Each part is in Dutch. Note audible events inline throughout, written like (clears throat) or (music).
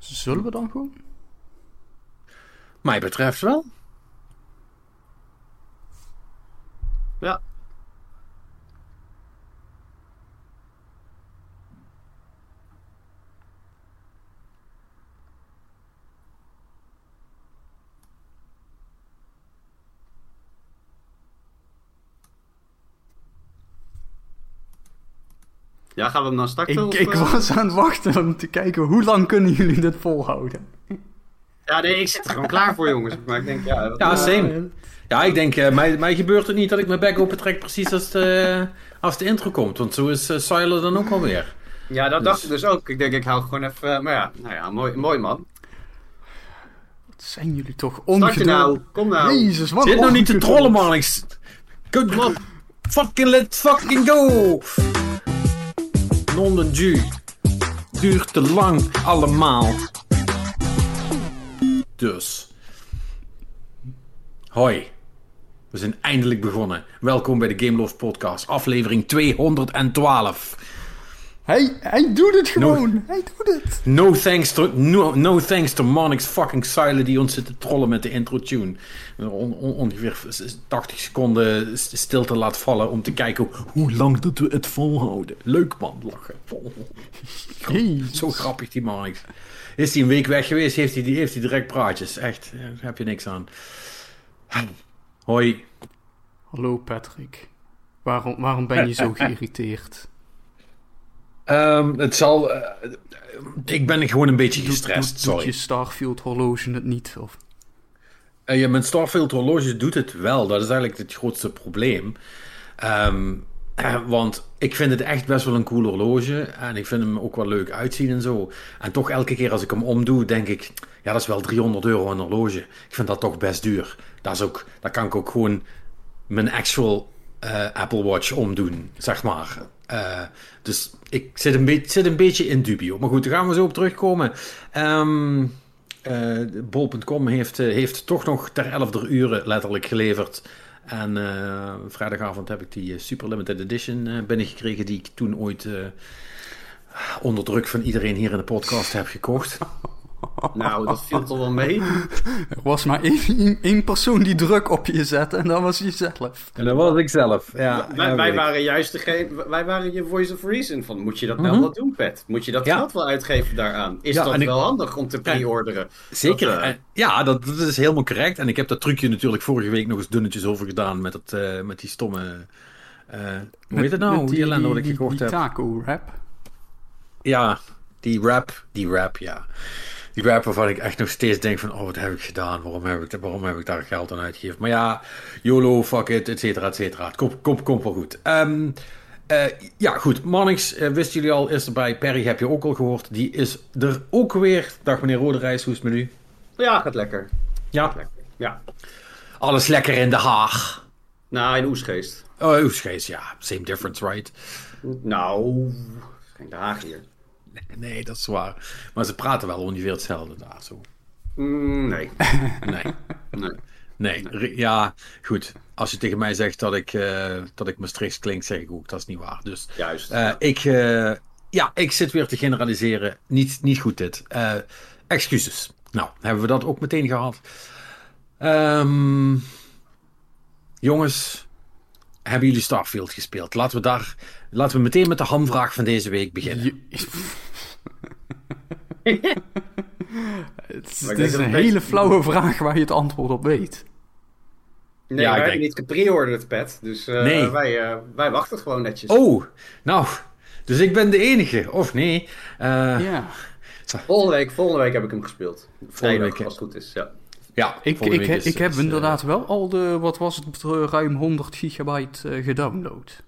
Zullen we dan gewoon? Mij betreft wel. Ja. Ja, gaan we hem dan starten? Ik, of, ik eh? was aan het wachten om te kijken hoe lang kunnen jullie dit volhouden. Ja, nee, ik zit er gewoon klaar voor, jongens. Maar ik denk, ja... Ja, eh, same. Ja, ik denk, eh, mij, mij gebeurt het niet dat ik mijn bek open trek precies als de, als de intro komt. Want zo is uh, dan ook alweer. Ja, dat dacht ik dus ook. Ik denk, ik hou gewoon even... eh, Maar ja, nou ja, mooi, mooi man. Wat zijn jullie toch je ongeduldig. nou. Kom nou. Jezus, wat Zit nou niet te trollen, man. Good man. Fucking let's fucking go. Non de Duurt te lang allemaal. Dus. Hoi. We zijn eindelijk begonnen. Welkom bij de Game Loft Podcast, aflevering 212. Hij, hij doet het gewoon. Hij doet het. No thanks to, no, no thanks to Monix fucking Silent die ons zit te trollen met de intro tune. On, on- ongeveer 80 seconden st- stilte laat vallen om te kijken hoe, hoe lang dat we het volhouden. Leuk man, lachen. Jezus. Zo grappig die Monix. Is hij een week weg geweest, heeft hij, die- heeft hij direct praatjes. Echt, eh, daar heb je niks aan. Hoi. Hallo Patrick. Waarom, waarom ben je zo (laughs) geïrriteerd? Ehm, het zal... eh, ik ben gewoon een beetje gestrest, doet, sorry. Doet je Starfield horloge het niet? Of... Eh, ja, mijn Starfield horloge doet het wel. Dat is eigenlijk het grootste probleem. Ehm, eh, (clears throat) want ik vind het echt best wel een cool horloge. En ik vind hem ook wel leuk uitzien en zo. En toch elke keer als ik hem omdoe, denk ik... Ja, dat is wel 300 euro een horloge. Ik vind dat toch best duur. Dat is ook, daar kan ik ook gewoon mijn actual eh, Apple Watch omdoen, zeg maar. Eh, dus ik zit een, beetje zit een beetje in dubio. Maar goed, daar gaan we zo op terugkomen. Ehm eh, Bol.com heeft, eh, heeft toch nog ter 11 uur letterlijk geleverd. En vrijdagavond heb ik die Super Limited Edition binnengekregen, die ik toen ooit onder druk van iedereen hier in de podcast heb gekocht. (laughs) Nou, dat viel toch wel mee. (laughs) Er was maar één, één persoon die druk op je zette en dat was jezelf. En dat was ik zelf. Ja, wij, ja, wij weet ik. waren juist degene, wij waren je voice of reason van, moet je dat nou Mhm. wel doen, Pet? Moet je dat Ja. geld wel uitgeven daaraan? Is Ja, dat ik- wel handig om te pre-orderen? Zeker. Dat, eh, En- ja, dat, dat is helemaal correct. En ik heb dat trucje natuurlijk vorige week nog eens dunnetjes over gedaan met, dat, eh, met die stomme... eh, hoe heet het nou? Met Die ellende wat ik die, gekocht die heb. taco wrap. Ja, die rap, die rap, ja. Die rap waarvan ik echt nog steeds denk van, oh, wat heb ik gedaan? Waarom heb ik, waarom heb ik daar geld aan uitgegeven? Maar ja, YOLO, fuck it, et cetera, et cetera. Het komt, komt, komt wel goed. Ehm, eh, ja, goed. Mannix, eh, wisten jullie al, is erbij. Perry heb je ook al gehoord. Die is er ook weer. Dag meneer Roderijs, hoe is het met u? Ja, gaat lekker. Ja, lekker. Ja. alles lekker in de Haag. Nou, in Oesgeest. Oh, Oesgeest, ja. Same difference, right? Nou, geen de Haag hier. Nee, dat is waar. Maar ze praten wel ongeveer hetzelfde daar, zo. Mm, nee. (laughs) Nee. nee. Nee, ja, goed. Als je tegen mij zegt dat ik, eh dat ik Maastrichts klink, zeg ik ook, dat is niet waar. Dus Juist. eh, ik, eh, ja, ik zit weer te generaliseren. Niet, niet goed dit. Eh, excuses. Nou, hebben we dat ook meteen gehad. Ehm, jongens, hebben jullie Starfield gespeeld? Laten we daar, laten we meteen met de hamvraag van deze week beginnen. Je- het is, het een hele flauwe vraag waar je het antwoord op weet. Nee, Ja, wij ik hebben denk- niet gepreorderd, Pet. Dus eh, Nee. wij, eh, wij wachten gewoon netjes. Oh, nou, dus ik ben de enige, of nee? Eh, Ja. Volgende, week, volgende week heb ik hem gespeeld. Vrijdag, week, als het goed is. Ja. Ja, Ik, volgende ik, week is- ik heb is, inderdaad wel al de, wat was het, ruim 100 gigabyte gedownload.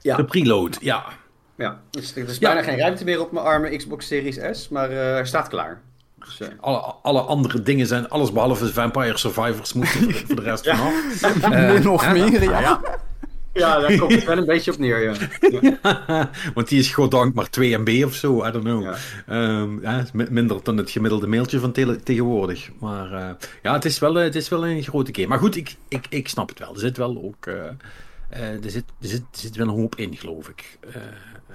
Ja. De preload, ja. Ja, dus er is Ja. bijna geen ruimte meer op mijn arme Xbox Series S, maar eh, hij staat klaar. Dus, eh, Alle, alle andere dingen zijn alles behalve Vampire Survivors moeten voor, voor de rest vanaf. (laughs) Min of meer, ja. ja, daar komt het wel een beetje op neer, ja. ja. (laughs) Want die is goddank maar 2 MB of zo, I don't know. Ja. Ehm, ja, is mi- minder dan het gemiddelde mailtje van tele- tegenwoordig. Maar eh, ja, het is, wel, eh, het is wel een grote game. Maar goed, ik, ik, ik snap het wel. Er zit wel ook... eh, eh, er, zit, er, zit, er zit wel een hoop in, geloof ik.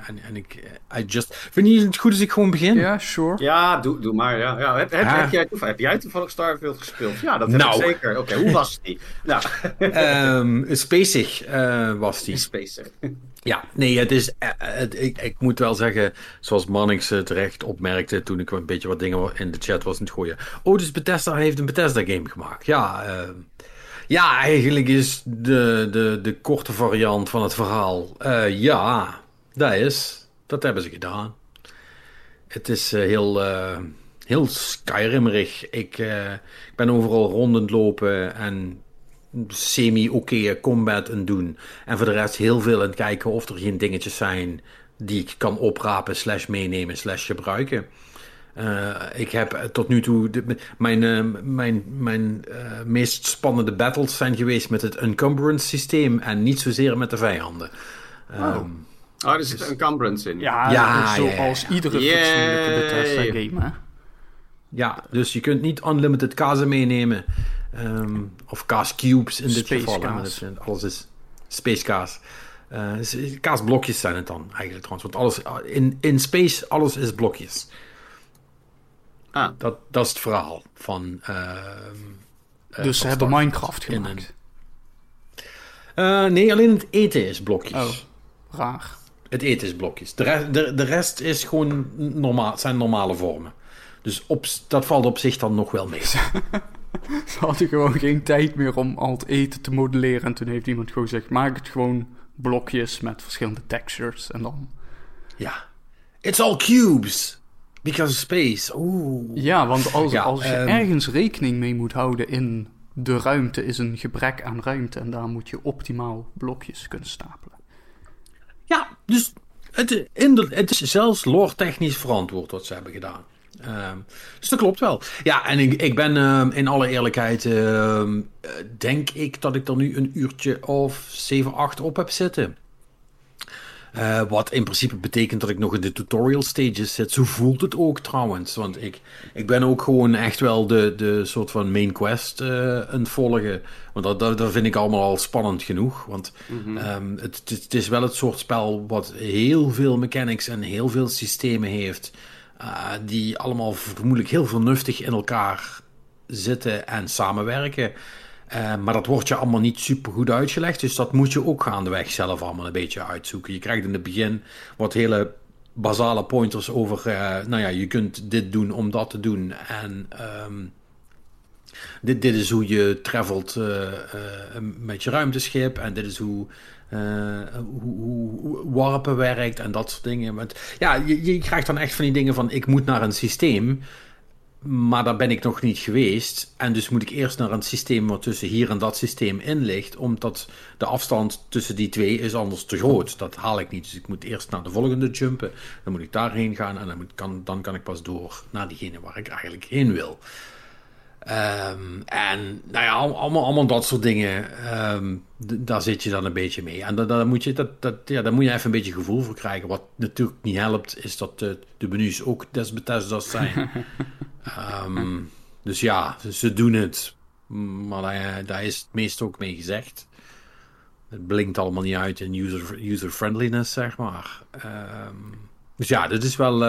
Eh, en, en ik, I just... Vind je het goed als ik gewoon begin? Ja, sure. Ja, doe, doe maar. Ja. Ja, heb, heb, Ah. heb, jij, toevallig- heb jij toevallig Starfield gespeeld? Ja, dat heb Nou. ik zeker. Oké, hoe was die? Nou, Ehm spacig eh, was die. Spacer. Ja, nee, het is. eh, het- ik, ik moet wel zeggen, zoals Mannix eh, terecht opmerkte toen ik een beetje wat dingen in de chat was aan het gooien. Oh, dus Bethesda heeft een Bethesda-game gemaakt. Ja, eh, ja, eigenlijk is de, de, de korte variant van het verhaal. eh, ja, dat is. Dat hebben ze gedaan. Het is eh, heel, eh, heel Skyrimmerig. Ik, eh, ik ben overal rondend lopen en semi-oké combat aan doen. En voor de rest heel veel aan het kijken of er geen dingetjes zijn die ik kan oprapen, slash meenemen, slash gebruiken. Ik heb tot nu toe. de- mijn mijn, mijn meest spannende battles zijn geweest met het encumbrance systeem en niet zozeer met de vijanden. Ehm, Oh, er zit een Cumbrance in. Ja, Ja, zoals ja, ja. iedere fatsoenlijke Bethesda-game, hè? Ja, dus je kunt niet unlimited kazen meenemen. Ehm, of kaas cubes in dit Space geval. alles is space kaas. Eh, s- kaasblokjes zijn het dan eigenlijk trouwens. Want alles, in, in space, alles is blokjes. Ah, Dat, dat is het verhaal van... ehm, eh, Dus ze hebben Minecraft in gemaakt. Eh, nee, alleen het eten is blokjes. Oh, raar. Het eten is blokjes. De, de, de rest is gewoon normaal, zijn normale vormen. Dus op, dat valt op zich dan nog wel mee. (laughs) Ze hadden gewoon geen tijd meer om al het eten te modelleren. En toen heeft iemand gewoon gezegd, maak het gewoon blokjes met verschillende textures. En dan... Ja. It's all cubes. Because of space. Oeh. Ja, want als, Ja, als je ehm, ergens rekening mee moet houden in de ruimte, is een gebrek aan ruimte. En daar moet je optimaal blokjes kunnen stapelen. Ja, dus het, is zelfs lore-technisch verantwoord wat ze hebben gedaan. Ehm, dus dat klopt wel. Ja, en ik, ik ben ehm, in alle eerlijkheid, ehm, eh, denk ik dat ik er nu een uurtje of 7, 8 op heb zitten. Eh, wat in principe betekent dat ik nog in de tutorial stages zit. Zo voelt het ook trouwens. Want ik, ik ben ook gewoon echt wel de, de soort van main quest eh aan het volgen. Want dat, dat, dat vind ik allemaal al spannend genoeg. Want ehm, het, het, het is wel het soort spel wat heel veel mechanics en heel veel systemen heeft. eh, die allemaal vermoedelijk heel vernuftig in elkaar zitten en samenwerken. Eh, maar dat wordt je allemaal niet super goed uitgelegd. Dus dat moet je ook gaandeweg zelf allemaal een beetje uitzoeken. Je krijgt in het begin wat hele basale pointers over. eh, nou ja, je kunt dit doen om dat te doen. En ehm, dit, dit is hoe je travelt eh, met je ruimteschip. En dit is hoe. hoe, hoe, hoe warpen werkt en dat soort dingen. Want, ja, je, je krijgt dan echt van die dingen van: ik moet naar een systeem. Maar daar ben ik nog niet geweest. En dus moet ik eerst naar een systeem wat tussen hier en dat systeem in ligt. Omdat de afstand tussen die twee is anders te groot. Dat haal ik niet. Dus ik moet eerst naar de volgende jumpen. Dan moet ik daarheen gaan. En dan, kan, dan kan ik pas door naar diegene waar ik eigenlijk heen wil. Ehm, en nou ja, al- allemaal, allemaal dat soort dingen. ehm, d- daar zit je dan een beetje mee. En da- daar moet je, dat, dat, ja, daar moet je even een beetje gevoel voor krijgen. Wat natuurlijk niet helpt, is dat de, de menus ook des Bethesda's zijn. (laughs) Ehm, dus ja, ze- doen het. Maar daar, daar is het meest ook mee gezegd. Het blinkt allemaal niet uit in user, user-friendliness, zeg maar. Ehm, dus ja, dit is wel...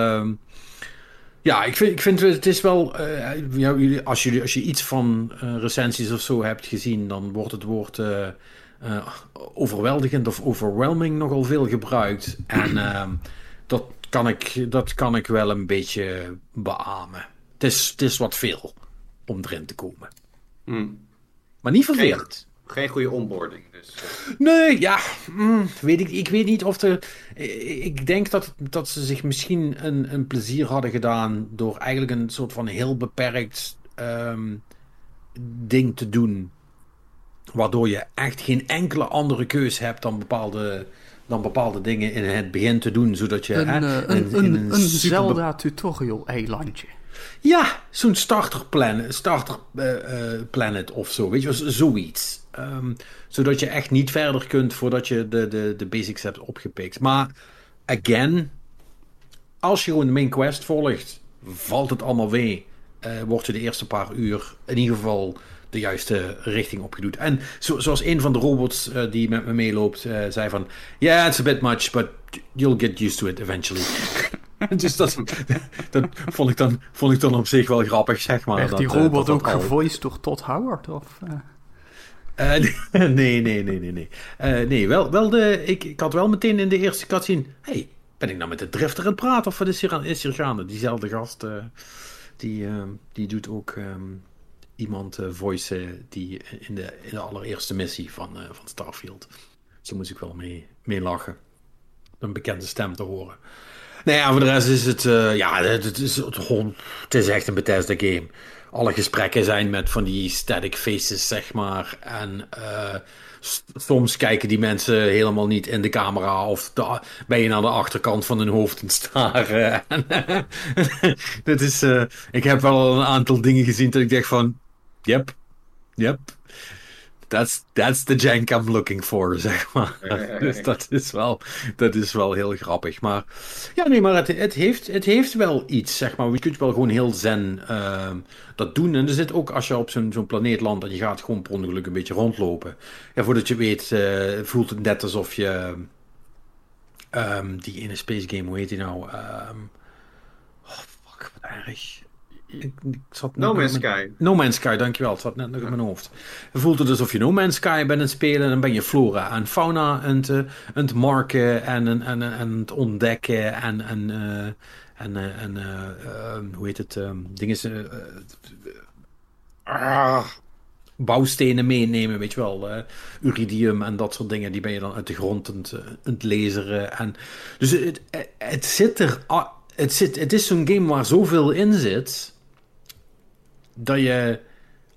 ja, ik vind, ik vind het is wel... eh, als, je, als je iets van eh, recensies of zo hebt gezien... dan wordt het woord eh, overweldigend of overwhelming nogal veel gebruikt. En ehm, dat, kan ik, dat kan ik wel een beetje beamen. Het is, het is wat veel om erin te komen. hm. Maar niet vervelend. Geen goede onboarding. Dus, eh. Nee, ja, mm, weet ik, ik weet niet of er. Ik denk dat, dat ze zich misschien een, een plezier hadden gedaan door eigenlijk een soort van heel beperkt ehm, ding te doen. Waardoor je echt geen enkele andere keus hebt dan bepaalde, dan bepaalde dingen in het begin te doen. Zodat je. Een, hè, eh, in- een, in een, een Zelda tutorial eilandje. Ja, zo'n starter, plan, starter eh, eh, planet of zo. Weet je, zoiets. Ehm, zodat je echt niet verder kunt voordat je de, de, de basics hebt opgepikt. Maar, again, als je gewoon de main quest volgt, valt het allemaal mee. Eh word je de eerste paar uur in ieder geval de juiste richting opgedoet. En zo, zoals een van de robots uh, die met me meeloopt uh, zei van... Yeah, it's a bit much, but you'll get used to it eventually. (laughs) dus dat, dat vond, ik dan, vond ik dan op zich wel grappig, zeg maar. Werd die dat, robot dat, ook gevoiced door Todd Howard? Of, uh, (laughs) nee, nee, nee, nee, nee. Uh, nee, wel, wel de, ik, ik had wel meteen in de eerste cutscene... hey, ben ik nou met de drifter aan het praten of wat is hier, gaande? Diezelfde gast, uh, die, die doet ook um, iemand voice die in de, in de allereerste missie van, van Starfield. Daar moest ik wel mee, mee lachen. Een bekende stem te horen. Nee, ja, voor de rest is het, ja, het is, het is echt een Bethesda game alle gesprekken zijn met van die static faces, zeg maar. En uh, soms kijken die mensen helemaal niet in de camera of ben je naar de achterkant van hun hoofd aan staren. (laughs) Dit is, uh, ik heb wel een aantal dingen gezien dat ik dacht van, yep, yep. That's, that's the jank I'm looking for, (laughs) zeg maar. (laughs) dus dat is, wel, dat is wel heel grappig. Maar ja, nee, maar het, het, heeft, het heeft wel iets, zeg maar. Je kunt wel gewoon heel zen uh, dat doen. En er zit ook, als je op zo'n zo'n planeet landt en je gaat gewoon per ongeluk een beetje rondlopen. Ja, voordat je weet, uh, voelt het net alsof je... Um, die ene space game, hoe heet die nou? Um, oh, fuck, wat erg. Ik, ik zat no Man's Sky. No Man's Sky, dankjewel. Het zat net nog in mijn hoofd. Je voelt het alsof je No Man's Sky bent aan het spelen. En dan ben je flora en fauna aan het, aan het marken en, en, en, en het ontdekken. En, en, uh, en, uh, en uh, hoe heet het? Um, dingen. ah, bouwstenen meenemen, weet je wel. uridium en dat soort dingen. Die ben je dan uit de grond aan het, het laseren. En, dus het, het zit er. Het, zit, het is zo'n game waar zoveel in zit dat je,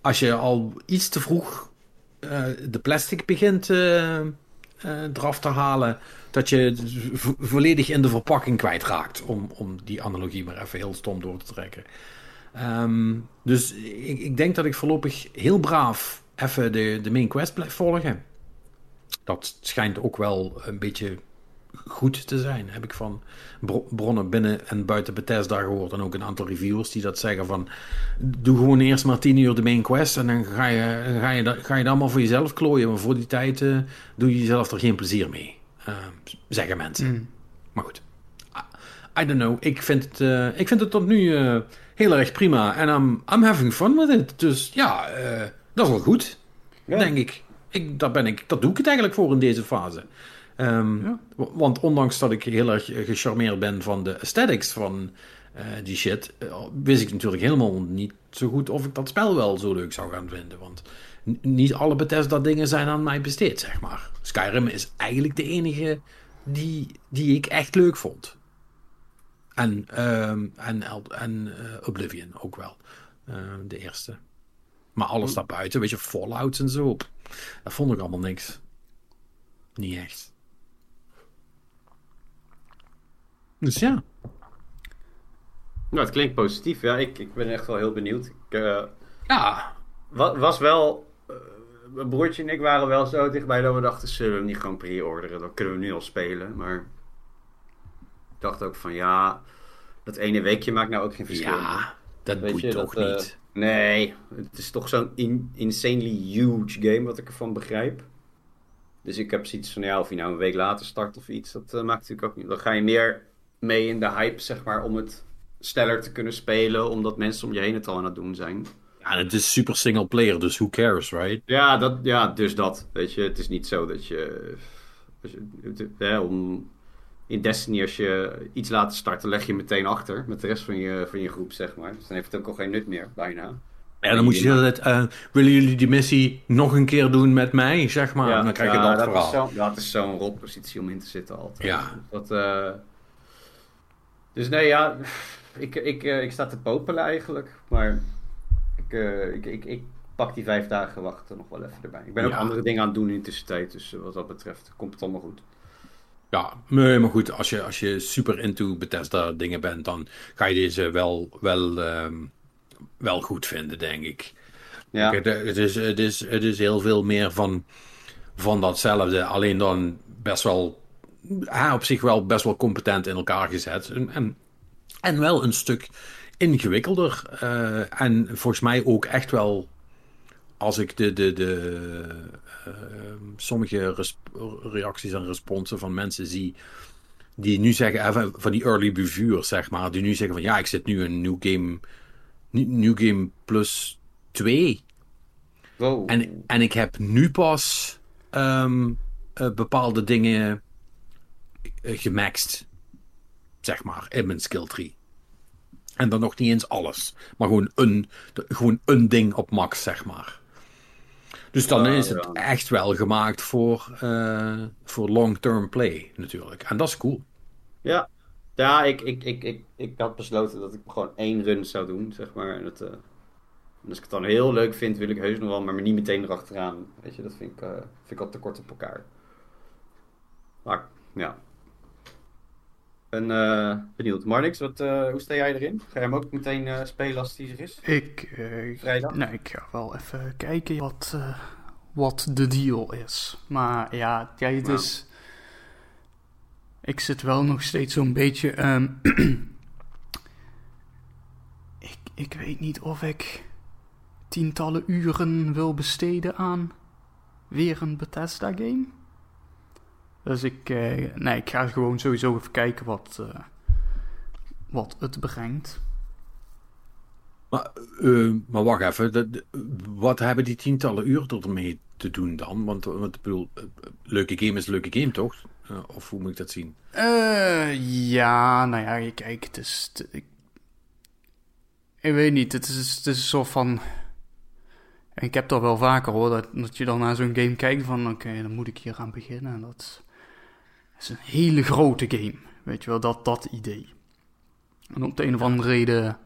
als je al iets te vroeg uh, de plastic begint uh, uh, eraf te halen, dat je vo volledig in de verpakking kwijtraakt. Om, om die analogie maar even heel stom door te trekken. Um, dus ik, ik, denk dat ik voorlopig heel braaf even de, de main quest blijf volgen. Dat schijnt ook wel een beetje goed te zijn. Heb ik van bronnen binnen en buiten Bethesda gehoord. En ook een aantal reviewers die dat zeggen van... Doe gewoon eerst maar tien uur de main quest. En dan ga je, ga je, ga je dat allemaal voor jezelf klooien. Maar voor die tijd uh, doe je jezelf er geen plezier mee. Uh, zeggen mensen. Mm. Maar goed. I, I, don't know. Ik vind het, uh, ik vind het tot nu heel erg prima. En I'm, I'm having fun with it. Dus ja, dat is wel goed. Denk ik. ik, dat, ben ik. Dat doe ik het eigenlijk voor in deze fase. Um, ja. Want ondanks dat ik heel erg gecharmeerd ben van de aesthetics van uh, die shit, uh, wist ik natuurlijk helemaal niet zo goed of ik dat spel wel zo leuk zou gaan vinden. Want niet alle Bethesda dingen zijn aan mij besteed, zeg maar. Skyrim is eigenlijk de enige die, die ik echt leuk vond. En, um, en, en uh, Oblivion ook wel. de eerste. Maar alles daarbuiten, weet je, Fallout en zo. Dat vond ik allemaal niks. Niet echt. Dus ja. Nou, het klinkt positief. Ja, ik, ik ben echt wel heel benieuwd. Ik, uh, ja. Was wel... Uh, mijn broertje en ik waren wel zo dichtbij dat we dachten... zullen we hem niet gewoon pre-orderen? Dan kunnen we nu al spelen. Maar ik dacht ook van ja... Dat ene weekje maakt nou ook geen verschil. Ja, dat Weet boeit je, toch dat, niet. Nee, het is toch zo'n in, insanely huge game wat ik ervan begrijp. Dus ik heb zoiets van, ja, of je nou een week later start of iets, dat uh, maakt natuurlijk ook niet. Dan ga je meer mee in de hype, zeg maar, om het sneller te kunnen spelen, omdat mensen om je heen het al aan het doen zijn. Ja, het is super single player, dus who cares, right? Ja, dat, ja dus dat. Weet je, het is niet zo dat je. je om, in Destiny, als je iets laat starten, leg je meteen achter met de rest van je, van je groep, zeg maar. Dus dan heeft het ook al geen nut meer, bijna. Ja, dan moet je altijd, uh, willen jullie die missie nog een keer doen met mij, zeg maar? Ja, dan krijg je ja, dat, dat verhaal. Is zo, dat is zo'n rotpositie om in te zitten altijd. Ja. Dat, uh, dus nee, ja, ik, ik, uh, ik sta te popelen eigenlijk. Maar ik, uh, ik, ik, ik, pak die vijf dagen wachten nog wel even erbij. Ik ben ook ja. andere dingen aan het doen in de tussentijd. Dus wat dat betreft komt het allemaal goed. Ja, maar goed, als je, als je super into Bethesda dingen bent, dan ga je deze wel, wel, um, wel goed vinden, denk ik. Ja. Kijk, het, is, het, is, het is heel veel meer van, van datzelfde, alleen dan best wel hij op zich wel best wel competent in elkaar gezet. En, en, wel een stuk ingewikkelder. Uh, en volgens mij ook echt wel als ik de, de, de, uh, sommige reacties en responsen van mensen zie die nu zeggen, even van die early reviewers zeg maar, die nu zeggen van ja, ik zit nu in New Game, New Game Plus 2. Wow. En, en ik heb nu pas um, uh, bepaalde dingen gemaxt, zeg maar, in mijn skill tree. En dan nog niet eens alles, maar gewoon een, gewoon een ding op max, zeg maar. Dus dan is het ja. echt wel gemaakt voor, eh, voor long-term play, natuurlijk. En dat is cool. Ja, ja ik, ik, ik, ik, ik had besloten dat ik gewoon één run zou doen, zeg maar. En, het, eh, en als ik het dan heel leuk vind, wil ik heus nog wel, maar niet meteen erachteraan. Weet je, dat vind ik, eh, vind ik al te kort op elkaar. Maar, ja. En eh, benieuwd. Marnix, wat, eh, hoe sta jij erin? Ga je hem ook meteen eh, spelen als die er is? Ik, Vrijdag? nee, ik ga wel even kijken wat, wat de deal is. Maar ja, ja het Nou. is... Ik zit wel nog steeds zo'n beetje... ehm, (clears throat) ik, ik weet niet of ik tientallen uren wil besteden aan weer een Bethesda-game. Dus ik, eh, nee, ik ga gewoon sowieso even kijken wat, eh, wat het brengt. Maar, eh, maar wacht even, dat- wat hebben die tientallen uur ermee te doen dan? Want, want ik bedoel, leuke game is leuke game, toch? Of hoe moet ik dat zien? Ja, nou ja, kijk, het is... ik, ik weet niet, het is, het is een soort van... Ik heb dat wel vaker hoor, dat, dat je dan naar zo'n game kijkt van... Oké, dan moet ik hier aan beginnen. En dat is een hele grote game. Weet je wel, dat, dat idee. En op de een of andere reden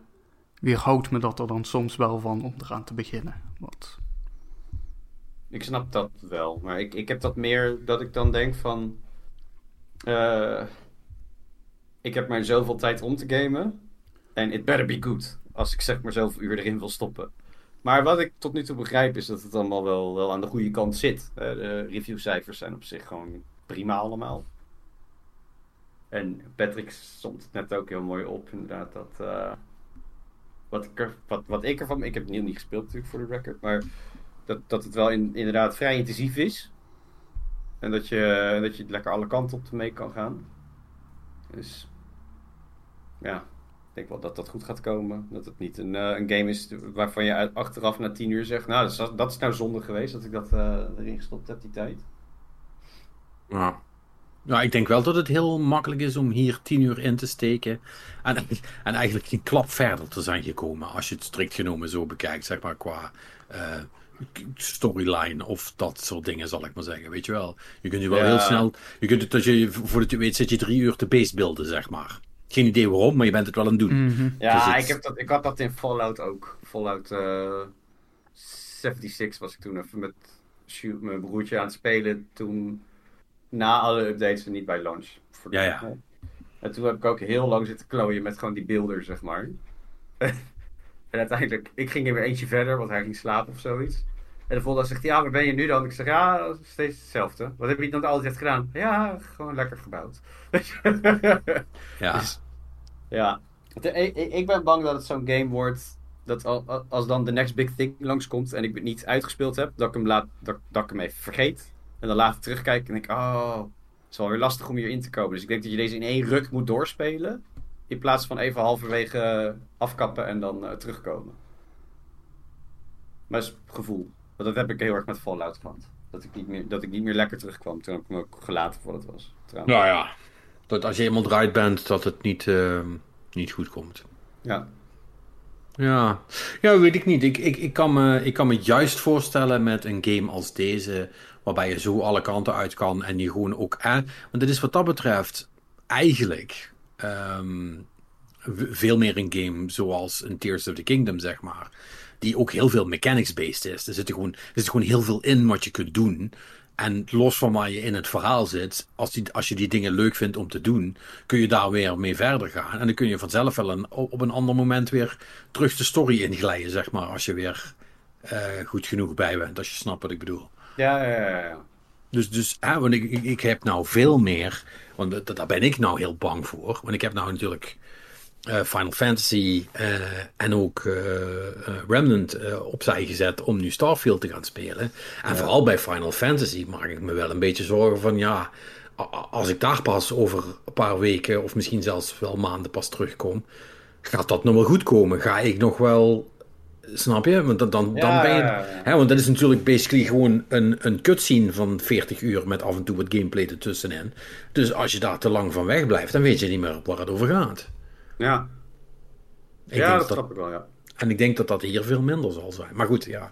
weerhoudt me dat er dan soms wel van om eraan te beginnen. Wat, Ik snap dat wel, maar ik, ik heb dat meer dat ik dan denk van. eh, ik heb maar zoveel tijd om te gamen. En it better be good. Als ik zeg maar zoveel uur erin wil stoppen. Maar wat ik tot nu toe begrijp is dat het allemaal wel, wel aan de goede kant zit. Eh, de reviewcijfers zijn op zich gewoon prima allemaal. En Patrick stond het net ook heel mooi op, inderdaad. Dat, eh, wat, ik er, wat, wat ik ervan. Ik heb het niet gespeeld, natuurlijk, voor de record. Maar dat, dat het wel in, inderdaad vrij intensief is. En dat je, dat je lekker alle kanten op mee kan gaan. Dus ja, ik denk wel dat dat goed gaat komen. Dat het niet een, eh, een game is waarvan je achteraf na tien uur zegt... Nou, dat is, dat is nou zonde geweest dat ik dat eh, erin gestopt heb, die tijd. Ja. Ja, ik denk wel dat het heel makkelijk is om hier tien uur in te steken. En, (laughs) en eigenlijk geen klap verder te zijn gekomen. Als je het strikt genomen zo bekijkt, zeg maar qua eh, storyline of dat soort dingen, zal ik maar zeggen. Weet je wel. Je kunt je wel Ja. heel snel. Je kunt het, dat je, voordat je weet, zit je drie uur te beestbeelden, zeg maar. Geen idee waarom, maar je bent het wel aan het doen. Mhm. Ja, Dus het- ik, heb dat, ik had dat in Fallout ook. Fallout eh 76 was ik toen even met mijn broertje aan het spelen. Toen na alle updates en niet bij launch. Ja, ja. En toen heb ik ook heel lang zitten klooien met gewoon die beelden, zeg maar. (laughs) en uiteindelijk, ik ging er weer eentje verder, want hij ging slapen of zoiets. En de volgende zegt hij, ja, waar ben je nu dan? Ik zeg, ja, steeds hetzelfde. Wat heb je dan altijd gedaan? Ja, gewoon lekker gebouwd. (laughs) Ja. Dus- ja. Ik, ik- ben bang dat het zo'n game wordt. Dat al- al- als dan de next big thing langskomt en ik het niet uitgespeeld heb, dat ik hem, laat, dat, dat ik hem even vergeet. En dan later terugkijk en denk: oh, het is wel weer lastig om hierin te komen. Dus ik denk dat je deze in één ruk moet doorspelen. In plaats van even halverwege afkappen en dan eh, terugkomen. Maar dat is gevoel. Want dat heb ik heel erg met Fallout gehad. Dat ik niet meer, dat ik niet meer lekker terugkwam. Toen heb ik hem ook gelaten voor het was. Trouwens. Nou ja. Dat als je eenmaal eruit bent, dat het niet, eh, niet goed komt. ja. Ja, ja weet ik niet. Ik, ik, ik, kan me, ik kan me juist voorstellen met een game als deze, waarbij je zo alle kanten uit kan en je gewoon ook. Eh, want het is wat dat betreft eigenlijk ehm, veel meer een game zoals een Tears of the Kingdom, zeg maar. Die ook heel veel mechanics-based is. Er zit gewoon, er zit gewoon heel veel in wat je kunt doen. En los van waar je in het verhaal zit, als, die, als je die dingen leuk vindt om te doen, kun je daar weer mee verder gaan. En dan kun je vanzelf wel een, op een ander moment weer terug de story inglijden, zeg maar. Als je weer eh, goed genoeg bij bent, als je snapt wat ik bedoel. Ja, ja, ja, ja. Dus, dus hè, want ik, ik, heb nou veel meer, want daar ben ik nou heel bang voor. Want ik heb nou natuurlijk eh, Final Fantasy eh, en ook eh, Remnant opzij gezet om nu Starfield te gaan spelen. En vooral bij Final Fantasy maak ik me wel een beetje zorgen van ja, als ik daar pas over een paar weken of misschien zelfs wel maanden pas terugkom, gaat dat nog wel goed komen? Ga ik nog wel, snap je? Want dan, dan, dan ben je, ja, ja. Hè, want dat is natuurlijk basically gewoon een, een cutscene van 40 uur met af en toe wat gameplay ertussenin. Dus als je daar te lang van weg blijft, dan weet je niet meer waar het over gaat. Ja, Ik ja dat dat- snap ik wel, ja. en ik denk dat dat hier veel minder zal zijn. Maar goed, ja.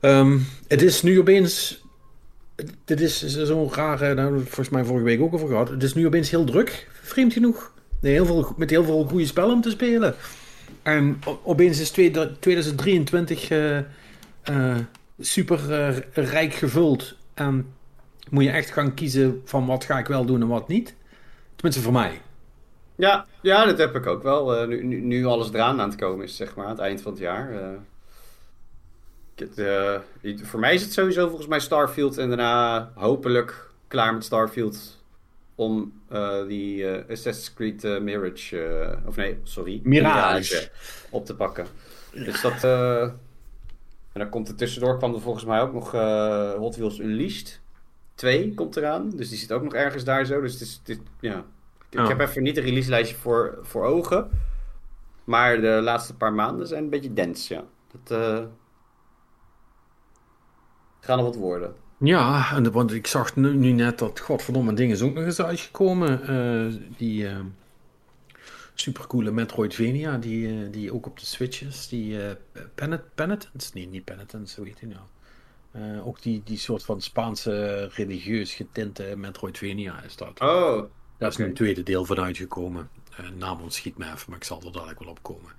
Ehm, het is nu opeens. Dit is zo'n rare. Daar hebben we het volgens mij vorige week ook over gehad. Het is nu opeens heel druk, vreemd genoeg. Heel veel, met heel veel goede spellen om te spelen. En opeens is tweede- 2023 eh, eh, super eh, rijk gevuld. En moet je echt gaan kiezen van wat ga ik wel doen en wat niet. Tenminste voor mij. Ja, ja, dat heb ik ook wel. Nu, nu, nu alles eraan aan het komen is, zeg maar, het eind van het jaar. voor mij is het sowieso volgens mij Starfield en daarna hopelijk klaar met Starfield om eh, die eh, Assassin's Creed eh, Mirage, of nee, sorry, Mirage. op te pakken. Dus dat, en dan komt er tussendoor, kwam er volgens mij ook nog Hot Wheels Unleashed 2 komt eraan. Dus die zit ook nog ergens daar zo. Dus het is, is- ja, ik, Oh. heb even niet een releaselijstje voor, voor ogen. Maar de laatste paar maanden zijn een beetje dense, ja. Dat gaan er wat worden. Ja, en want ik zag nu, nu net dat godverdomme ding is ook nog eens uitgekomen. eh, die eh supercoole Metroidvania, die, eh, die ook op de Switch is. Die Penit- Penitence? Nee, niet Penitence, hoe heet die nou? Ook die, die soort van Spaanse religieus getinte Metroidvania is dat. Oh, Daar is een tweede deel van uitgekomen. Naam ontschiet me even, maar ik zal er dadelijk wel op komen.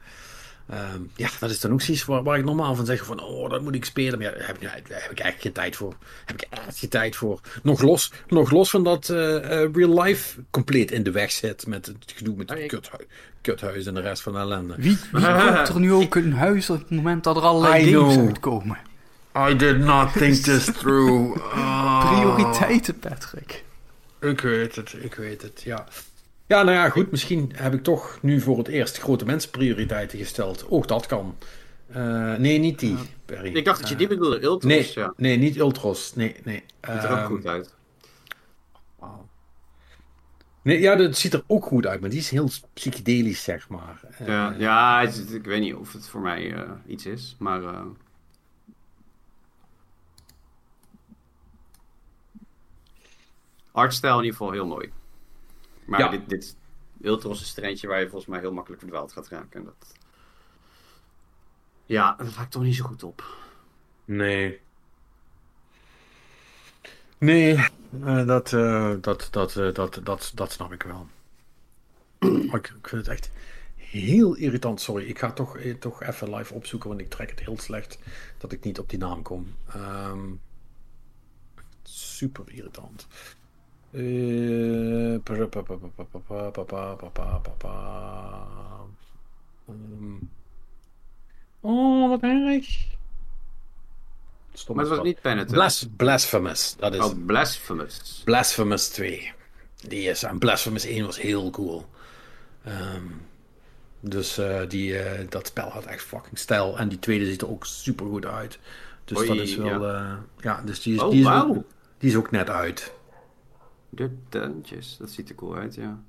Ehm, ja, dat is dan ook zoiets waar, waar ik normaal van zeg van, oh, dat moet ik spelen. Maar ja, daar heb, ik- daar heb ik eigenlijk geen tijd voor. Daar heb ik echt geen tijd voor. Nog los, nog los van dat eh, eh, real life compleet in de weg zit met het gedoe met het ik- kuthui- kuthuis en de rest van de ellende. Wie, wie koopt er nu ook een huis op het moment dat er allerlei I games know. uitkomen? I did not think this through. Ah. (laughs) Prioriteiten, Patrick. Ik weet het, ik weet het, ja. Ja, nou ja, goed. Misschien heb ik toch nu voor het eerst grote mensenprioriteiten gesteld. Ook dat kan. Eh, nee, niet die, Perry. Ik dacht dat je die bedoelde, Ultros. Nee, ja. nee, niet Ultros. Nee, nee. Ziet er ook Ehm, goed uit. Nee, ja, dat ziet er ook goed uit, maar die is heel psychedelisch, zeg maar. Eh, Ja, ja het is- ik weet niet of het voor mij eh, iets is, maar... eh, Artstijl in ieder geval heel mooi. Maar Ja. dit, dit Ultros is er eentje waar je volgens mij heel makkelijk verdwaald gaat raken. En dat... Ja, dat lijkt toch niet zo goed op. Nee. Nee, eh, dat, eh, dat, dat, eh, dat, dat, dat snap ik wel. Maar ik, ik vind het echt heel irritant. Sorry, ik ga toch, eh, toch even live opzoeken, want ik trek het heel slecht dat ik niet op die naam kom. Ehm, super irritant. Oh, wat erg. Stom Maar het was niet Penitent. Blas- Blasphemous, dat is Oh, Blasphemous. Blasphemous 2. Die is, en Blasphemous 1 was heel cool. Ehm, dus eh, die, eh, dat spel had echt fucking stijl. En die tweede ziet er ook super goed uit. Dus Oei, dat is wel. Ja, ja dus die is, Oh, die, is wauw. ook, die is ook net uit. De Dungeons, dat ziet er cool uit, ja. Ja,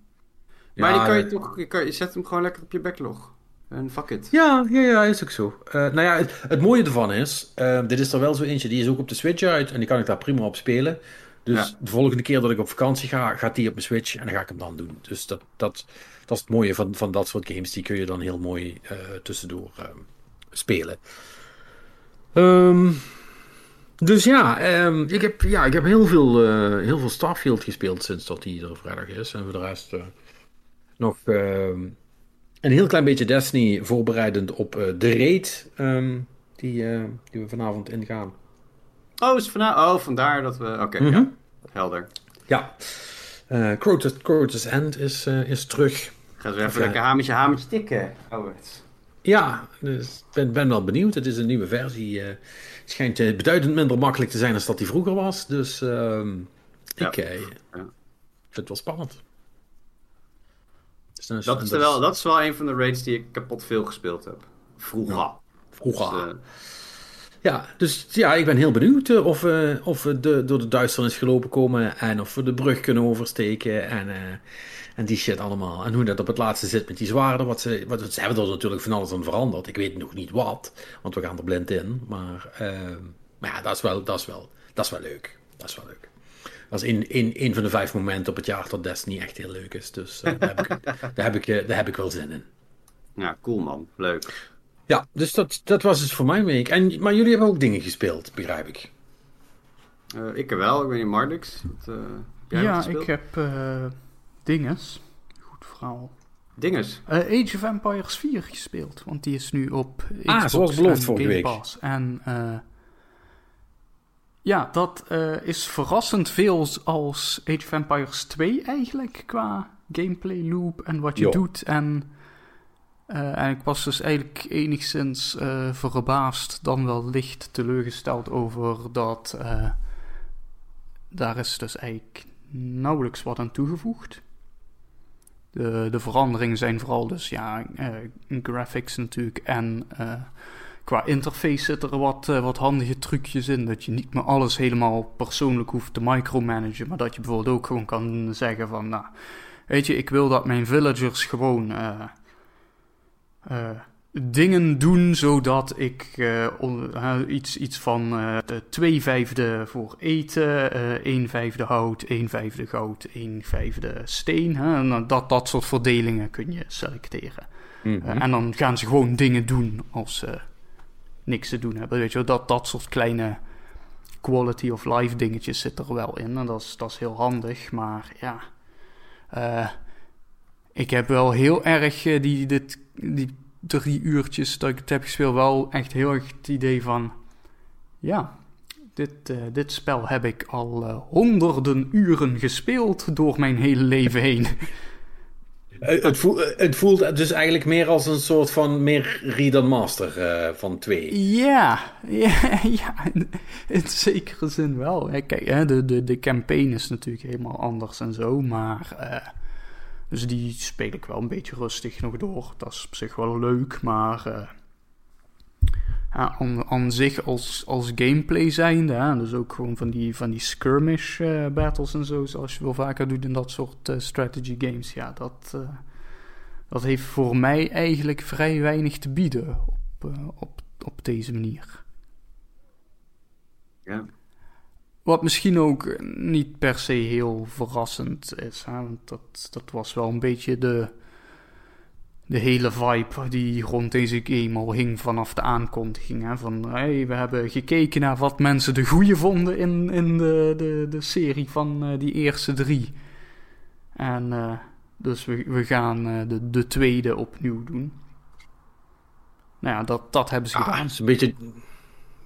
Maar die kan je eh, toch, je, kan, je zet hem gewoon lekker op je backlog. En fuck it. Ja, ja, ja, is ook zo. Eh, nou ja, het, het mooie ervan is, eh, dit is er wel zo eentje, die is ook op de Switch uit en die kan ik daar prima op spelen. Dus Ja. de volgende keer dat ik op vakantie ga, gaat die op mijn Switch en dan ga ik hem dan doen. Dus dat, dat, dat is het mooie van, van dat soort games, die kun je dan heel mooi tussendoor eh, spelen. Ehm, dus ja, ehm, ik heb, ja, ik heb heel veel, eh, heel veel Starfield gespeeld sinds dat die er vrijdag is. En voor de rest eh, nog ehm, een heel klein beetje Destiny voorbereidend op eh, de raid ehm, die, die we vanavond ingaan. Oh, is vana- oh vandaar dat we... Oké, Mhm. ja. Helder. Ja, Eh Crotus, Crotus End is, is terug. Gaan we even lekker hamertje hamertje tikken. Het. Ja, dus ik ben, ben wel benieuwd. Het is een nieuwe versie. Het schijnt eh, beduidend minder makkelijk te zijn dan dat die vroeger was. Dus ehm, Ja. ik eh, Ja. vind het wel spannend. Dus Dat is, wel, dat is wel een van de raids die ik kapot veel gespeeld heb. Vroeger. Vroeger. Dus, eh, Ja, dus ja, ik ben heel benieuwd of, we of we de, door de duisternis gelopen komen en of we de brug kunnen oversteken en, en die shit allemaal. En hoe dat op het laatste zit met die zwaarden. Wat ze, wat, ze hebben er natuurlijk van alles aan veranderd. Ik weet nog niet wat, want we gaan er blind in. Maar, eh, maar ja, dat is, wel, dat, is wel, dat is wel leuk. Dat is wel leuk. Dat is een, een, een van de vijf momenten op het jaar dat Destiny echt heel leuk is. Dus eh, daar, heb ik, (laughs) daar, heb ik, eh, daar heb ik wel zin in. ja, cool man. Leuk. Ja, dus dat, dat was het voor mijn week. En, maar jullie hebben ook dingen gespeeld, begrijp ik. Eh, ik er wel. Ik ben in Mardix. Wat, eh, heb jij ja, ik heb eh dinges. Goed verhaal. Dinges. Eh, Age of Empires 4 gespeeld. Want die is nu op Ah, Xbox zoals beloofd vorige Game week. Pass. En eh, ja, dat eh, is verrassend veel als Age of Empires 2 eigenlijk. Qua gameplay loop en wat je doet. En, en ik was dus eigenlijk enigszins verbaasd, dan wel licht teleurgesteld over dat... daar is dus eigenlijk nauwelijks wat aan toegevoegd. De, de veranderingen zijn vooral dus ja, eh, graphics natuurlijk en eh, qua interface zitten er wat, eh, wat handige trucjes in. Dat je niet meer alles helemaal persoonlijk hoeft te micromanagen, maar dat je bijvoorbeeld ook gewoon kan zeggen van, nou, weet je, ik wil dat mijn villagers gewoon eh, dingen doen zodat ik eh, on- iets, iets van de twee vijfde voor eten, eh een vijfde hout, een vijfde goud, een vijfde steen. Hè? En dat, dat soort verdelingen kun je selecteren. Mhm. En dan gaan ze gewoon dingen doen als ze niks te doen hebben. Weet je, dat, dat soort kleine quality of life dingetjes zitten er wel in. En dat is, dat is heel handig. Maar ja, ik heb wel heel erg die, dit, die drie uurtjes dat ik het heb gespeeld, wel echt heel erg het idee van... Ja, dit, eh, dit spel heb ik al eh, honderden uren gespeeld door mijn hele leven heen. (laughs) Eh, Het voelt, het voelt dus eigenlijk meer als een soort van meer read and master van twee. Ja, (laughs) ja, ja in, in zekere zin wel. Kijk, hè, de, de, de campaign is natuurlijk helemaal anders en zo, maar... dus die speel ik wel een beetje rustig nog door. Dat is op zich wel leuk, maar... eh, ja, aan, aan zich als, als gameplay zijnde, hè, dus ook gewoon van die, van die skirmish eh, battles en zo, zoals je wel vaker doet in dat soort eh, strategy games. Ja, dat, dat heeft voor mij eigenlijk vrij weinig te bieden op, op, op deze manier. Ja. Wat misschien ook niet per se heel verrassend is. Hè? Want dat, dat was wel een beetje de, de hele vibe die rond deze game al hing vanaf de aankondiging. Hè? Van hey, we hebben gekeken naar wat mensen de goede vonden in, in de, de, de serie van eh, die eerste drie. En eh, dus we, we gaan eh, de, de tweede opnieuw doen. Nou ja, dat, dat hebben ze Ah, gedaan. het, is een beetje,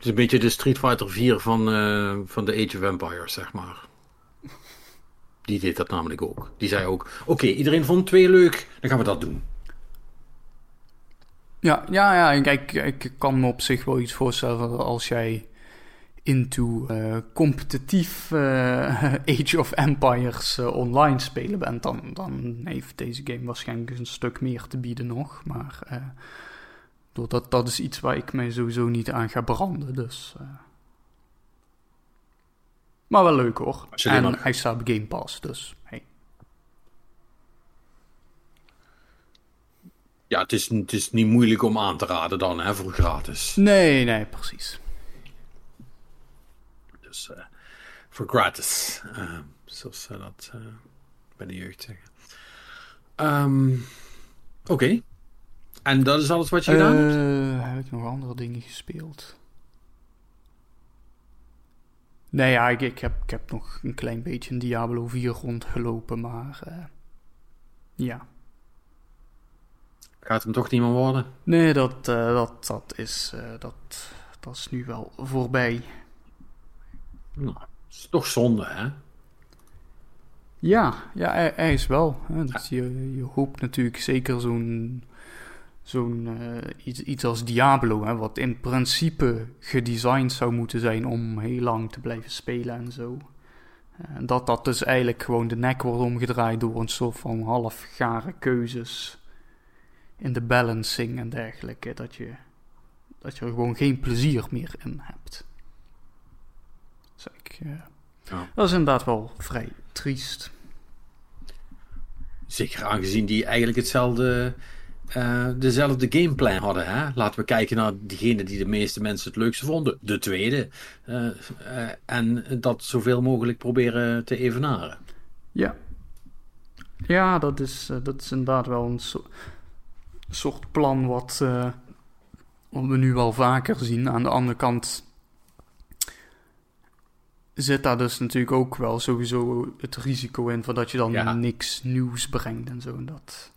is een beetje de Street Fighter 4 van, eh, van de Age of Empires, zeg maar. Die deed dat namelijk ook. Die zei ook, oké, iedereen vond twee leuk, dan gaan we dat doen. Ja, ja, ja. Kijk, ik kan me op zich wel iets voorstellen als jij into eh, competitief eh, (laughs) Age of Empires online spelen bent, dan, dan heeft deze game waarschijnlijk een stuk meer te bieden nog. Maar dat, dat is iets waar ik mij sowieso niet aan ga branden. Dus, eh. Maar wel leuk hoor. En maar- hij staat op Game Pass, dus hey. Ja, het is, het is niet moeilijk om aan te raden dan, hè, voor gratis. Nee, nee, precies. Dus eh, voor gratis. eh, zoals ze dat bij de jeugd zeggen. Ehm, Oké. En dat is alles wat je gedaan hebt? Eh, heb ik nog andere dingen gespeeld? Nee, ja, ik, ik, heb, ik heb nog een klein beetje in Diablo 4 rondgelopen, maar eh, ja. Gaat hem toch niet meer worden? Nee, dat, eh, dat, dat, is, dat, dat is nu wel voorbij. Nou, is toch zonde, hè? Ja, ja hij, hij is wel. Hè. Dus je, je hoopt natuurlijk zeker zo'n zo'n eh, iets, iets als Diablo, hè, wat in principe gedesigned zou moeten zijn om heel lang te blijven spelen en zo. En dat dat dus eigenlijk gewoon de nek wordt omgedraaid door een soort van halfgare keuzes in de balancing en dergelijke. Dat je, dat je er gewoon geen plezier meer in hebt. Dus ik, eh, Ja. Dat is inderdaad wel vrij triest. Zeker aangezien die eigenlijk hetzelfde, eh, dezelfde gameplan hadden. Hè? Laten we kijken naar diegene die de meeste mensen het leukste vonden. De tweede. Eh, eh, en dat zoveel mogelijk proberen te evenaren. Ja. Ja, dat is, dat is inderdaad wel een so- soort plan wat, wat we nu wel vaker zien. Aan de andere kant zit daar dus natuurlijk ook wel sowieso het risico in van dat je dan Ja. niks nieuws brengt en zo. En dat,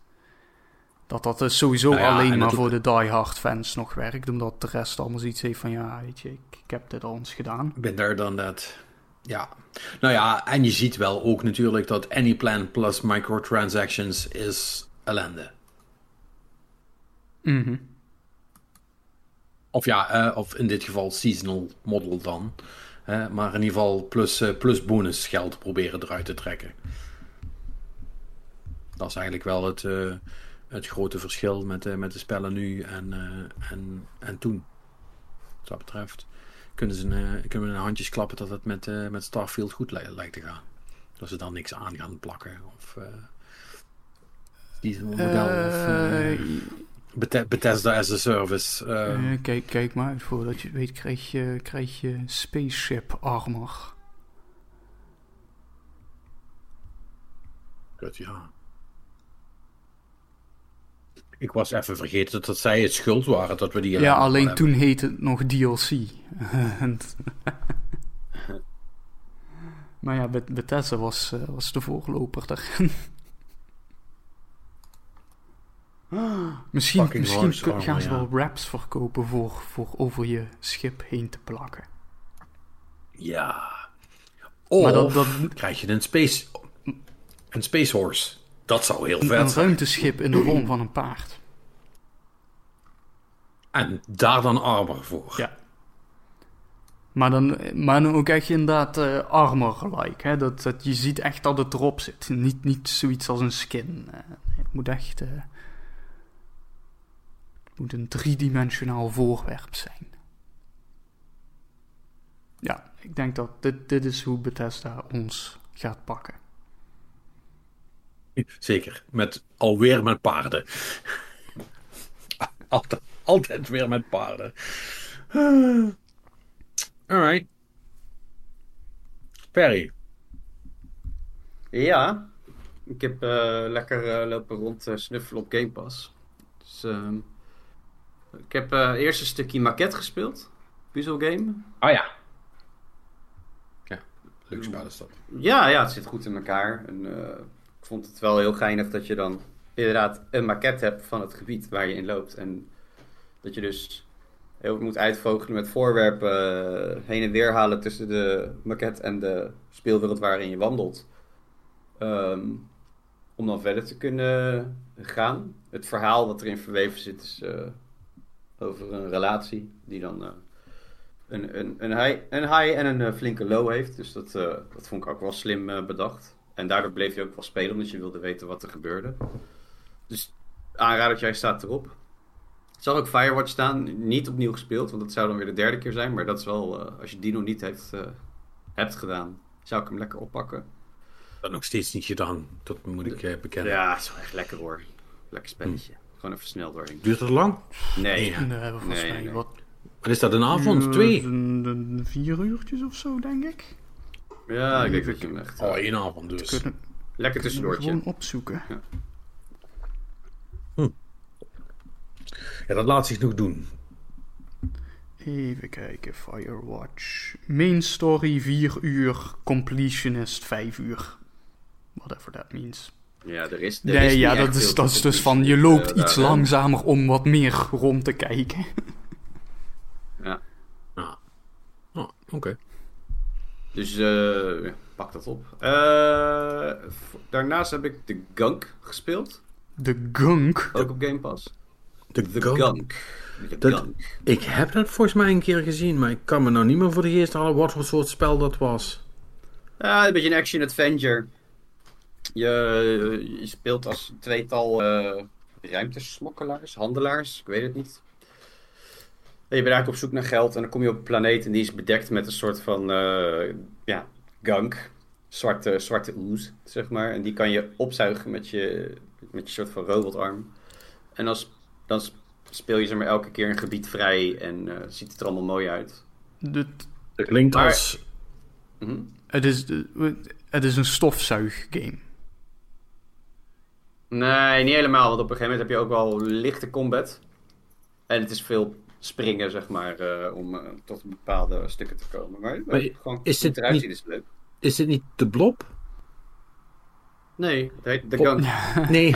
dat dat dus sowieso Nou ja, alleen en maar voor de diehard fans nog werkt. Omdat de rest allemaal zoiets heeft van ja, weet je, ik, ik heb dit al eens gedaan. Ben daar dan dat. Ja. Nou ja, en je ziet wel ook natuurlijk dat any plan plus microtransactions is ellende. Mhm. Of ja, eh, of in dit geval seasonal model dan. Maar in ieder geval plus, eh, plus bonus geld proberen eruit te trekken. Dat is eigenlijk wel het, eh, het grote verschil met, eh, met de spellen nu en, eh, en, en toen. Wat dat betreft kunnen, ze, een, kunnen we een handjes klappen dat het met, eh, met Starfield goed li- lijkt te gaan. Dat ze dan niks aan gaan plakken. Of eh seasonal model. of eh, Eh, Bethe- Bethesda as a service. eh, Eh, kijk, kijk maar uit, voordat je het weet krijg je, krijg je spaceship armor. Kut, ja. Ik was even vergeten dat, zij het schuld waren dat we die... Ja, alleen hebben. toen heette het nog DLC. (laughs) Maar ja, Beth- Bethesda was, eh, was de voorloper daarin. (gasps) misschien Fucking misschien gaan ze ja. wel wraps verkopen voor, voor over je schip heen te plakken. Ja. Of Maar dat- dat- krijg je een space... Een space horse. Dat zou heel Een, vet een zijn. ruimteschip in de vorm van een paard. En daar dan armor voor. Ja. Maar dan, maar dan ook echt inderdaad eh armor-like. Hè? Dat, dat je ziet echt dat het erop zit. Niet, niet zoiets als een skin. Eh, het moet echt... het moet een driedimensionaal voorwerp zijn. Ja, ik denk dat dit, dit is hoe Bethesda ons gaat pakken. Zeker. Met, alweer met paarden. (laughs) altijd, altijd weer met paarden. (sighs) Alright. Perry. Ja, ik heb eh, lekker eh, lopen rond eh, snuffelen op Game Pass. Dus, ehm, ik heb eh eerst een stukje maquette gespeeld. Puzzelgame. Ah ja. Ja, leuk spel is dat. Ja, ja, het zit goed in elkaar. En, eh, vond het wel heel geinig dat je dan inderdaad een maquette hebt van het gebied waar je in loopt. En dat je dus heel moet uitvogelen met voorwerpen eh, heen en weer halen tussen de maquette en de speelwereld waarin je wandelt. Ehm, om dan verder te kunnen gaan. Het verhaal dat erin verweven zit is eh, over een relatie die dan eh, een, een, een, high, high en een flinke low heeft. Dus dat, dat vond ik ook wel slim bedacht. En daardoor bleef je ook wel spelen, omdat je wilde weten wat er gebeurde. Dus aanradertje, hij staat erop. Er zal ook Firewatch staan, niet opnieuw gespeeld, want dat zou dan weer de derde keer zijn. Maar dat is wel, eh, als je die nog niet heeft, eh, hebt gedaan, zou ik hem lekker oppakken. Dat nog steeds niet gedaan. Dat moet ik eh, bekennen. Ja, is wel echt lekker hoor. Lekker spelletje. Gewoon even snel doorheen. Duurt het lang? Nee, volgens Nee, mij nee. wat... Wat is dat, een avond? Twee? een- een vier uurtjes of zo, denk ik. Ja, ik denk dat je hem echt... eh, Oh, één avond dus. Kunnen, lekker tussendoortje. gewoon opzoeken. Ja, dat laat zich nog doen. Even kijken, Firewatch. Main story 4 uur, completionist 5 uur. Whatever that means. Ja, er is, er Nee, is ja, dat is, veel dat is dus van je loopt Eh, iets eh, langzamer om wat meer rond te kijken. Ja. Ah. Oh, oké. Dus eh, ja, pak dat op. Eh, daarnaast heb ik The Gunk gespeeld. De gunk. Ook op Game Pass. De The Gunk. Gunk. The Dat- Gunk. Ik heb dat volgens mij een keer gezien, maar ik kan me nou niet meer voor de geest halen wat voor soort spel dat was. Ja, een beetje een action-adventure. Je, je speelt als tweetal eh ruimtesmokkelaars, handelaars, ik weet het niet. Je bent eigenlijk op zoek naar geld en dan kom je op een planeet en die is bedekt met een soort van eh, ja, gunk. Zwarte, zwarte ooze, zeg maar. En die kan je opzuigen met je, met je soort van robotarm. En dan, s- dan speel je zeg maar elke keer een gebied vrij en eh, ziet het er allemaal mooi uit. Dit, Dat klinkt Maar- als... Mhm. het, is, het is een stofzuiggame. Nee, niet helemaal. Want op een gegeven moment heb je ook wel lichte combat. En het is veel springen, zeg maar, eh, om eh, tot bepaalde stukken te komen. Maar, Maar gewoon is dit eruit niet- zien is leuk. Is dit niet de blob? Nee, het heet Oh. Gun. (laughs) Nee,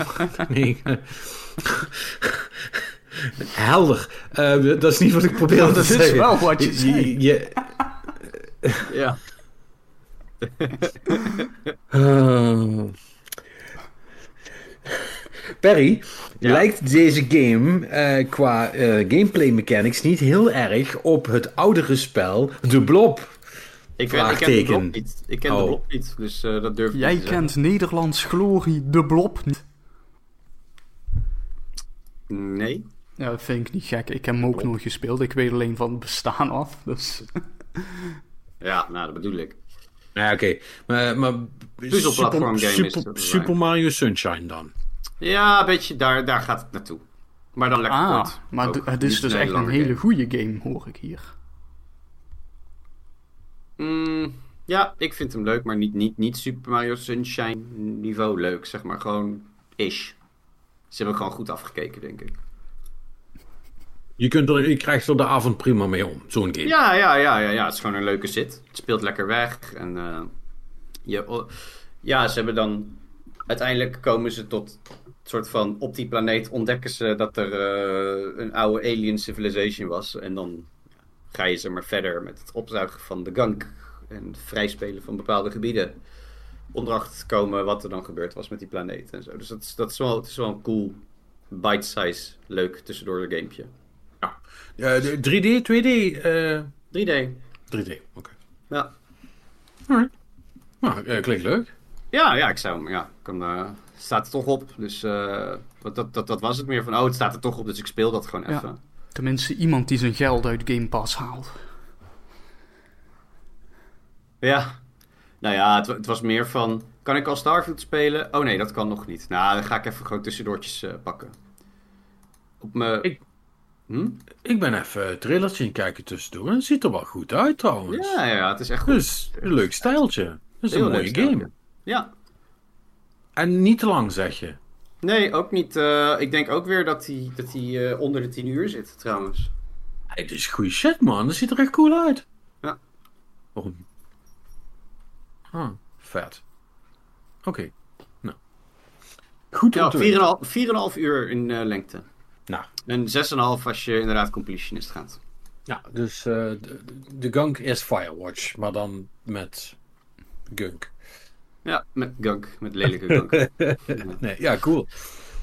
nee. Helder. Eh, dat is niet wat ik probeer te dat is zeggen. wel wat je zei. je- Ja. (laughs) (laughs) Eh. Perry, Ja. lijkt deze game eh, qua eh, gameplay mechanics niet heel erg op het oudere spel De Blob? Ik, ken- ik ken de blok niet. Ik ken Oh. de blok niet, dus eh, dat durf ik Jij niet te kent Nederlands glorie, de blob niet. Nee. Ja, dat vind ik niet gek. Ik heb hem ook nooit gespeeld. Ik weet alleen van het bestaan af. Dus. (laughs) Ja, nou, dat bedoel ik. Ja, oké. Maar, maar Puzzelplatform Super, game is Super, het, Super Mario Sunshine dan? Ja, een beetje, daar, daar gaat het naartoe. Maar dan lekker Ah, kort. maar Ook het is dus echt een hele game. goede game, hoor ik hier. Mm, ja, ik vind hem leuk, maar niet, niet, niet Super Mario Sunshine niveau leuk, zeg maar. Gewoon ish. Ze hebben gewoon goed afgekeken, denk ik. Je, kunt er, je krijgt er de avond prima mee om, zo'n game. Ja, ja, ja, ja, ja. Het is gewoon een leuke zit. Het speelt lekker weg. En eh, je, oh, ja, ze hebben dan... Uiteindelijk komen ze tot een soort van... Op die planeet ontdekken ze dat er eh, een oude alien civilization was. En dan ga je zeg maar verder met het opzuigen van de gunk. En het vrijspelen van bepaalde gebieden. Om erachter te komen wat er dan gebeurd was met die planeet en zo. Dus dat is, dat is, wel, het is wel een cool bite-size leuk tussendoor de gamepje. Ja, de 3D, 2D? eh 3D. 3D, oké. Ja. Alright. Nou, eh, klinkt leuk. Ja, ja, ik zou hem, ja, ik kan, eh, staat er toch op. Dus eh, wat, dat, dat, dat was het meer van, oh, het staat er toch op, dus ik speel dat gewoon Ja. even. Tenminste, iemand die zijn geld uit Game Pass haalt. Ja. Nou ja, het, het was meer van, kan ik al Starfield spelen? Oh nee, dat kan nog niet. Nou, dan ga ik even gewoon tussendoortjes eh, pakken. Op mijn... Ik- Hm? Ik ben even een trailertje aan kijken tussendoor. En het ziet er wel goed uit trouwens. Ja, ja, het is echt goed. Dus een leuk stijltje. Dat is Heel een leuk mooie game. Ja. En niet te lang, zeg je. Nee, ook niet. eh, ik denk ook weer dat hij dat hij, eh, onder de 10 uur zit, trouwens. Hey, dit is goede shit, man. Dat ziet er echt cool uit. Ja. Waarom? Ah, vet. Oké. Nou. Goed Ja, te weten. 4,5 4,5 uur in eh, lengte. Nou, En 6,5 als je inderdaad completionist gaat. ja, dus de, de gunk is Firewatch, maar dan met gunk. Ja, met gunk, met lelijke (laughs) gunk. Nee, ja, cool.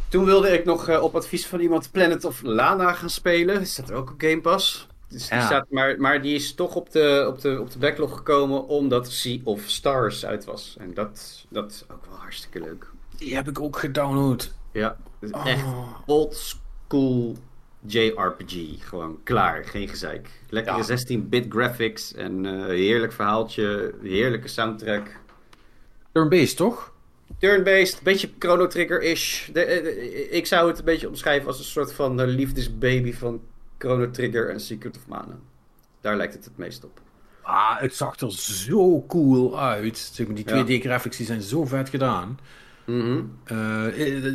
Toen wilde ik nog eh, op advies van iemand Planet of Lana gaan spelen. Staat er ook op Game Pass. Dus die Ja. staat, maar, maar die is toch op de, op, de, op de backlog gekomen omdat Sea of Stars uit was. En dat, dat is ook wel hartstikke leuk. Die heb ik ook gedownload. Ja, is echt Oh. old school JRPG. Gewoon klaar, geen gezeik. Lekkere Ja. 16-bit graphics en eh, heerlijk verhaaltje, heerlijke soundtrack. Turn-based, toch? Turn-based, beetje Chrono Trigger-ish. De- eh, eh, Ik zou het een beetje omschrijven als een soort van eh, liefdesbaby van Chrono Trigger en Secret of Mana. Daar lijkt het het meest op. Ah, het zag er zo cool uit. Zeg maar, die Ja. 2D-graphics die zijn zo vet gedaan. Mhm. Eh,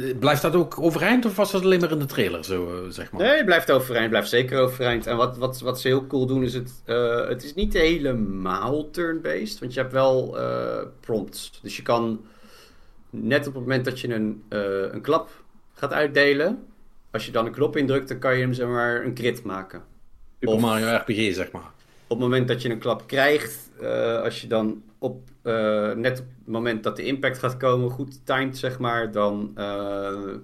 eh, blijft dat ook overeind of was dat alleen maar in de trailer zo, eh, zeg maar? Nee, het blijft overeind, blijft zeker overeind. En wat, wat, wat ze heel cool doen is het, eh, het is niet helemaal turn-based, want je hebt wel eh, prompts. Dus je kan net op het moment dat je een, eh, een klap gaat uitdelen, als je dan een knop indrukt, dan kan je hem zeg maar een crit maken. Super of- Mario RPG, zeg maar. Op het moment dat je een klap krijgt, eh, als je dan op, eh, net op het moment dat de impact gaat komen, goed timed zeg maar, dan eh,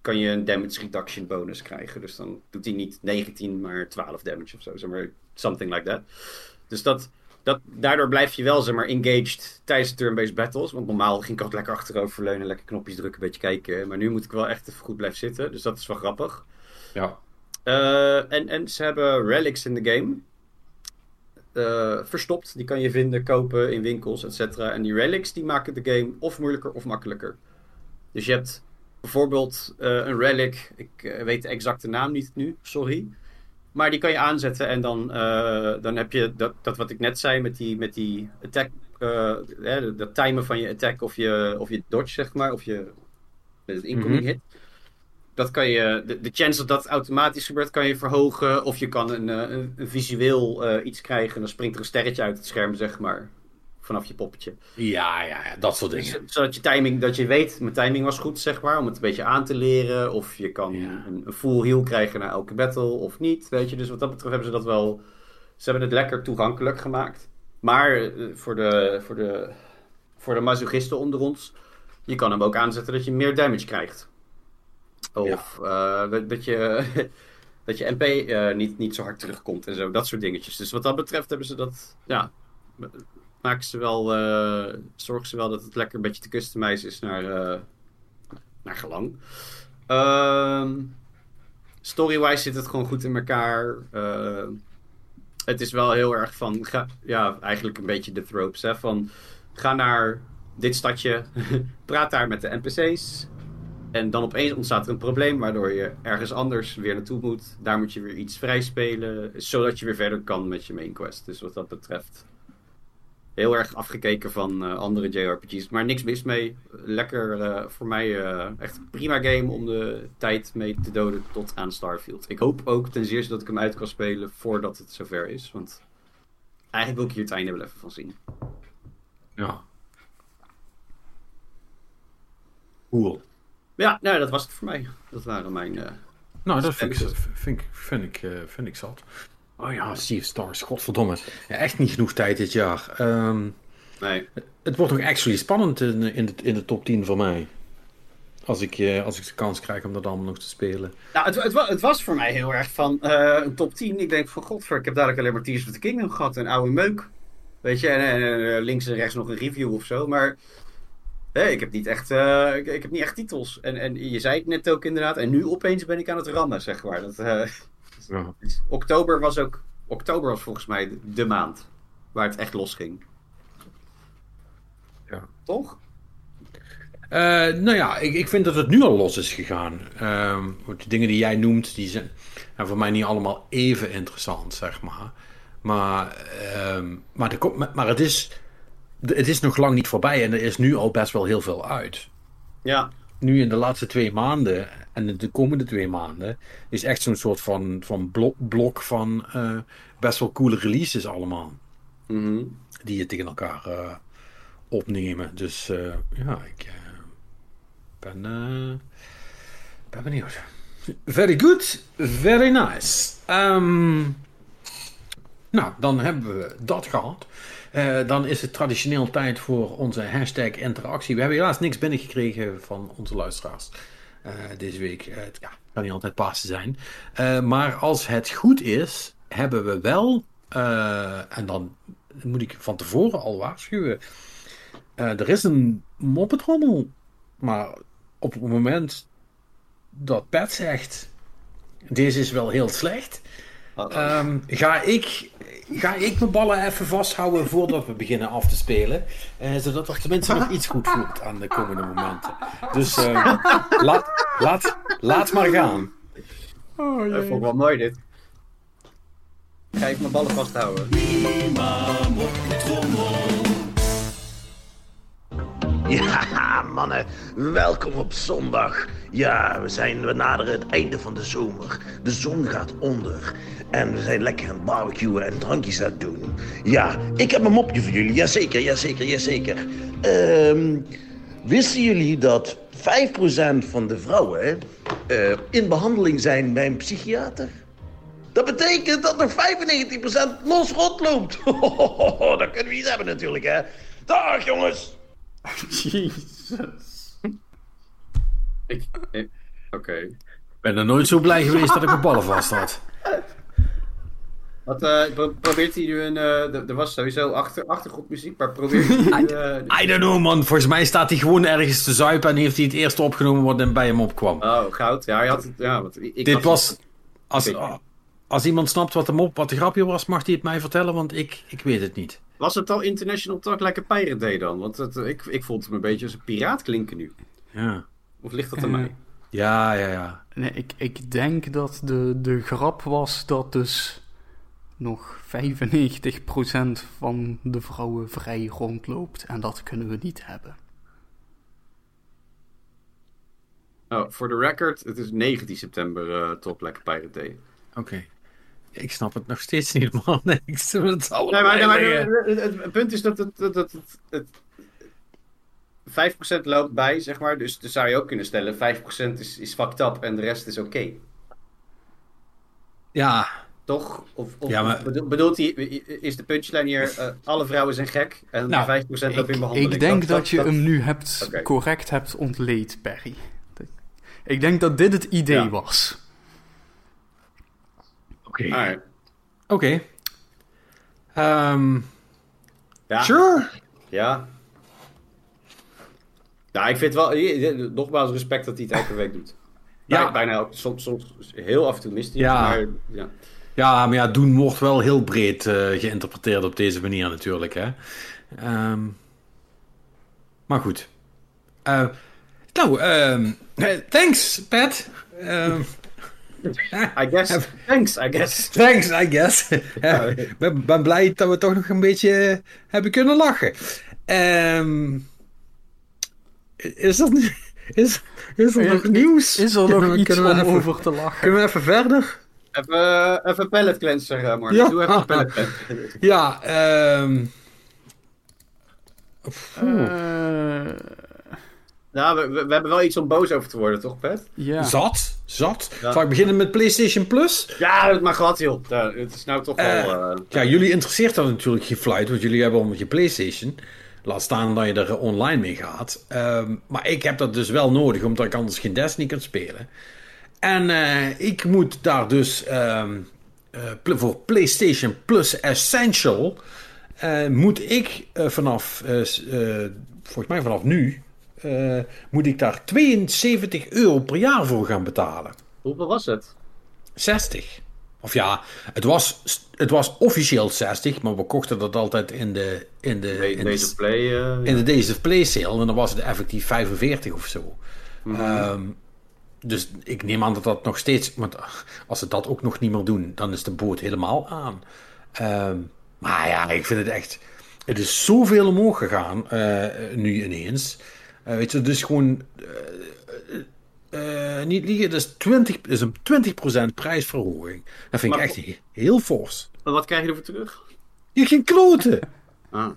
kan je een damage reduction bonus krijgen. Dus dan doet hij niet 19, maar 12 damage of zo, zeg maar, something like that. Dus dat, dat, daardoor blijf je wel zeg maar, engaged tijdens turn-based battles. Want normaal ging ik altijd lekker achterover leunen, lekker knopjes drukken, een beetje kijken. Maar nu moet ik wel echt even goed blijven zitten. Dus dat is wel grappig. Ja. Uh, en, en ze hebben relics in de game. Uh, verstopt. Die kan je vinden, kopen in winkels, et cetera. En die relics die maken de game of moeilijker of makkelijker. Dus je hebt bijvoorbeeld uh, een relic. Ik weet de exacte naam niet nu, sorry. Maar die kan je aanzetten en dan, dan heb je dat, dat wat ik net zei met die, met die attack. Hè, dat timen van je attack of je, of je dodge, zeg maar. Of je het incoming mm -hmm. hit. Dat kan je, de, de chance dat dat automatisch gebeurt, kan je verhogen. Of je kan een, een, een visueel uh, iets krijgen. En dan springt er een sterretje uit het scherm, zeg maar. Vanaf je poppetje. Ja, ja, ja dat soort dingen. Dus, zodat je timing, dat je weet, mijn timing was goed, zeg maar. Om het een beetje aan te leren. Of je kan ja. een, een, full heal krijgen na elke battle of niet. Weet je, dus wat dat betreft hebben ze dat wel. Ze hebben het lekker toegankelijk gemaakt. Maar uh, voor de, voor de, voor de masochisten onder ons. Je kan hem ook aanzetten dat je meer damage krijgt. Of uh, dat, dat je. (laughs) dat je MP uh, niet, niet zo hard terugkomt en zo. Dat soort dingetjes. Dus wat dat betreft hebben ze dat. Ja, maken ze wel, uh, zorgen ze wel dat het lekker een beetje te customize is naar, naar gelang. Uh, Story-wise zit het gewoon goed in elkaar. Het is wel heel erg van, ja, eigenlijk een beetje de tropes, hè, van ga naar dit stadje, (laughs) praat daar met de NPC's. En dan opeens ontstaat er een probleem waardoor je ergens anders weer naartoe moet. Daar moet je weer iets vrij spelen, zodat je weer verder kan met je main quest. Dus wat dat betreft heel erg afgekeken van uh, andere JRPG's. Maar niks mis mee. Lekker uh, voor mij uh, echt prima game om de tijd mee te doden tot aan Starfield. Ik hoop ook ten zeerste dat ik hem uit kan spelen voordat het zover is. Want eigenlijk wil ik hier het einde wel even van zien. Ja. Cool. Ja, nou, dat was het voor mij. Dat waren mijn... nou, dat vind ik, vind, ik, vind, ik, vind ik zat. Oh ja, Sea of Stars, godverdomme. Ja, echt niet genoeg tijd dit jaar. Um, nee. Het wordt nog actually spannend in, in, de, in de top 10 voor mij. Als ik, uh, als ik de kans krijg om dat allemaal nog te spelen. Nou, het, het, het was voor mij heel erg van uh, een top 10. Ik denk van godver, ik heb dadelijk alleen maar Tears of the Kingdom gehad. Een oude meuk. Weet je, en, en, en links en rechts nog een review of zo. Maar nee, ik heb niet echt, uh, ik, ik, heb niet echt titels. En, en je zei het net ook inderdaad. En nu opeens ben ik aan het rammen, zeg maar. Dat, ja. (laughs) Oktober was ook. Oktober was volgens mij de maand waar het echt los ging. Ja. Toch? Uh, nou ja, ik, ik vind dat het nu al los is gegaan. Uh, de dingen die jij noemt, die zijn nou, voor mij niet allemaal even interessant, zeg maar. Maar, uh, maar, de, maar het, is, het is nog lang niet voorbij en er is nu al best wel heel veel uit. Ja. Nu in de laatste twee maanden en de komende twee maanden is echt zo'n soort van, van blok, blok van uh, best wel coole releases allemaal. Mm -hmm. Die je tegen elkaar uh, opnemen. Dus uh, ja, ik ben, ben benieuwd. Very good, very nice. Um, nou, dan hebben we dat gehad. Uh, dan is het traditioneel tijd voor onze hashtag interactie. We hebben helaas niks binnengekregen van onze luisteraars. Uh, deze week. Uh, het kan niet altijd Pasen zijn. Maar als het goed is, hebben we wel, en dan moet ik van tevoren al waarschuwen. er is een moppetrommel, maar op het moment dat Pat zegt, deze is wel heel slecht, um, ga ik ga ik mijn ballen even vasthouden voordat we beginnen af te spelen. Uh, zodat er tenminste nog iets goed voelt aan de komende momenten. Dus uh, laat, laat, laat maar gaan. Oh, dat vond ik wel mooi dit. Ga ik mijn ballen vasthouden. Ja, mannen, welkom op zondag. Ja, we, zijn, we naderen het einde van de zomer. De zon gaat onder. En we zijn lekker aan het barbecuen en drankjes aan het doen. Ja, ik heb een mopje voor jullie. Jazeker, jazeker, jazeker. Um, wisten jullie dat 5% van de vrouwen uh, in behandeling zijn bij een psychiater? Dat betekent dat nog 95% los rondloopt. dat kunnen we niet hebben natuurlijk, hè. Dag, jongens. (laughs) Jezus. Ik, ik Oké. Okay. Ik ben er nooit zo blij geweest dat ik mijn ballen vast had. Wat, eh, pro- probeert hij nu een... eh, er- was sowieso achter, achtergrondmuziek, maar probeert hij (laughs) eh, I don't know, man. Volgens mij staat hij gewoon ergens te zuipen en heeft hij het eerst opgenomen wat er bij hem opkwam. oh, goud. Ja, hij had het... Ja, want ik Dit was... Als. Als iemand snapt wat, hem op, wat de grapje was, mag hij het mij vertellen, want ik, ik weet het niet. Was het al International Talk Like a Pirate Day dan? Want het, eh, ik, ik vond hem een beetje als een piraat klinken nu. Ja, Of ligt dat aan Eh, mij? ja, ja. ja. Nee, ik, ik denk dat de, de grap was dat dus nog 95% van de vrouwen vrij rondloopt. En dat kunnen we niet hebben. Oh, voor de record, het is 19 september eh Talk Like a Pirate Day. Oké. Ik snap het nog steeds niet, man. (laughs) Ik het Nee, allebei maar, nee, maar liggen. het, punt is dat het, dat, dat het, het 5% loopt bij, zeg maar. Dus, dus zou je ook kunnen stellen, 5% is, is fucked up en de rest is oké. Ja, Toch? Of, of, Ja, maar- of bedo- bedoelt hij, is de punchline hier, eh, alle vrouwen zijn gek en Nou, 5% loopt in behandeling? ik denk dat, je hem nu hebt, correct hebt ontleed, Perry. Ik denk dat dit het idee Ja. was. Oké. Alright. Oké. Ehm, Ja, Sure. ja. Ja, ik vind wel, nogmaals respect dat hij het elke week doet. (laughs) Ja. Bijna, ook- soms, soms heel af en toe mist hij Ja. het, maar ja. Ja, maar ja, doen wordt wel heel breed eh, geïnterpreteerd op deze manier natuurlijk, hè. Ehm, maar goed. Eh, nou, ehm, eh, (laughs) thanks, Pat. Ehm, I guess, (laughs) thanks, I guess. thanks, I guess. (laughs) Ja, Ik ben, ben blij dat we toch nog een beetje eh, hebben kunnen lachen. Ehm, is er, nu- is, is er nog nieuws? Is er Kunnen nog we- iets kunnen om even, over te lachen? Kunnen we even verder? Even, even pellet cleanser, uh, Mark. Ja. Doe even (laughs) cleanser. Ja, ehm... Eh, Nou, we, we, we hebben wel iets om boos over te worden, toch, Pet? ja. Zat, zat. Ja. Zal ik beginnen met PlayStation Plus? Ja, het mag gehad, joh. Ja, het is nou toch wel... Eh, eh, Ja, jullie interesseert dat natuurlijk geen fluit, want jullie hebben allemaal je PlayStation. Laat staan dat je er online mee gaat. Ehm, maar ik heb dat dus wel nodig, omdat ik anders geen Destiny kan spelen. En eh, ik moet daar dus ehm, eh, voor PlayStation Plus Essential... eh, moet ik eh, vanaf, eh, eh, volgens mij vanaf nu... eh, moet ik daar 72 euro per jaar voor gaan betalen. Hoeveel was het? 60. Of ja, het was, het was officieel 60, maar we kochten dat altijd in de, in de, in de, Deze play... eh, in de Days of Play sale. En dan was het effectief 45 of zo. Ehm, dus ik neem aan dat dat nog steeds... Want als ze dat ook nog niet meer doen, dan is de boot helemaal aan. Ehm, maar ja, ik vind het echt... Het is zoveel omhoog gegaan, eh, nu ineens. Eh, weet je, dus gewoon... eh, eh, niet liegen, is, 20, dat is een 20% prijsverhoging. Dat vind ik Maar- echt he- heel fors. En wat krijg je ervoor terug? Je geen kloten. Ah.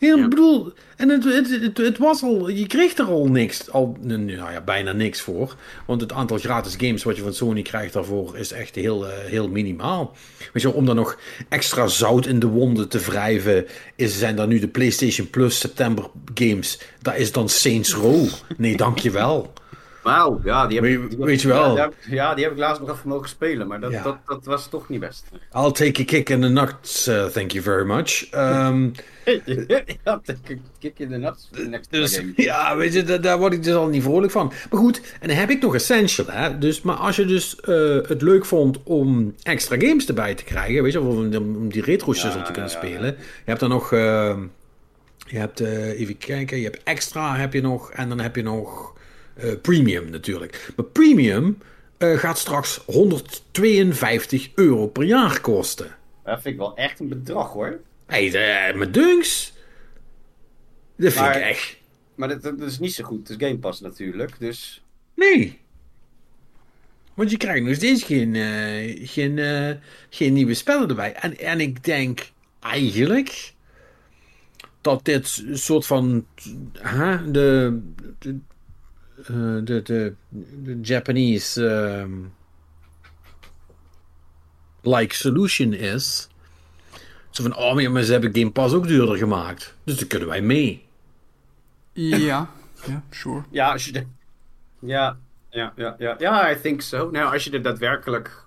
Heel, Ja. Ik bedoel, en het, het, het, het was al, je kreeg er al niks, al, nou ja, bijna niks voor. Want het aantal gratis games wat je van Sony krijgt daarvoor is echt heel, eh, heel minimaal. Weet je, om dan nog extra zout in de wonden te wrijven, is, zijn dan nu de PlayStation Plus September games. Dat is dan Saints Row. Nee, dankjewel. Wauw, ja, die heb, Weet- heb- je wel. Ja, die heb, ja, die heb ik laatst nog even mogen spelen, maar dat, Ja. dat, dat was toch niet best. I'll take a kick in the nuts, uh, thank you very much. Ehm, (laughs) ja, kick in de nuts. de next Dus (laughs) ja, weet je, daar, daar word ik dus al niet vrolijk van. Maar goed, en dan heb ik nog Essential, hè. Dus, maar als je dus eh, het leuk vond om extra games erbij te krijgen, weet je, of om, om die retro Ja, te kunnen spelen. Je hebt dan nog, eh, je hebt, eh, even kijken, je hebt extra heb je nog, en dan heb je nog premium natuurlijk. Maar premium eh, gaat straks 152 euro per jaar kosten. Dat vind ik wel echt een bedrag hoor. Hé, hey, met dunks. Dat vind Maar- ik echt... Maar dat, dat is niet zo goed. Het is Game Pass natuurlijk. Dus Nee. Want je krijgt nog steeds geen, eh, geen, eh, geen nieuwe spellen erbij. En, en ik denk eigenlijk dat dit een soort van de, de, eh, de, de, de Japanese ehm, like solution is. Zo van, oh maar ze hebben Game Pass ook duurder gemaakt. Dus dan kunnen wij mee. Ja, ja, sure. ja, als je de... Ja, ja, ja, ja. Ja, I think so. Nou, als je er daadwerkelijk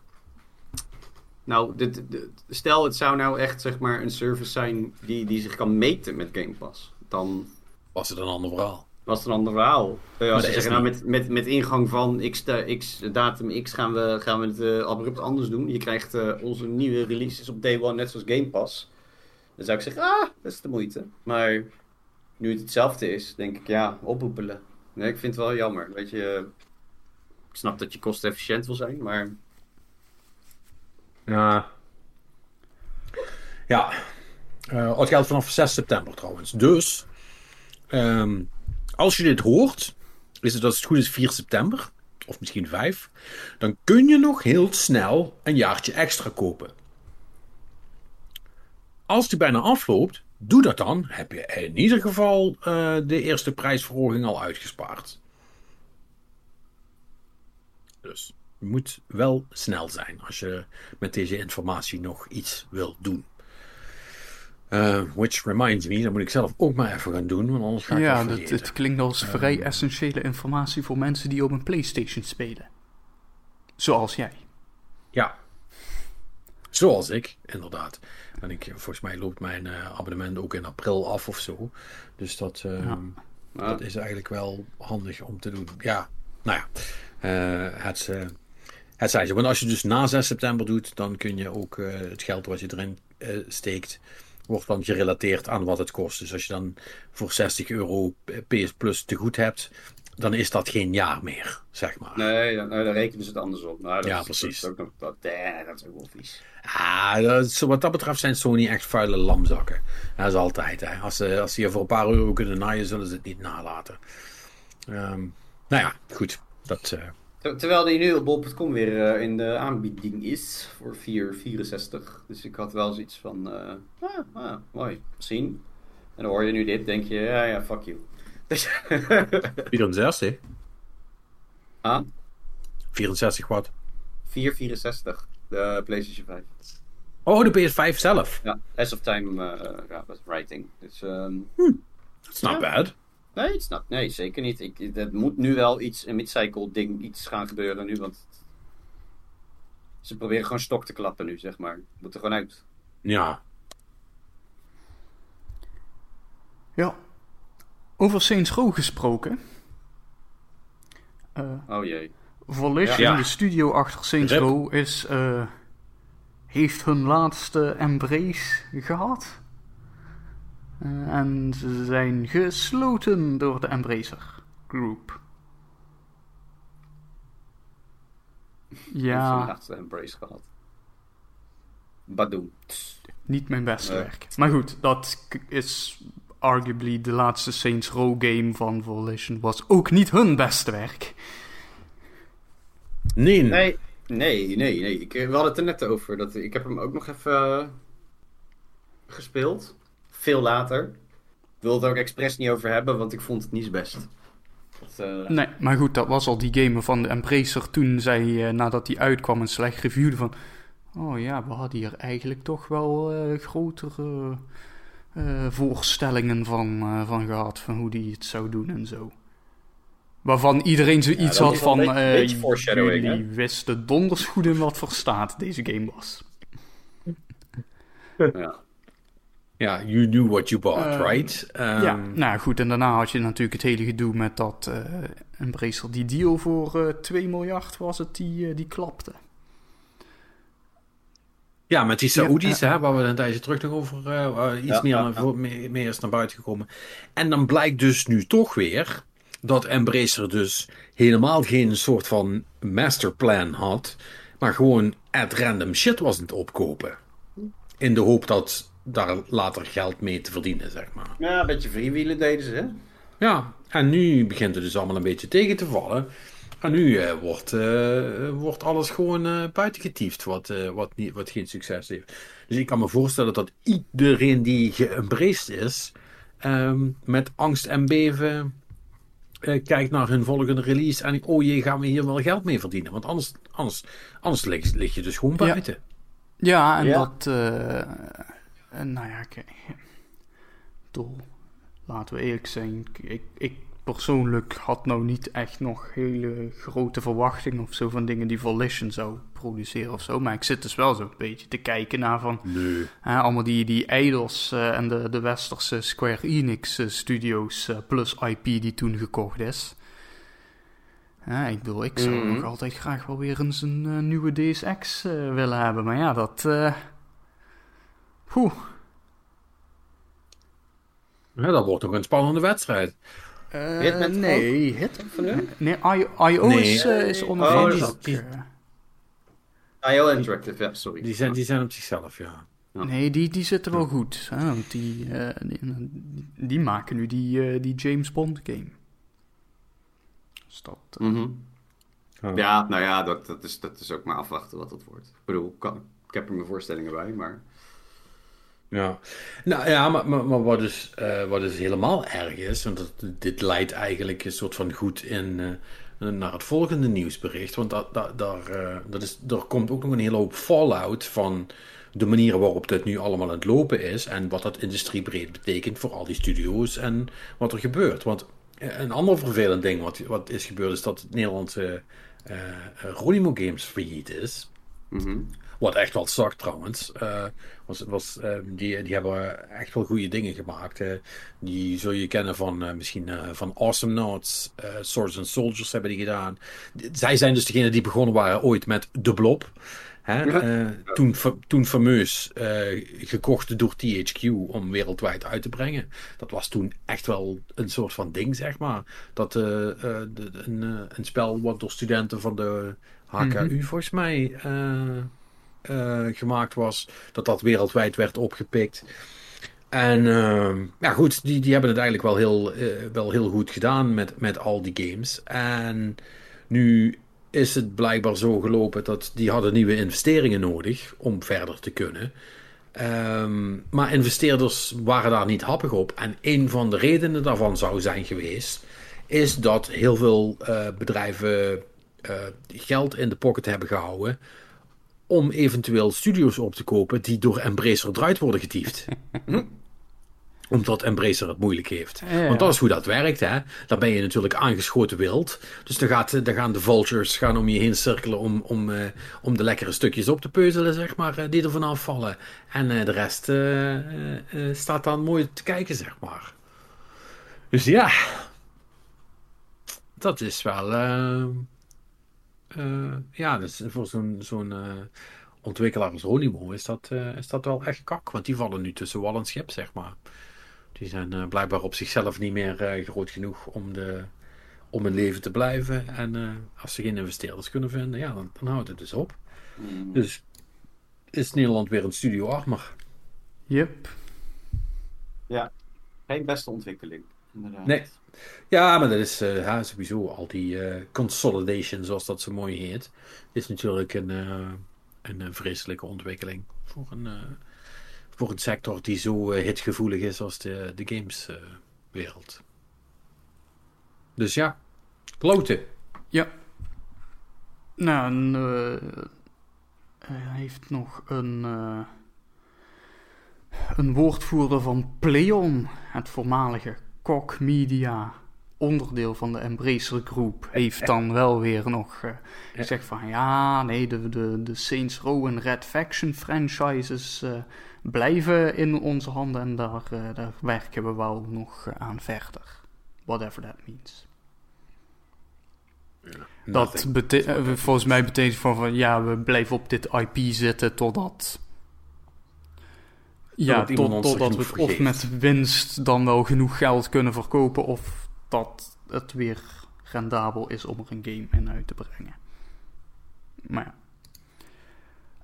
Nou, dit, dit- stel het zou nou echt zeg maar een service zijn die, die zich kan meten met Game Pass. Dan Was het een ander verhaal. Was een ander verhaal. Eh, als ze zeggen, nou, met, met, met ingang van X, da- X, datum X gaan we, gaan we het eh, abrupt anders doen. Je krijgt eh, onze nieuwe releases op day one, net zoals Game Pass. Dan zou ik zeggen, ah, dat is de moeite. Maar nu het hetzelfde is, denk ik, ja, ophoepelen. Nee, ik vind het wel jammer. Weet je, ik snap dat je kostenefficiënt wil zijn, maar Ja. Ja. Eh, het geldt vanaf 6 september trouwens. Dus, ehm, als je dit hoort, is het als het goed is 4 september, of misschien 5, dan kun je nog heel snel een jaartje extra kopen. Als die bijna afloopt, doe dat dan. Heb je in ieder geval eh, de eerste prijsverhoging al uitgespaard. Dus je moet wel snel zijn als je met deze informatie nog iets wil doen. Eh, which reminds me, dat moet ik zelf ook maar even gaan doen, want anders ga ik Ja, het dat, het klinkt als vrij essentiële informatie voor mensen die op een PlayStation spelen. Zoals jij. Ja. Zoals ik, inderdaad. En ik, volgens mij loopt mijn eh, abonnement ook in april af of zo. Dus dat, eh, Ja. dat is eigenlijk wel handig om te doen. Ja, nou ja. eh, het, eh, het zij zo. Want als je dus na 6 september doet, dan kun je ook eh, het geld wat je erin eh, steekt, wordt dan gerelateerd aan wat het kost. Dus als je dan voor 60 euro PS Plus te goed hebt, dan is dat geen jaar meer, zeg maar. nee, dan, nou, dan rekenen ze het andersom. Nou, dat Ja, is, precies. Dat is, ook nog, dat, eh, dat is ook wel vies. Ah, dat is- wat dat betreft zijn Sony echt vuile lamzakken. Dat is altijd. Hè. Als, ze, als ze je voor een paar euro kunnen naaien, zullen ze het niet nalaten. Ehm, nou ja, goed. Dat, eh, Terwijl die nu op bol.com weer eh, in de aanbieding is voor 4,64. Dus ik had wel zoiets van, eh, ah, ah, mooi, zien. En dan hoor je nu dit, denk je, ja, ja, fuck you. (laughs) Dus, 64. ah, 64 watt. 4,64, de PlayStation 5. Oh, de PS5 zelf. Ja, as of time ja, was writing. Dus, That's not bad. Nee, het snap, nee, zeker niet. Ik, het moet nu wel iets, een mid-cycle ding, iets gaan gebeuren nu, want ze proberen gewoon stok te klappen nu, zeg maar. Moet er gewoon uit. Ja. Ja. Over Saints Row gesproken. Eh Oh jee. Volition, Ja. de studio achter Saints. Row, is, eh, heeft hun laatste embrace gehad. Eh, en ze zijn gesloten door de Embracer Group. Ik heb Ja, zo'n laatste embrace gehad. Badoem. niet mijn beste Nee. werk. Maar goed, dat is arguably de laatste Saints Row game van Volition. Was ook niet hun beste werk. Nee. Nee, nee, nee, nee. Ik, we hadden het er net over. Dat, ik heb hem ook nog even eh, gespeeld. Veel later. Ik wilde het ook expres niet over hebben, want ik vond het niet zo best. Dat, eh, Nee, maar goed, dat was al die game van de Embracer toen zij, eh, nadat die uitkwam, een slecht reviewde van... Oh ja, we hadden hier eigenlijk toch wel eh, grotere eh, voorstellingen van, eh, van gehad, van hoe die het zou doen en zo. Waarvan iedereen zoiets dat had van... een beetje- eh, beetje foreshadowing, jullie wisten donders goed in wat voor staat deze game was. ja. Ja, you knew what you bought, Eh, right? Ehm, ja, nou goed, en daarna had je natuurlijk het hele gedoe met dat eh Embracer die deal voor eh 2 miljard was het, die, eh, die klapte. Ja, met die Saoedi's, Ja, hè, waar we een tijdje terug nog over eh, iets Ja, meer, ja, voor- mee, mee is naar buiten gekomen. En dan blijkt dus nu toch weer dat Embracer dus helemaal geen soort van masterplan had, maar gewoon at random shit was aan het opkopen. In de hoop dat daar later geld mee te verdienen, zeg maar. ja, een beetje freewheelen deden ze, hè? Ja, en nu begint het dus allemaal een beetje tegen te vallen. En nu eh, wordt, eh, wordt alles gewoon eh buitengetiefd wat, eh, wat, niet, wat geen succes heeft. Dus ik kan me voorstellen dat iedereen die geëmbraced is, ehm, met angst en beven eh, kijkt naar hun volgende release en oh jee, gaan we hier wel geld mee verdienen? Want anders, anders, anders lig, lig je dus gewoon buiten. Ja, en Ja. dat... eh, en nou ja, kijk. Toch, laten we eerlijk zijn. Ik, ik persoonlijk had nou niet echt nog hele grote verwachtingen of zo van dingen die Volition zou produceren of zo. Maar ik zit dus wel zo'n beetje te kijken naar van Nee. hè, allemaal die, die Eidos eh, en de, de westerse Square Enix eh, studios eh, plus IP die toen gekocht is. Ja, ik bedoel, ik zou Mhm. nog altijd graag wel weer eens een eh, nieuwe DSX eh, willen hebben. Maar ja, dat... eh Poeh. Ja, dat wordt nog een spannende wedstrijd. Eh, Hitman nee, hit. Van nu? Nee, IO Nee. is, eh, is Oh, onafhankelijk. die- eh. IO Interactive, ja, sorry. Die zijn, die zijn op zichzelf, ja. Ja. Nee, die, die zitten wel goed. Hè? Want die, eh, die, die maken nu die, eh, die James Bond game. Dus dat, Mhm. Ja, nou ja, dat, dat, is, dat is ook maar afwachten wat het wordt. Ik bedoel, kan, ik heb er mijn voorstellingen bij, maar... Ja, nou ja, maar, maar, wat, dus, eh, wat dus helemaal erg is, want dat, dit leidt eigenlijk een soort van goed in eh, naar het volgende nieuwsbericht. Want dat, dat, daar, eh, dat is, er komt ook nog een hele hoop fallout van de manier waarop dit nu allemaal aan het lopen is en wat dat industriebreed betekent voor al die studio's en wat er gebeurt. Want een ander vervelend ding wat, wat is gebeurd is dat het Nederlandse Ronimo Games failliet is. Mhm. Wat echt wel zag trouwens. Eh, was, was, eh, die, die hebben echt wel goede dingen gemaakt. die zul je kennen van eh, misschien eh, van Awesome Notes. Swords and Soldiers hebben die gedaan. Zij zijn dus degene die begonnen waren ooit met De Blob. Hè? Ja. toen, toen fameus gekocht door THQ om wereldwijd uit te brengen. Dat was toen echt wel een soort van ding, zeg maar. Dat de- een, een spel wat door studenten van de HKU volgens mij gemaakt was. Dat dat wereldwijd werd opgepikt. En ehm, ja, goed, die, die hebben het eigenlijk wel heel, eh, wel heel goed gedaan met, met al die games. En nu is het blijkbaar zo gelopen dat die hadden nieuwe investeringen nodig om verder te kunnen. Ehm, maar investeerders waren daar niet happig op. En een van de redenen daarvan zou zijn geweest, is dat heel veel eh, bedrijven eh, geld in de pocket hebben gehouden om eventueel studio's op te kopen die door Embracer eruit worden getiefd. (laughs) Omdat Embracer het moeilijk heeft. Ja. Want dat is hoe dat werkt. Hè? Dan ben je natuurlijk aangeschoten wild. Dus dan, gaat, dan gaan de vultures gaan om je heen cirkelen om, om, eh, om de lekkere stukjes op te peuzelen, zeg maar, eh, die er vanaf vallen. En eh, de rest staat dan mooi te kijken, zeg maar. Dus ja, dat is wel. Eh, ja, dus voor zo'n zo'n eh, ontwikkelaar als Ronimo is dat, eh, is dat wel echt kak. Want die vallen nu tussen wal en schip, zeg maar. Die zijn eh, blijkbaar op zichzelf niet meer groot genoeg om, de, om in leven te blijven. En eh, als ze geen investeerders kunnen vinden, ja, dan, dan houdt het dus op. Dus is Nederland weer een studio armer. Yep. Ja, geen beste ontwikkeling. Inderdaad. Nee. Ja, maar dat is ja, sowieso al die eh, consolidation, zoals dat zo mooi heet. Is natuurlijk een, eh, een eh, vreselijke ontwikkeling voor een, voor een sector die zo hitgevoelig is als de, de gameswereld. dus ja, kloten. Ja. Nou, hij heeft nog een, een woordvoerder van Pleon, het voormalige Koch Media, onderdeel van de Embracer Group, heeft dan wel weer nog eh, gezegd van ja, nee, de, de, de Saints Row en Red Faction franchises eh, blijven in onze handen en daar, eh, daar werken we wel nog aan verder. Whatever that means. Dat bete- eh, volgens mij betekent van, van ja, we blijven op dit IP zitten totdat. Ja, Totdat tot, we of met winst dan wel genoeg geld kunnen verkopen, of dat het weer rendabel is om er een game in uit te brengen. Maar ja.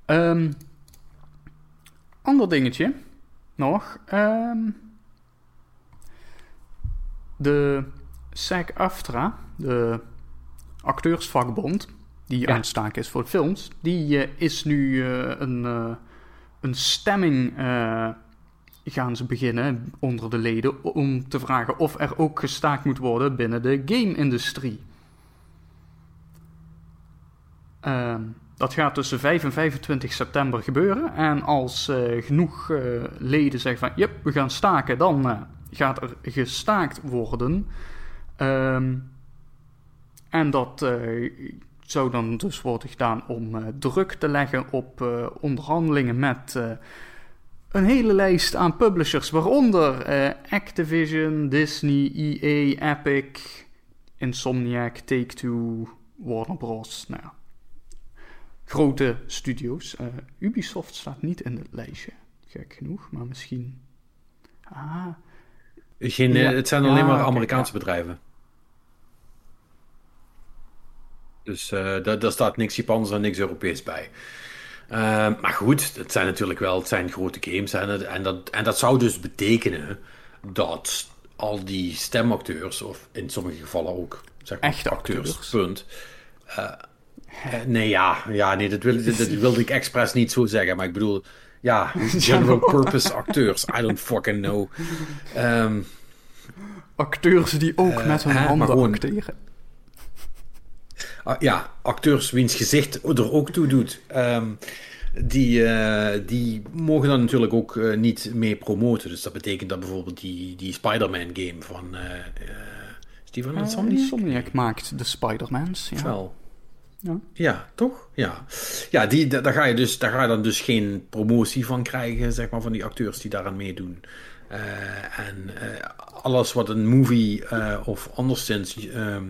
Ehm, ander dingetje nog. ehm, de SAG-AFTRA, de acteursvakbond, die Ja. aan het staken is voor films, die eh, is nu eh, een, eh, een stemming eh, gaan ze beginnen onder de leden om te vragen of er ook gestaakt moet worden binnen de game-industrie. Ehm, dat gaat tussen 5 en 25 september gebeuren. En als eh, genoeg eh, leden zeggen van, yep, we gaan staken, dan gaat er gestaakt worden. Ehm, en dat zou dan dus worden gedaan om eh, druk te leggen op eh, onderhandelingen met eh, een hele lijst aan publishers, waaronder Activision, Disney, EA, Epic, Insomniac, Take-Two, Warner Bros. Nou ja, grote studio's. Ubisoft staat niet in het lijstje, gek genoeg, maar misschien... Ah, Geen, Ja. Het zijn Ja, alleen maar Amerikaanse ja. bedrijven. Dus eh, daar, daar staat niks Japans en niks Europees bij. Eh, maar goed, het zijn natuurlijk wel het zijn grote games. En, en, dat, en dat zou dus betekenen dat al die stemacteurs, of in sommige gevallen ook zeg maar, Echte acteurs. punt. Eh, eh, nee, ja, ja nee, dat, wil, dat, dat wilde ik expres niet zo zeggen. Maar ik bedoel, ja, (laughs) general purpose acteurs. I don't fucking know. Ehm, acteurs die ook met hun handen gewoon- acteren. Ah, ja, acteurs wiens gezicht er ook toe doet. ehm, die, eh, die mogen dan natuurlijk ook eh, niet mee promoten. Dus dat betekent dat bijvoorbeeld die, die Spider-Man game van uh, Steven Insomniac? Insomniac maakt de Spider-Mans. Ja. Wel. Ja. Ja, toch? Ja, ja die, da- daar, ga je dus, daar ga je dan dus geen promotie van krijgen, zeg maar, van die acteurs die daaraan meedoen. En alles wat een movie of anderszins ehm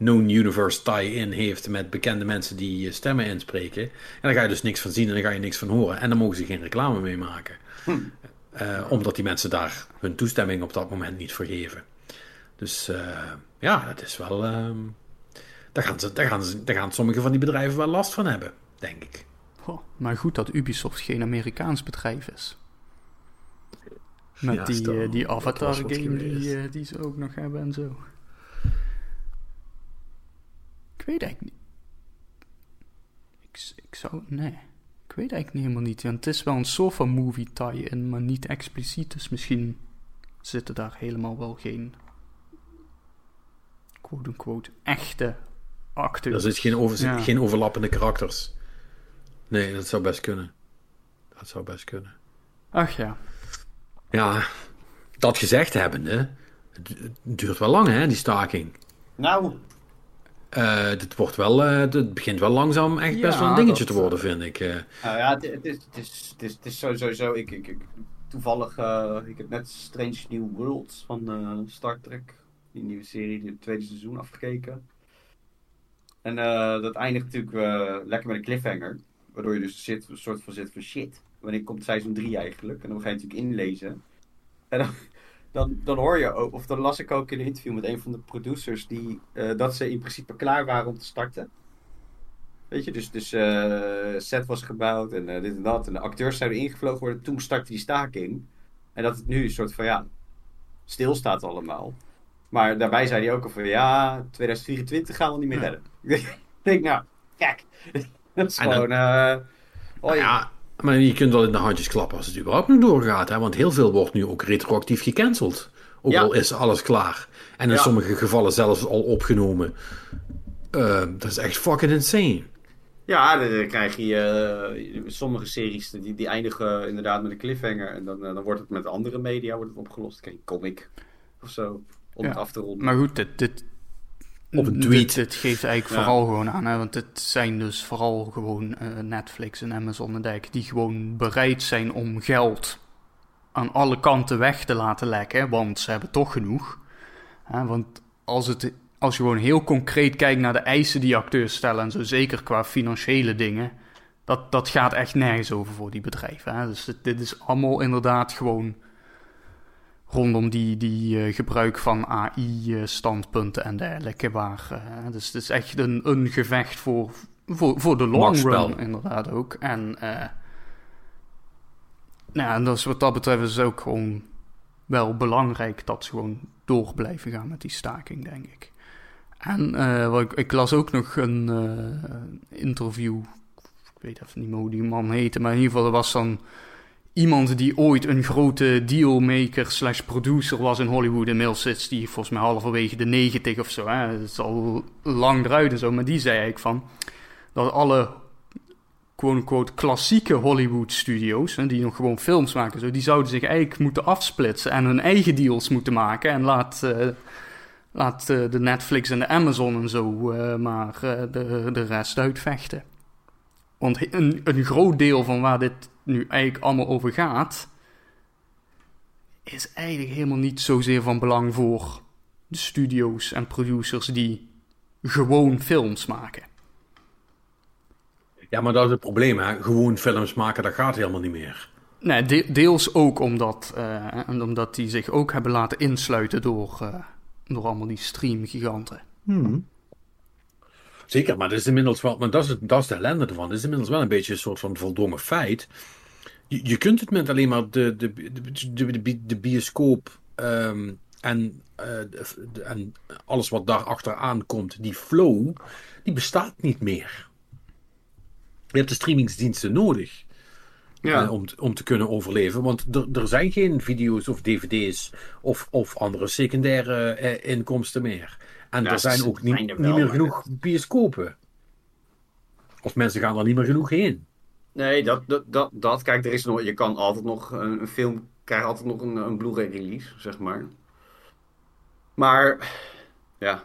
known universe tie-in heeft met bekende mensen die eh, stemmen inspreken. En daar ga je dus niks van zien en daar ga je niks van horen. En dan mogen ze geen reclame mee maken. Eh, omdat die mensen daar hun toestemming op dat moment niet voor geven. Dus eh, ja, het is wel... ehm, daar, gaan ze, daar, gaan ze, daar gaan sommige van die bedrijven wel last van hebben, denk ik. Maar goed dat Ubisoft geen Amerikaans bedrijf is. Met Ja, die, die dat Avatar was wat game geweest. die, die ze ook nog hebben en zo. Ik weet eigenlijk niet. Ik, ik zou... Nee. Ik weet eigenlijk niet helemaal niet. Want het is wel een soort van movie tie-in, maar niet expliciet. Dus misschien zitten daar helemaal wel geen... quote-unquote echte acteurs. Er zitten geen, over, Ja. geen overlappende karakters. Nee, dat zou best kunnen. Dat zou best kunnen. Ach ja. Ja, dat gezegd hebbende, het duurt wel lang, hè, die staking. Nou, Eh, dit wordt wel, eh, het begint wel langzaam echt Ja, best wel een dingetje dat, te worden, vind ik. eh. nou ja, het, het is, het, is, het, is, het is sowieso zo. Ik, ik, ik, toevallig, eh, ik heb net Strange New Worlds van eh, Star Trek, die nieuwe serie, die het tweede seizoen afgekeken. En eh, dat eindigt natuurlijk eh, lekker met een cliffhanger. Waardoor je dus zit, een soort van zit van shit. Wanneer komt seizoen 3 eigenlijk? En dan ga je natuurlijk inlezen. En dan, dan, dan hoor je ook, of dan las ik ook in een interview met een van de producers, die, eh, dat ze in principe klaar waren om te starten. Weet je, dus, dus eh, set was gebouwd en eh, dit en dat. En de acteurs zouden ingevlogen worden. Toen startte die staking. En dat het nu een soort van, ja, stilstaat allemaal. Maar daarbij zei hij ook al van, ja, 2024 gaan we niet meer Ja. redden. (laughs) ik denk, nou, kijk. (laughs) dat is En gewoon, oh, ja. Ja, maar je kunt wel in de handjes klappen als het überhaupt nog doorgaat, hè, want heel veel wordt nu ook retroactief gecanceld. Ook Ja. al is alles klaar. En in Ja. sommige gevallen zelfs al opgenomen. Eh, dat is echt fucking insane. Ja, dan, krijg je eh, sommige series die, die eindigen inderdaad met een cliffhanger. En dan, eh, dan wordt het met andere media wordt het opgelost. Kijk, comic of zo. Om Ja, het af te ronden. Maar goed, dit, dit, Op een dit- tweet. Dit, geeft eigenlijk Ja. vooral gewoon aan. Hè, want het zijn dus vooral gewoon eh, Netflix en Amazon en Dijk die gewoon bereid zijn om geld aan alle kanten weg te laten lekken. Want ze hebben toch genoeg. Hè, want als, het, als je gewoon heel concreet kijkt naar de eisen die acteurs stellen en zo, zeker qua financiële dingen. Dat, dat gaat echt nergens over voor die bedrijven. Hè. Dus dit, dit is allemaal inderdaad gewoon rondom die, die eh, gebruik van AI-standpunten en dergelijke. Waar, eh, dus het is echt een, een gevecht voor, voor, voor de long run, inderdaad ook. En, eh nou ja, en dus wat dat betreft is het ook gewoon wel belangrijk dat ze gewoon door blijven gaan met die staking, denk ik. En eh, wat ik, ik las ook nog een eh, interview, ik weet even niet meer hoe die man heette, maar in ieder geval er was dan iemand die ooit een grote dealmaker slash producer was in Hollywood. Inmiddels zit die volgens mij halverwege de 90 of zo. Hè. Het is al lang eruit en zo. Maar die zei eigenlijk van dat alle quote-unquote klassieke Hollywood studios, hè, die nog gewoon films maken, zo, die zouden zich eigenlijk moeten afsplitsen en hun eigen deals moeten maken. En laat, eh, laat eh, de Netflix en de Amazon en zo eh, maar de, de rest uitvechten. Want een, een groot deel van waar dit nu eigenlijk allemaal over gaat, is eigenlijk helemaal niet zozeer van belang voor de studio's en producers die gewoon films maken. Ja, maar dat is het probleem, hè. Gewoon films maken, dat gaat helemaal niet meer. Nee, de- deels ook omdat, eh, en omdat die zich ook hebben laten insluiten door, eh, door allemaal die streamgiganten. Zeker, maar dat is inmiddels wel, maar dat is, het, dat is de ellende ervan. Dat is inmiddels wel een beetje een soort van voldongen feit. Je, je kunt het met alleen maar de, de, de, de, de, bioscoop ehm, en, eh, de- de- en alles wat daar achteraan komt, die flow, die bestaat niet meer. Je hebt de streamingsdiensten nodig. Ja. eh, om, te- om te kunnen overleven. Want er, er zijn geen video's of dvd's of, of andere secundaire eh, inkomsten meer. En Ja, er zijn ook niet, niet meer genoeg bioscopen. Of mensen gaan er niet meer genoeg heen. Nee, dat, dat, dat, dat, kijk, er is nog, je kan altijd nog, een, een film krijgt altijd nog een, een Blu-ray release, zeg maar. Maar, ja,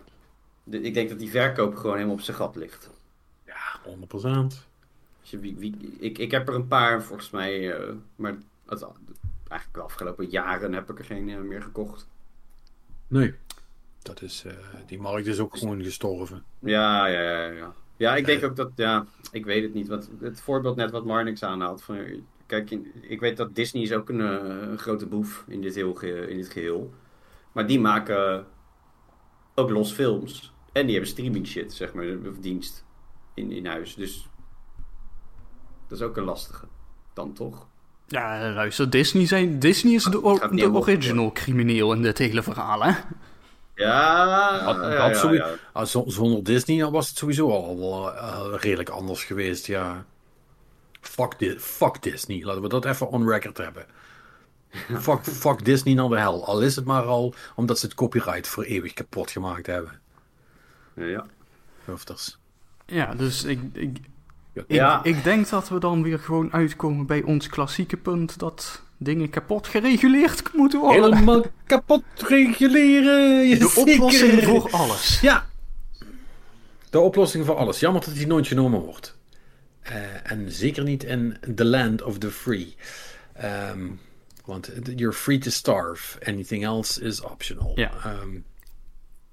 de- ik denk dat die verkoop gewoon helemaal op zijn gat ligt. Ja, 100%. Als je, wie, wie, ik, ik heb er een paar, volgens mij, eh, maar het, eigenlijk de afgelopen jaren heb ik er geen eh, meer gekocht. Nee. Dat is, eh, die markt is ook gewoon gestorven. Ja, ja, ja, ja. Ja, ik denk ook dat, ja, ik weet het niet. Want het voorbeeld net wat Marnix aanhaalt. Van, kijk, ik weet dat Disney is ook een, eh, een grote boef in dit, heel ge- in dit geheel. Maar die maken ook los films. En die hebben streaming shit, zeg maar, of dienst in, in huis. Dus dat is ook een lastige. Dan toch? Ja, luister, Disney, zijn, Disney is de, niet de original crimineel in dit hele verhaal, hè? Ja, Had- ja, had ja, sowieso- ja. Ah, Zonder Disney was het sowieso al wel eh, redelijk anders geweest, ja. Fuck, Di- fuck Disney, laten we dat even on record hebben. (laughs) fuck, fuck Disney naar de hel. Al is het maar al omdat ze het copyright voor eeuwig kapot gemaakt hebben. ja. Hoofders. Ja, dus ik, ik, ik, Ja. ik denk dat we dan weer gewoon uitkomen bij ons klassieke punt dat dingen kapot gereguleerd (laughs) moeten worden. Helemaal kapot reguleren. je de zeker. oplossing voor alles. Ja. De oplossing voor alles. Jammer dat die nooit genomen wordt. Eh, en zeker niet in the land of the free. Ehm, want you're free to starve. Anything else is optional. Ja. Ehm,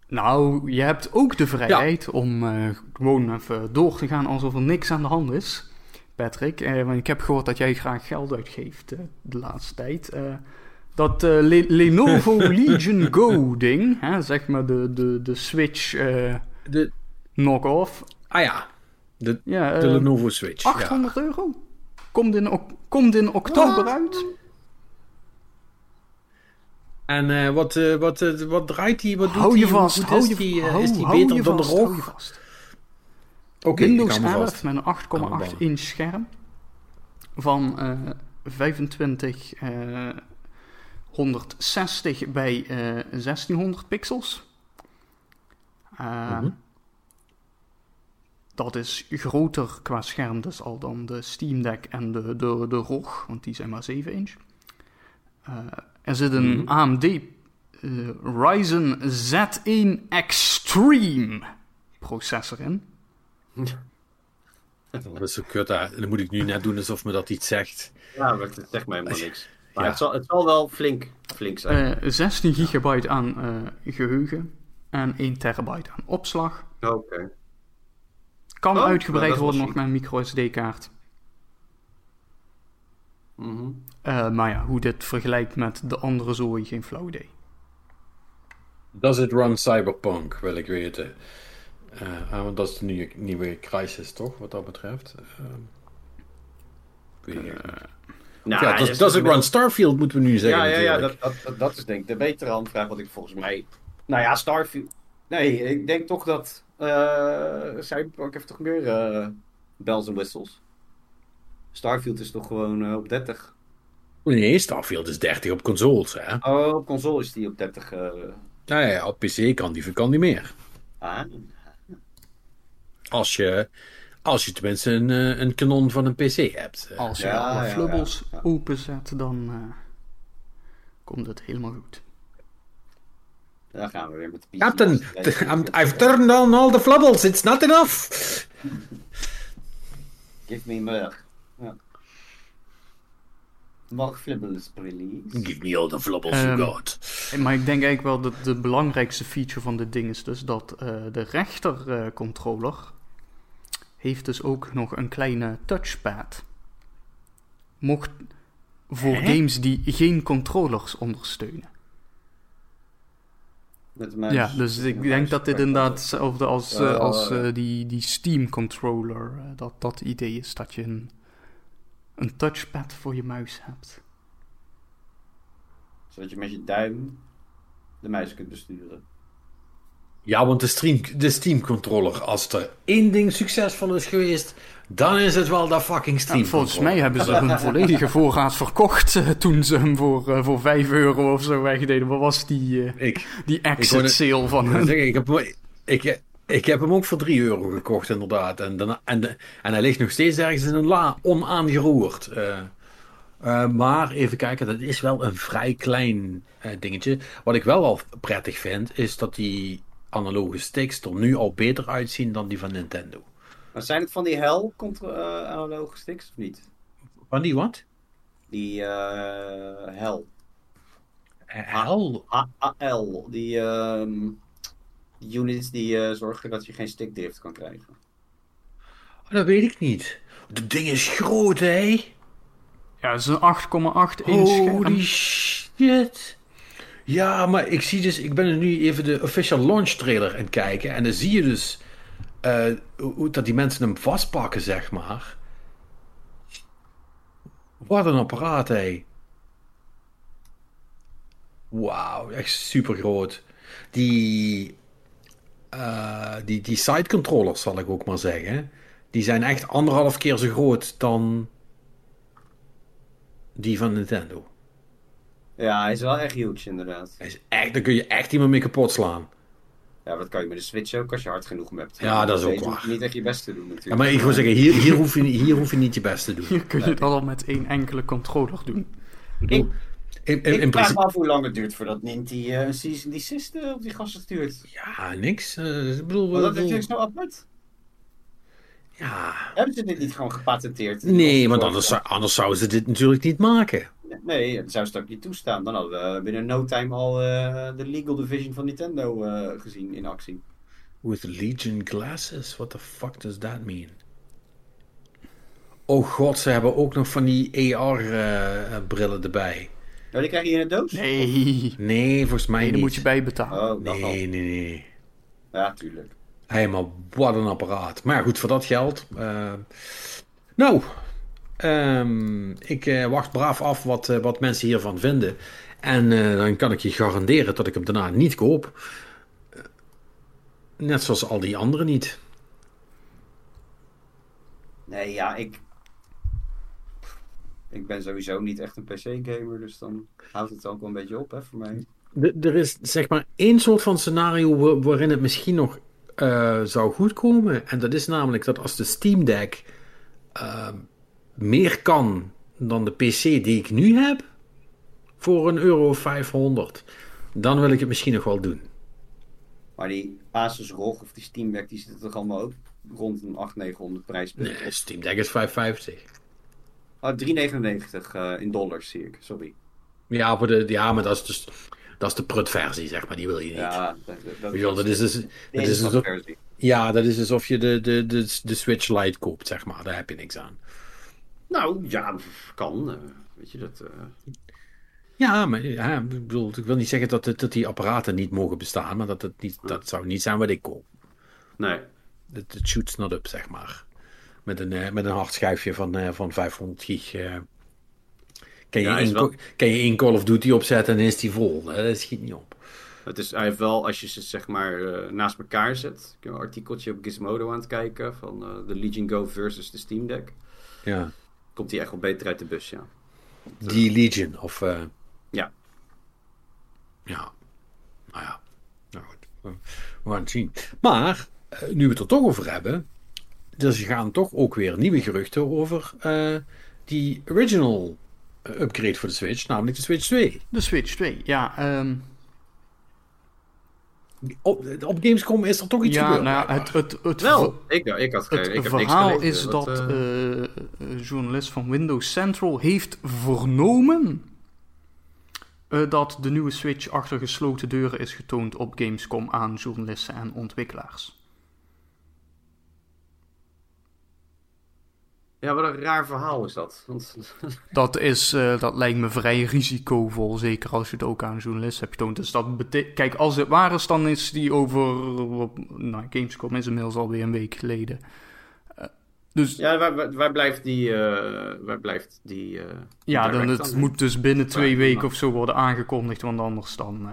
Nou, je hebt ook de vrijheid om eh, gewoon even door te gaan alsof er niks aan de hand is. Patrick, eh, want ik heb gehoord dat jij graag geld uitgeeft eh, de laatste tijd. Eh, dat Le- Lenovo (laughs) Legion Go ding, hè, zeg maar de, de, de Switch de, knock-off. ah ja, de, Ja, de Lenovo Switch. 800 euro. Komt in, komt in oktober uit. En wat, wat, wat draait die? Wat doet Hou je die? Hoe vast, hou is je, die, hou, is die beter je dan vast, de hou Windows hou me 11 vast. met een Hou me 8,8 vast. inch scherm van eh 25 eh 160 bij eh 1600 pixels. Eh, Mhm. Dat is groter qua scherm dus al dan de Steam Deck en de, de, de ROG, want die zijn maar 7 inch. Eh, er zit een Mhm. AMD eh, Ryzen Z1 Extreme processor in. Dat is zo kut, hè. Dan moet ik nu net doen alsof me dat iets zegt. Ja, maar het zegt mij helemaal niks. Maar Ja. het, zal, het zal wel flink, flink zijn. Eh 16 gigabyte aan eh, geheugen en 1 terabyte aan opslag. Oké. Kan Oh, uitgebreid dat wel worden nog met een micro SD-kaart. Mhm. Eh, maar ja, hoe dit vergelijkt met de andere zooi, geen flauw idee. Does it run Cyberpunk, wil ik weten. Eh, ah, want dat is de nieuwe, nieuwe crisis, toch, wat dat betreft. Niet. Nou, ja, dat is it toch- run Starfield, moeten we nu zeggen Ja, ja, ja dat, dat, dat, dat is denk ik de betere handvraag wat ik volgens mij... Nou ja, Starfield... Nee, ik denk toch dat eh Cyberpunk heeft toch meer eh bells en whistles. Starfield is toch gewoon eh, op 30. Nee, Starfield is 30 op consoles, hè. Oh, op console is die op 30. eh Ja, ja, ja, op PC kan die, kan die meer. ah. Als je, als je tenminste een, eh, een kanon van een PC hebt. Eh, Als je Ja, alle flubbels ja. openzet, dan eh, komt het helemaal goed. Daar gaan we weer met de PC Captain, I've turned on all the flubbles. It's not enough. Give me more. Ja. More flibbles, please. Give me all the flubbles Ehm, you got. Maar ik denk eigenlijk wel dat de belangrijkste feature van dit ding is dus dat eh, de rechtercontroller heeft dus ook nog een kleine touchpad. Mocht voor Hè? games die geen controllers ondersteunen. Met de muis. Ja, dus Met ik de denk muis. dat dit inderdaad hetzelfde als, eh, als eh, die, die Steam controller, eh, dat dat idee is dat je een, een touchpad voor je muis hebt. Zodat je met je duim de muis kunt besturen. Ja, want de, stream, de Steam controller, als er één ding succesvol is geweest, dan is het wel dat fucking Steam volgens mij hebben ze hun volledige (laughs) voorraad verkocht eh, toen ze hem voor, eh, voor 5 euro of zo weggededen. Wat was die, eh, Ik, die exit sale van ik, heb, hem- ik, ik heb hem ook voor 3 euro gekocht, inderdaad. En, en, de- en hij ligt nog steeds ergens in een la, onaangeroerd. Maar even kijken, dat is wel een vrij klein dingetje. Wat ik wel al prettig vind, is dat die analoge sticks er nu al beter uitzien dan die van Nintendo. Maar zijn het van die hel eh, analoge sticks of niet? Van die wat? Die eh hel. Hel? HAL. Die, ehm, die units die eh, zorgen dat je geen stickdrift kan krijgen. Dat weet ik niet. Dat ding is groot, hè? Ja, het is een 8,8 inch scherm. Holy shit. Ja, maar ik zie dus, ik ben nu even de official launch trailer aan het kijken. En dan zie je dus eh, hoe, dat die mensen hem vastpakken, zeg maar. Wat een apparaat, hé. Wauw, echt super groot. Die, eh, die, die side controllers, zal ik ook maar zeggen. Die zijn echt anderhalf keer zo groot dan die van Nintendo. Ja, hij is wel echt huge inderdaad. Hij is echt, daar kun je echt iemand mee kapot slaan. Ja, dat kan je met de Switch ook als je hard genoeg hebt. Ja, dat is ook waar. je niet echt je best te doen Ja, natuurlijk. maar ik wil zeggen, hier, hier, hoef je, hier hoef je niet je best te doen. Hier kun je het al met één enkele controller doen. Ik bedoel, in, in, in ik vraag me af hoe lang het duurt voordat Ninty eh, een season desist eh, op die gasten stuurt. Ja, niks. eh, ik bedoel... Want dat ik is natuurlijk zo apart. ja... Hebben ze dit niet gewoon gepatenteerd? Nee, want anders, anders zouden ze dit natuurlijk niet maken. Nee, dat zou ze het ook niet toestaan. Dan hadden we binnen no time al eh, de legal division van Nintendo eh, gezien in actie. With Legion glasses? What the fuck does that mean? Oh god, ze hebben ook nog van die AR-brillen erbij. Ja, die krijg je in een doos? Nee, Nee, volgens mij nee niet. daar moet je bij betalen. Oh, al. Nee, nee, nee. Ja, tuurlijk. Hé, maar wat een apparaat. Maar goed, voor dat geld. eh, nou, ehm, ik eh, wacht braaf af wat, eh, wat mensen hiervan vinden. En eh, dan kan ik je garanderen dat ik hem daarna niet koop. Net zoals al die anderen niet. Nee, ja, ik... Ik ben sowieso niet echt een PC-gamer, dus dan houdt het ook wel een beetje op, hè, voor mij. De- er is zeg maar één soort van scenario wa- waarin het misschien nog zou goedkomen. En dat is namelijk dat als de Steam Deck eh, meer kan dan de PC die ik nu heb, voor een euro 500, dan wil ik het misschien nog wel doen. Maar die Asus ROG of die Steam Deck, die zitten toch allemaal ook rond een 800, 900 prijspunt. Nee, Steam Deck is 550. Oh, 3,99 eh, in dollars zie ik, sorry. Ja, voor de, ja, maar dat is dus dat is de prut-versie, zeg maar. Die wil je niet. Ja, dat, dat, Weet je wel, dat is dus, dat is dus of- instapversie. ja, dat is alsof je de, de, de, de Switch Lite koopt, zeg maar. Daar heb je niks aan. Nou, ja, kan. eh, weet je, dat... eh, Ja, maar ja, ik, bedoel, ik wil niet zeggen dat, dat die apparaten niet mogen bestaan, maar dat, het niet, dat zou niet zijn wat ik koop. nee. Het, het shoots not up, zeg maar. Met een, eh, met een hard schijfje van, van 500 gig. eh. kan, je Ja, één, wel- kan je Call of Duty opzetten en is die vol. hè, Dat schiet niet op. Het is, hij heeft wel, als je ze zeg maar eh, naast elkaar zet. Ik heb een artikeltje op Gizmodo aan het kijken van de Legion Go versus de Steam Deck. Ja. Komt hij echt wel beter uit de bus, ja. Die Legion, of... eh, Ja. Ja. Nou ja. Nou goed. We gaan het zien. Maar, eh, nu we het er toch over hebben. Dus er gaan toch ook weer nieuwe geruchten over eh, die original upgrade voor de Switch, namelijk de Switch 2. De Switch 2, ja. ehm, op, op Gamescom is er toch iets ja, gebeurd. nou, ja, het, het, het, Wel, ik, ik had geen, het ik heb niks verhaal gelezen. is dat eh, eh, een journalist van Windows Central heeft vernomen eh, dat de nieuwe Switch achter gesloten deuren is getoond op Gamescom aan journalisten en ontwikkelaars. Ja, wat een raar verhaal is dat. Want, (laughs) Dat, is, eh, dat lijkt me vrij risicovol, zeker als je het ook aan journalisten hebt getoond. Dus dat Kijk, als het waar is, dan is die over... Nou, Gamescom is inmiddels alweer een week geleden. Eh, dus ja, ja, waar, waar, waar blijft die... eh, waar blijft die eh, dan, direct het dan? moet dus binnen twee Ja, weken of zo worden aangekondigd, want anders dan...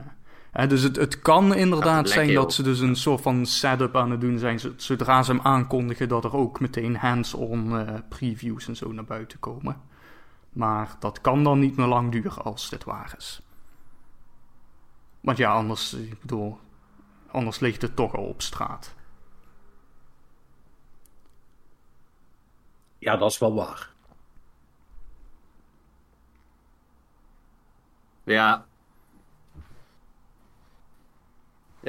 hè, dus het, het kan inderdaad zijn dat ze dus een soort van setup aan het doen zijn. Zodra ze hem aankondigen, dat er ook meteen hands-on eh, previews en zo naar buiten komen. Maar dat kan dan niet meer lang duren als dit waar is. Want ja, anders, ik bedoel, anders ligt het toch al op straat. Ja, dat is wel waar. Ja.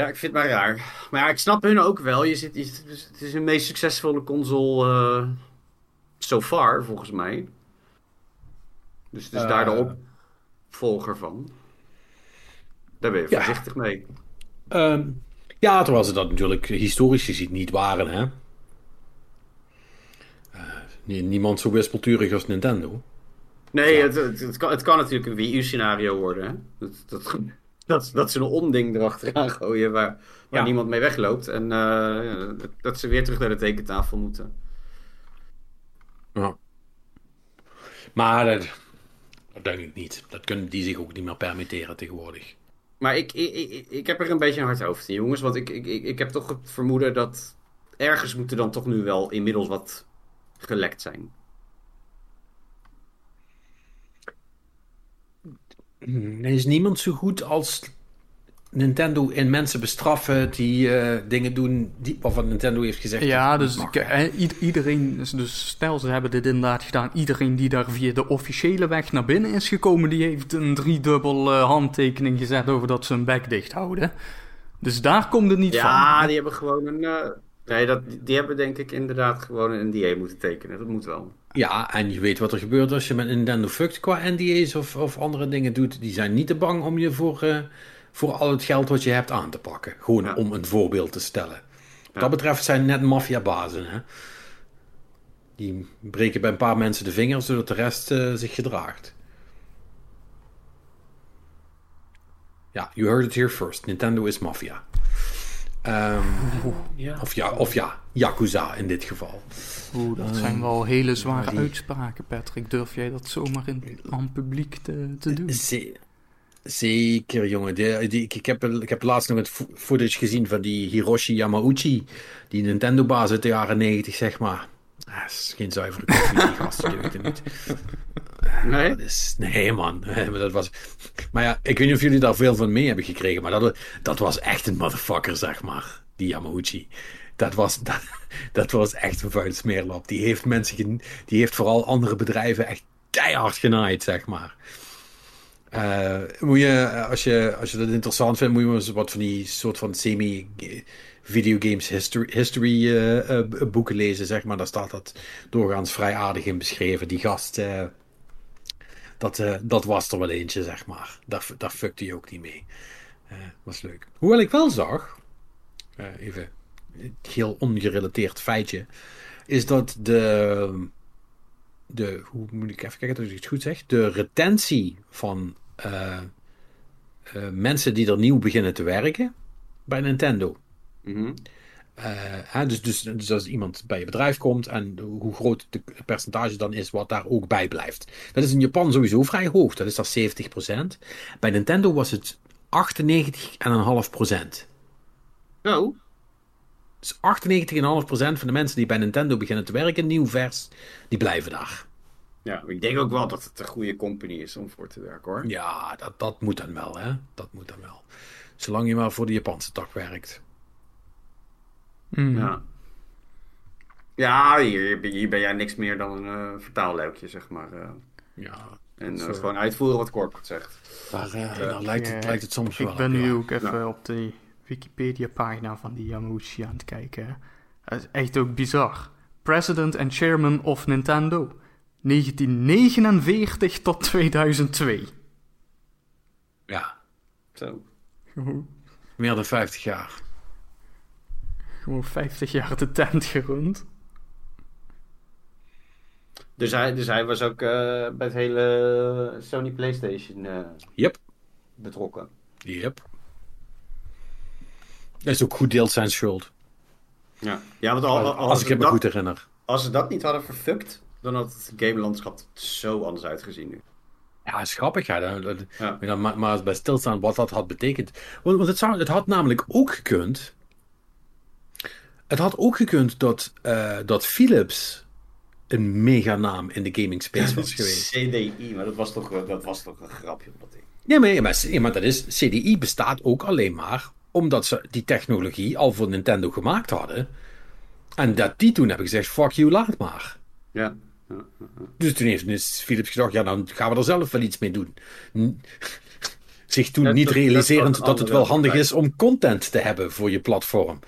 Ja, ik vind het maar raar. Maar ja, ik snap hun ook wel. Je zit, je zit- het is hun meest succesvolle console eh so far, volgens mij. Dus het is daar de Eh. opvolger van. Daar ben je Ja. voorzichtig mee. Ehm, ja, terwijl ze dat natuurlijk historisch gezien niet waren, hè. Eh, nie- niemand zo wispelturig als Nintendo. Nee, het, het, het kan, het kan natuurlijk een Wii U-scenario worden. Hè? Dat, dat, dat, dat ze een onding erachteraan gooien waar, waar Ja. niemand mee wegloopt. En eh, dat, ze weer terug naar de tekentafel moeten. Ja. Maar dat, dat denk ik niet. Dat kunnen die zich ook niet meer permitteren tegenwoordig. Maar ik, ik, ik, ik heb er een beetje een hard hoofd in, jongens. Want ik, ik, ik, ik heb toch het vermoeden dat ergens moet er dan toch nu wel inmiddels wat gelekt zijn. Er is niemand zo goed als Nintendo in mensen bestraffen die eh, dingen doen die, waarvan Nintendo heeft gezegd. Ja, dat dus, iedereen, dus- dus stel ze hebben dit inderdaad gedaan. Iedereen die daar via de officiële weg naar binnen is gekomen, die heeft een driedubbel eh, handtekening gezet over dat ze hun bek dicht houden. Dus daar komt het niet Ja, van. die hebben gewoon een. eh, nee, dat, die hebben denk ik inderdaad gewoon een NDA moeten tekenen. Dat moet wel. Ja, en je weet wat er gebeurt als je met Nintendo fuckt qua NDA's of, of andere dingen doet. Die zijn niet te bang om je voor, eh, voor al het geld wat je hebt aan te pakken. Gewoon Ja. om een voorbeeld te stellen. Wat Ja. dat betreft zijn net maffiabazen. Die breken bij een paar mensen de vingers zodat de rest eh, zich gedraagt. Ja, you heard it here first. Nintendo is maffia. Ehm, Of ja, of ja, Yakuza in dit geval. Oeh, dat zijn wel hele zware die- uitspraken, Patrick. Durf jij dat zomaar in, aan publiek te, te doen? Ze- zeker, jongen. Die, ik, ik, heb, ik heb laatst nog het fo- footage gezien van die Hiroshi Yamauchi. Die Nintendo-baas uit de jaren 90, zeg maar. Ah, Dat is geen zuivere koffie, die deugden niet. Nee? Dat is, nee, man. (laughs) Maar, dat was, maar ja, ik weet niet of jullie daar veel van mee hebben gekregen. Maar dat, dat was echt een motherfucker, zeg maar. Die Yamauchi. Dat was, (laughs) dat, dat was echt een vuil smeerlap. Die heeft mensen, die heeft vooral andere bedrijven echt keihard genaaid, zeg maar. Eh, moet je, als je, als je dat interessant vindt, moet je eens wat van die soort van semi-videogames history, history eh, eh, boeken lezen, zeg maar. Daar staat dat doorgaans vrij aardig in beschreven. Die gast, dat, dat was er wel eentje, zeg maar. Daar, daar fuckte hij ook niet mee. Was leuk. Hoewel ik wel zag, even heel ongerelateerd feitje, is dat de, de, hoe moet ik even kijken dat ik het goed zeg, de retentie van eh, eh, mensen die er nieuw beginnen te werken bij Nintendo. Mhm. Eh, dus, dus, dus als iemand bij je bedrijf komt en hoe groot het percentage dan is wat daar ook bij blijft. Dat is in Japan sowieso vrij hoog, dat is dat 70%. Bij Nintendo was het 98,5%. Zo. Dus 98,5% van de mensen die bij Nintendo beginnen te werken, nieuw vers, die blijven daar. Ja, ik denk ook wel dat het een goede company is om voor te werken hoor. Ja, dat, dat moet dan wel, hè. Dat moet dan wel. Zolang je maar voor de Japanse tak werkt. Mm. Ja. Ja, hier, hier ben jij niks meer dan een eh, vertaalluikje, zeg maar. eh. Ja, en eh, gewoon uitvoeren wat corporate zegt. daar, eh, daar lijkt, het, lijkt het soms wel Ik ben nu ook even Ja. op de Wikipedia-pagina van die Yamauchi aan het kijken. Dat is echt ook bizar. President and Chairman of Nintendo. 1949 tot 2002. Ja, Zo. Meer dan 50 jaar. gewoon 50 jaar de tent gerund. Dus hij, dus hij was ook eh, bij het hele Sony PlayStation eh, Yep. betrokken. Yep. Dat is ook goed deels zijn schuld. Ja, ja want al, al- Als, ik het me goed herinner. als ze dat niet hadden verfukt, dan had het gamelandschap er zo anders uitgezien nu. Ja, is grappig. Ja. Maar, maar bij stilstaan wat dat had betekend. Want, want het, zou, het had namelijk ook gekund. Het had ook gekund dat, eh, dat Philips een meganaam in de gaming space was (laughs) geweest. CDI, maar dat was toch, eh, dat was toch een grapje dat ding. Ja, maar, maar, maar dat is, CDI bestaat ook alleen maar omdat ze die technologie al voor Nintendo gemaakt hadden. En dat die toen hebben gezegd, fuck you, laat maar. Ja. Dus toen heeft Philips gedacht, ja, dan gaan we er zelf wel iets mee doen. Zich toen niet realiserend dat het wel handig is om content te hebben voor je platform.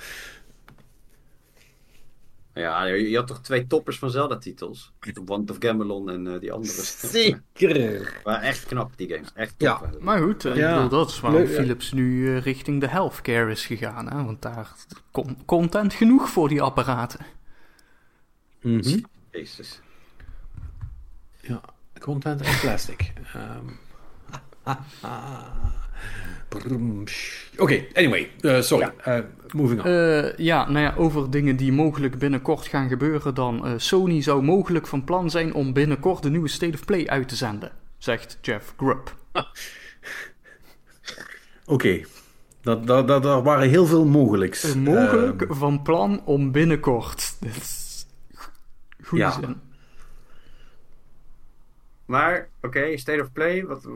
Ja, je had toch twee toppers van Zelda-titels? Want of Gamelon en eh, die andere. Zeker. (laughs) Maar echt knap, die games. Echt Ja. top. hè. Maar goed, eh, Ja. ik bedoel, dat is waarom Leuk, ja. Philips nu eh, richting de healthcare is gegaan. Hè? Want daar komt content genoeg voor die apparaten. Mhm. Jezus. Ja, content en plastic. (laughs) Ehm. Oké, anyway, eh, sorry. Eh, moving on. Eh, ja, nou ja, over dingen die mogelijk binnenkort gaan gebeuren dan. Sony zou mogelijk van plan zijn om binnenkort de nieuwe State of Play uit te zenden, zegt Jeff Grubb. (laughs) Oké, dat, dat, dat, er waren heel veel mogelijks. Mogelijk Ehm, van plan om binnenkort. Is goede Ja. zin. Maar, oké, State of Play, wat...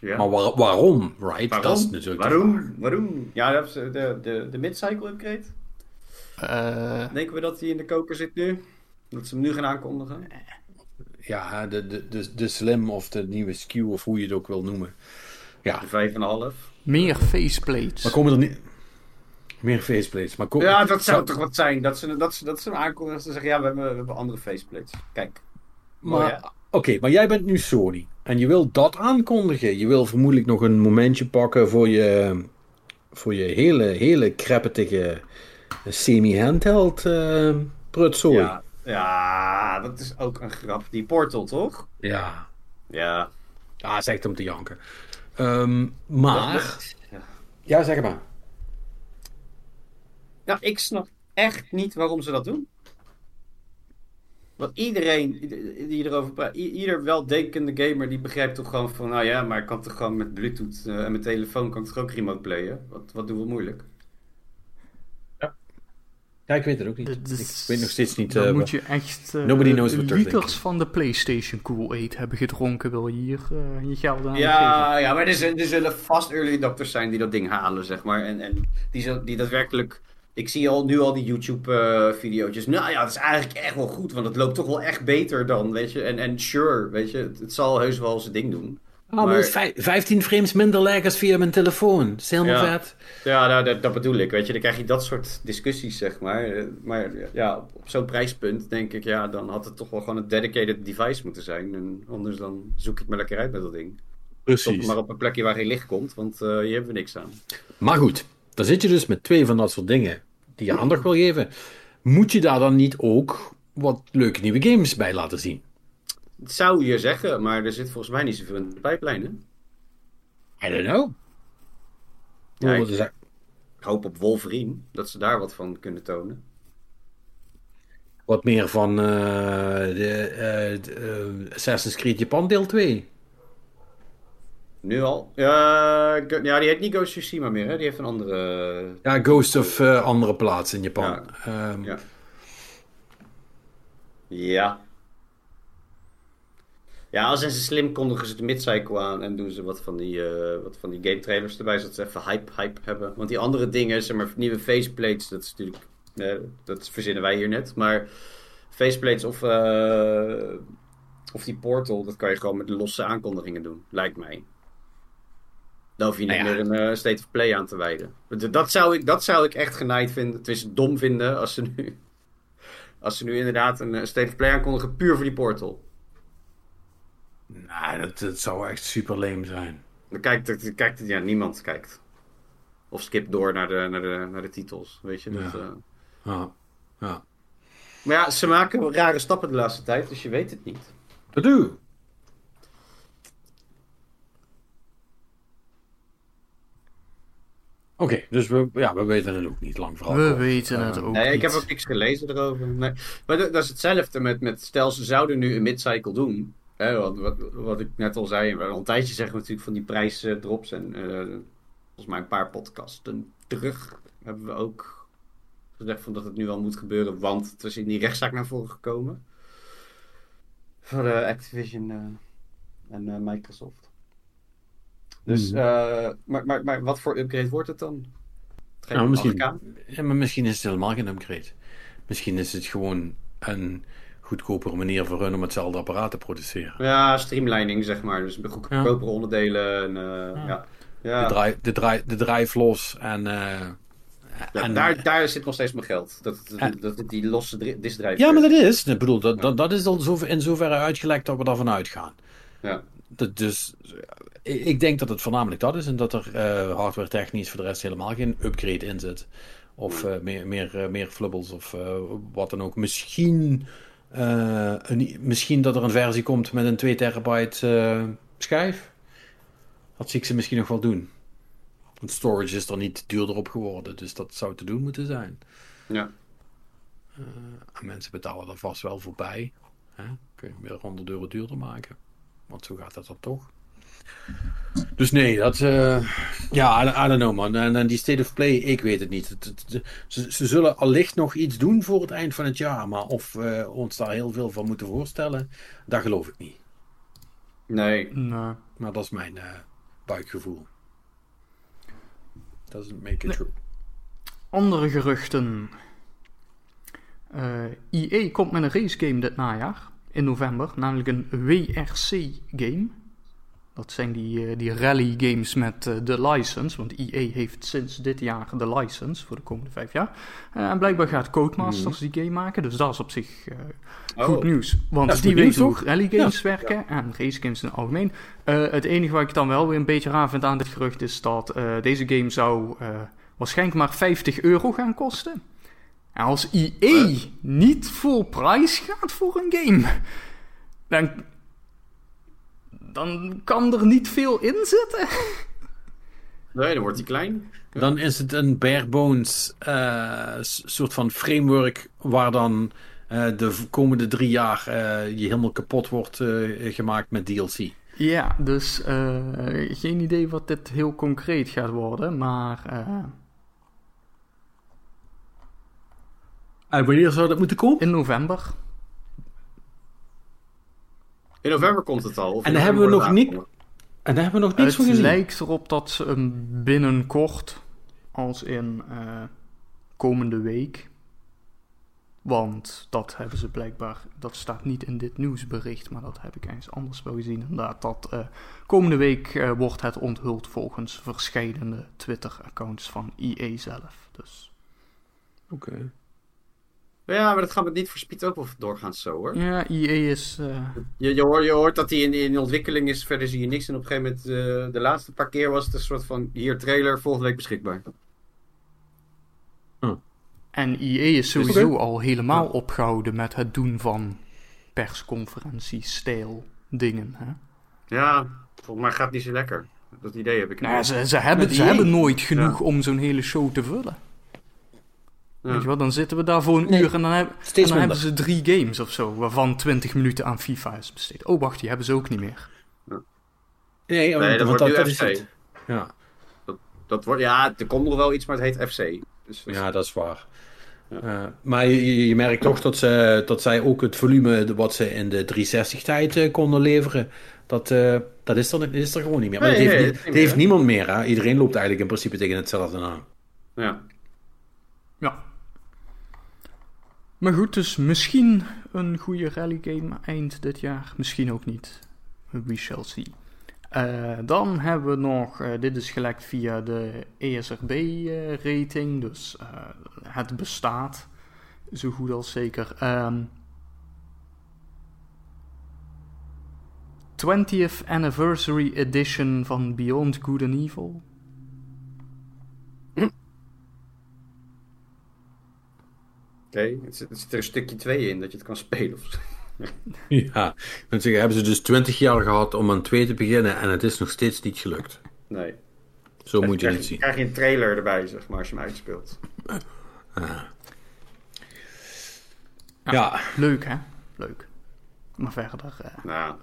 Ja. maar waar- waarom, right? Waarom? Dat is natuurlijk. Waarom? Waarom? Ja, dat is de, de, de, mid-cycle upgrade. Eh, Denken we dat die in de koker zit nu? Dat ze hem nu gaan aankondigen? Ja, de, de, de, de slim of de nieuwe SKU of hoe je het ook wil noemen. Ja, De vijf en een half. meer faceplates. maar komen er niet... Meer faceplates. Maar Ja, dat zou toch wat zijn. Dat ze, dat ze, dat ze hem aankondigen. Ze zeggen, ja, we hebben, we hebben andere faceplates. Kijk. Mooi, Maar, oké, maar jij bent nu Sony. En je wil dat aankondigen. Je wil vermoedelijk nog een momentje pakken voor je, voor je hele, hele crappetige semi-handheld eh prutzooi. Ja, ja, dat is ook een grap. Die portal, toch? ja. Ja. Ja, is echt om te janken. Ehm, maar... Ja. Ja, zeg maar. Nou, ik snap echt niet waarom ze dat doen. Want iedereen die erover praat, ieder weldenkende gamer die begrijpt toch gewoon van, nou ja, maar ik kan toch gewoon met Bluetooth eh, en mijn telefoon kan ik toch ook remote playen? Wat, wat doen we moeilijk? Ja, ik weet het ook niet. Is- Ik weet nog steeds niet... Dan eh, moet je echt eh, Nobody knows what liters van de PlayStation Kool-Aid hebben gedronken. Wil je hier je geld aan geven? Ja, ja maar er zullen, er zullen vast early adopters zijn die dat ding halen, zeg maar. En, en die, zo- die daadwerkelijk... Ik zie al, nu al die YouTube-video's. nou ja, dat is eigenlijk echt wel goed, want het loopt toch wel echt beter dan, weet je. En, en sure, weet je, het, het zal heus wel zijn ding doen. Ah, maar Maar- dat is vij- 15 frames minder lag als via mijn telefoon. Dat is helemaal Ja. vet. Ja, nou, dat, dat bedoel ik, weet je. Dan krijg je dat soort discussies, zeg maar. Eh, Maar ja, op, op zo'n prijspunt denk ik, ja, dan had het toch wel gewoon een dedicated device moeten zijn. En anders dan zoek ik maar lekker uit met dat ding. Stop Precies. maar op een plekje waar geen licht komt, want eh hier hebben we niks aan. Maar goed, dan zit je dus met twee van dat soort dingen die je aandacht wil geven. Moet je daar dan niet ook wat leuke nieuwe games bij laten zien? Dat zou je zeggen, maar er zit volgens mij niet zoveel in de pijplijn, hè? I don't know. Ja? Ik hoop op Wolverine, dat ze daar wat van kunnen tonen. Wat meer van eh, de, eh, de, eh, Assassin's Creed Japan deel 2. Nu al? Ja, ja die heet niet Ghost of Tsushima meer, hè? Die heeft een andere... Ja, Ghost of eh, andere plaats in Japan. Ehm, Ja. Ja. Ja, als ze slim kondigen ze de midcycle aan en doen ze wat van die, eh, wat van die game trailers erbij, zodat ze even hype, hype hebben. Want die andere dingen, zeg maar, nieuwe faceplates, dat is natuurlijk, eh, dat verzinnen wij hier net. Maar faceplates of, of die portal, dat kan je gewoon met losse aankondigingen doen, lijkt mij. Dan hoef je niet Nou ja. meer een eh, state of play aan te wijden. Dat, dat, zou ik, dat zou ik echt genaaid vinden. Het is dom vinden als ze nu, (laughs) als ze nu inderdaad een eh, state of play aankondigen puur voor die portal. Nou, dat, dat zou echt super lame zijn. Dan kijkt, dan kijkt ja, niemand kijkt. Of skip door naar de, naar de, naar de titels, weet je. Dat, Ja. eh. Ja, ja. Maar ja, ze maken rare stappen de laatste tijd, dus je weet het niet. Dat doe. Oké, dus we, ja, we weten het ook niet lang vooral. We weten het ook Nee, ik heb ook niks gelezen erover. Nee. Maar dat, is hetzelfde met, met stel ze zouden nu een midcycle doen. Hè, wat, wat, wat ik net al zei, we al een tijdje zeggen we natuurlijk van die prijsdrops. En eh, volgens mij een paar podcasten terug hebben we ook gezegd van dat het nu wel moet gebeuren. Want het is in die rechtszaak naar voren gekomen. Voor eh, Activision eh, en eh, Microsoft. Dus, Hmm. eh, maar, maar, maar wat voor upgrade wordt het dan? Geen Nou, misschien, 8K? ja, maar misschien is het helemaal geen upgrade. Misschien is het gewoon een goedkopere manier voor hun om hetzelfde apparaat te produceren. Ja, streamlining zeg maar. Dus goedkopere onderdelen. En, eh, ja. Ja. De, draai, de, draai, de drive los en... eh, Ja, en daar, daar zit nog steeds mijn geld. Dat, dat, En- dat, die losse dri- diskdrive. ja, maar dat is... Ik bedoel, dat, dat, dat is al zo, in zoverre uitgelekt dat we daarvan uitgaan. Ja. Dat, dus eh, ik denk dat het voornamelijk dat is en dat er eh, hardware technisch voor de rest helemaal geen upgrade in zit. Of eh, meer, meer, meer flubbles of wat dan ook. Misschien, een, misschien dat er een versie komt met een 2 terabyte schijf. Dat zie ik ze misschien nog wel doen. Want storage is er niet duurder op geworden, dus dat zou te doen moeten zijn. Ja. En mensen betalen er vast wel voorbij. Hè? Kun je weer 100 euro duurder maken. Want zo gaat dat dan toch. Dus nee, dat... eh, ja, I, I don't know man. En, en die State of Play, ik weet het niet. Het- het- het- ze, ze zullen allicht nog iets doen voor het eind van het jaar. Maar of we ons daar heel veel van moeten voorstellen, dat geloof ik niet. Nee. Nee. Maar dat is mijn eh, buikgevoel. Doesn't make it true. Andere geruchten. Eh EA komt met een racegame dit najaar, in november, namelijk een WRC-game. Dat zijn die, eh, die rally games met eh, de license, want EA heeft sinds dit jaar de license voor de komende vijf jaar. Eh, en blijkbaar gaat Codemasters die game maken, dus dat is op zich Oh. goed nieuws. Want die weten hoe rally games werken en race games in het algemeen. Het enige wat ik dan wel weer een beetje raar vind aan dit gerucht is dat deze game zou waarschijnlijk maar 50 euro gaan kosten. Als EA niet full price gaat voor een game, dan, dan kan er niet veel in zitten. Nee, dan wordt hij klein. Dan is het een bare bones eh, soort van framework waar dan eh, de komende drie jaar eh, je helemaal kapot wordt eh, gemaakt met DLC. Ja, dus eh, geen idee wat dit heel concreet gaat worden, maar eh, En wanneer zou dat moeten komen? in november. In november komt het al. En dan hebben we nog niet- het En daar hebben we nog niks van Het gezien. lijkt erop dat ze hem binnenkort, als in eh, komende week. Want dat hebben ze blijkbaar, dat staat niet in dit nieuwsbericht, maar dat heb ik eens anders wel gezien. Inderdaad, dat eh, komende week eh, wordt het onthuld volgens verschillende Twitter-accounts van EA zelf. Dus Oké. Ja, maar dat gaat met niet voor Speed ook wel doorgaans zo hoor. ja, EA is. eh, Je, je, hoort, je hoort dat hij in, in ontwikkeling is, verder zie je niks. En op een gegeven moment, eh, de laatste paar keer was het een soort van, hier trailer, volgende week beschikbaar. En EA is sowieso al helemaal opgehouden met het doen van persconferentie-stijl dingen. Hè? Ja, volgens mij gaat het niet zo lekker. Dat idee heb ik. Nou, ze, ze, hebben, ze EA. hebben nooit genoeg Ja. om zo'n hele show te vullen. Ja. Weet je wat, dan zitten we daar voor een Nee, uur en dan, heb- en steeds dan minder. hebben ze drie games of zo, waarvan 20 minuten aan FIFA is besteed. Oh, wacht, die hebben ze ook niet meer. Nee, want- Nee, dat want wordt nu is FC. het. Ja. Dat wordt, ja, er komt nog wel iets, maar het heet FC. Dus, ja, dat is waar. Eh, maar je, je merkt toch dat, ze, dat zij ook het volume de- wat ze in de 360-tijd konden leveren, dat, eh, dat is, er, is er gewoon niet meer. Maar Nee, dat heeft, nee, niet- dat is niet dat heeft niemand meer. Hè? Iedereen loopt eigenlijk in principe tegen hetzelfde aan. ja. Ja. Maar goed, dus misschien een goede rally game eind dit jaar, misschien ook niet. We shall see. Eh, dan hebben we nog, eh, dit is gelekt via de ESRB-rating, dus eh, het bestaat zo goed als zeker. Ehm 20th Anniversary Edition van Beyond Good and Evil. Zit, er zit er een stukje 2 in dat je het kan spelen. (laughs) Ja, ik moet zeggen, hebben ze dus 20 jaar gehad om aan 2 te beginnen en het is nog steeds niet gelukt. Nee. Zo moet je krijg, het zien. krijg je een trailer erbij, zeg maar, als je hem uitspeelt. Ja, Leuk hè? Leuk. Maar verder. eh, Nou,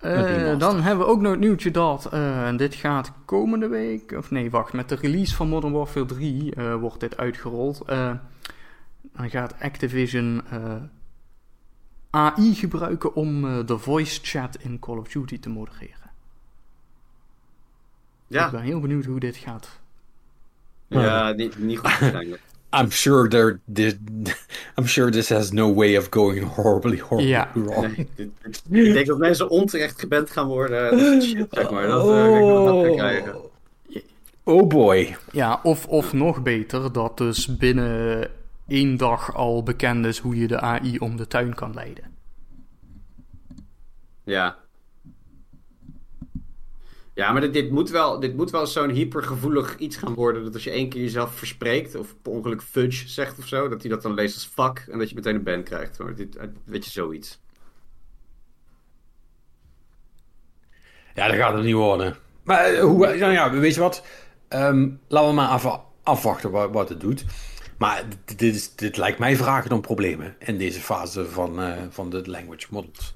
Eh, dan hebben we ook nog het nieuwtje dat, eh, en dit gaat komende week, of nee, wacht, met de release van Modern Warfare 3 eh, wordt dit uitgerold. Eh, dan gaat Activision eh, AI gebruiken om eh, de voice chat in Call of Duty te modereren. Ik ja, ben heel benieuwd hoe dit gaat. ja niet, niet goed. (laughs) I'm sure there, this, I'm sure this has no way of going horribly, horribly Ja. wrong. Nee, ik denk dat mensen onterecht geband gaan worden. Dat shit, zeg maar. Dat, eh, ik krijgen. Oh boy. Ja, of, of nog beter, dat dus binnen één dag al bekend is hoe je de AI om de tuin kan leiden. Ja. Ja, maar dit, dit moet wel, dit moet wel zo'n hypergevoelig iets gaan worden. Dat als je één keer jezelf verspreekt, of per ongeluk fudge zegt of zo, dat hij dat dan leest als fuck en dat je meteen een ban krijgt. Maar dit, eh, weet je, zoiets. Ja, dat gaat het niet worden. Maar eh, hoe, nou ja, weet je wat? Ehm, laten we maar even afwachten wat, wat het doet. Maar dit, dit, is, dit lijkt mij vragen om problemen in deze fase van, eh, van de language models.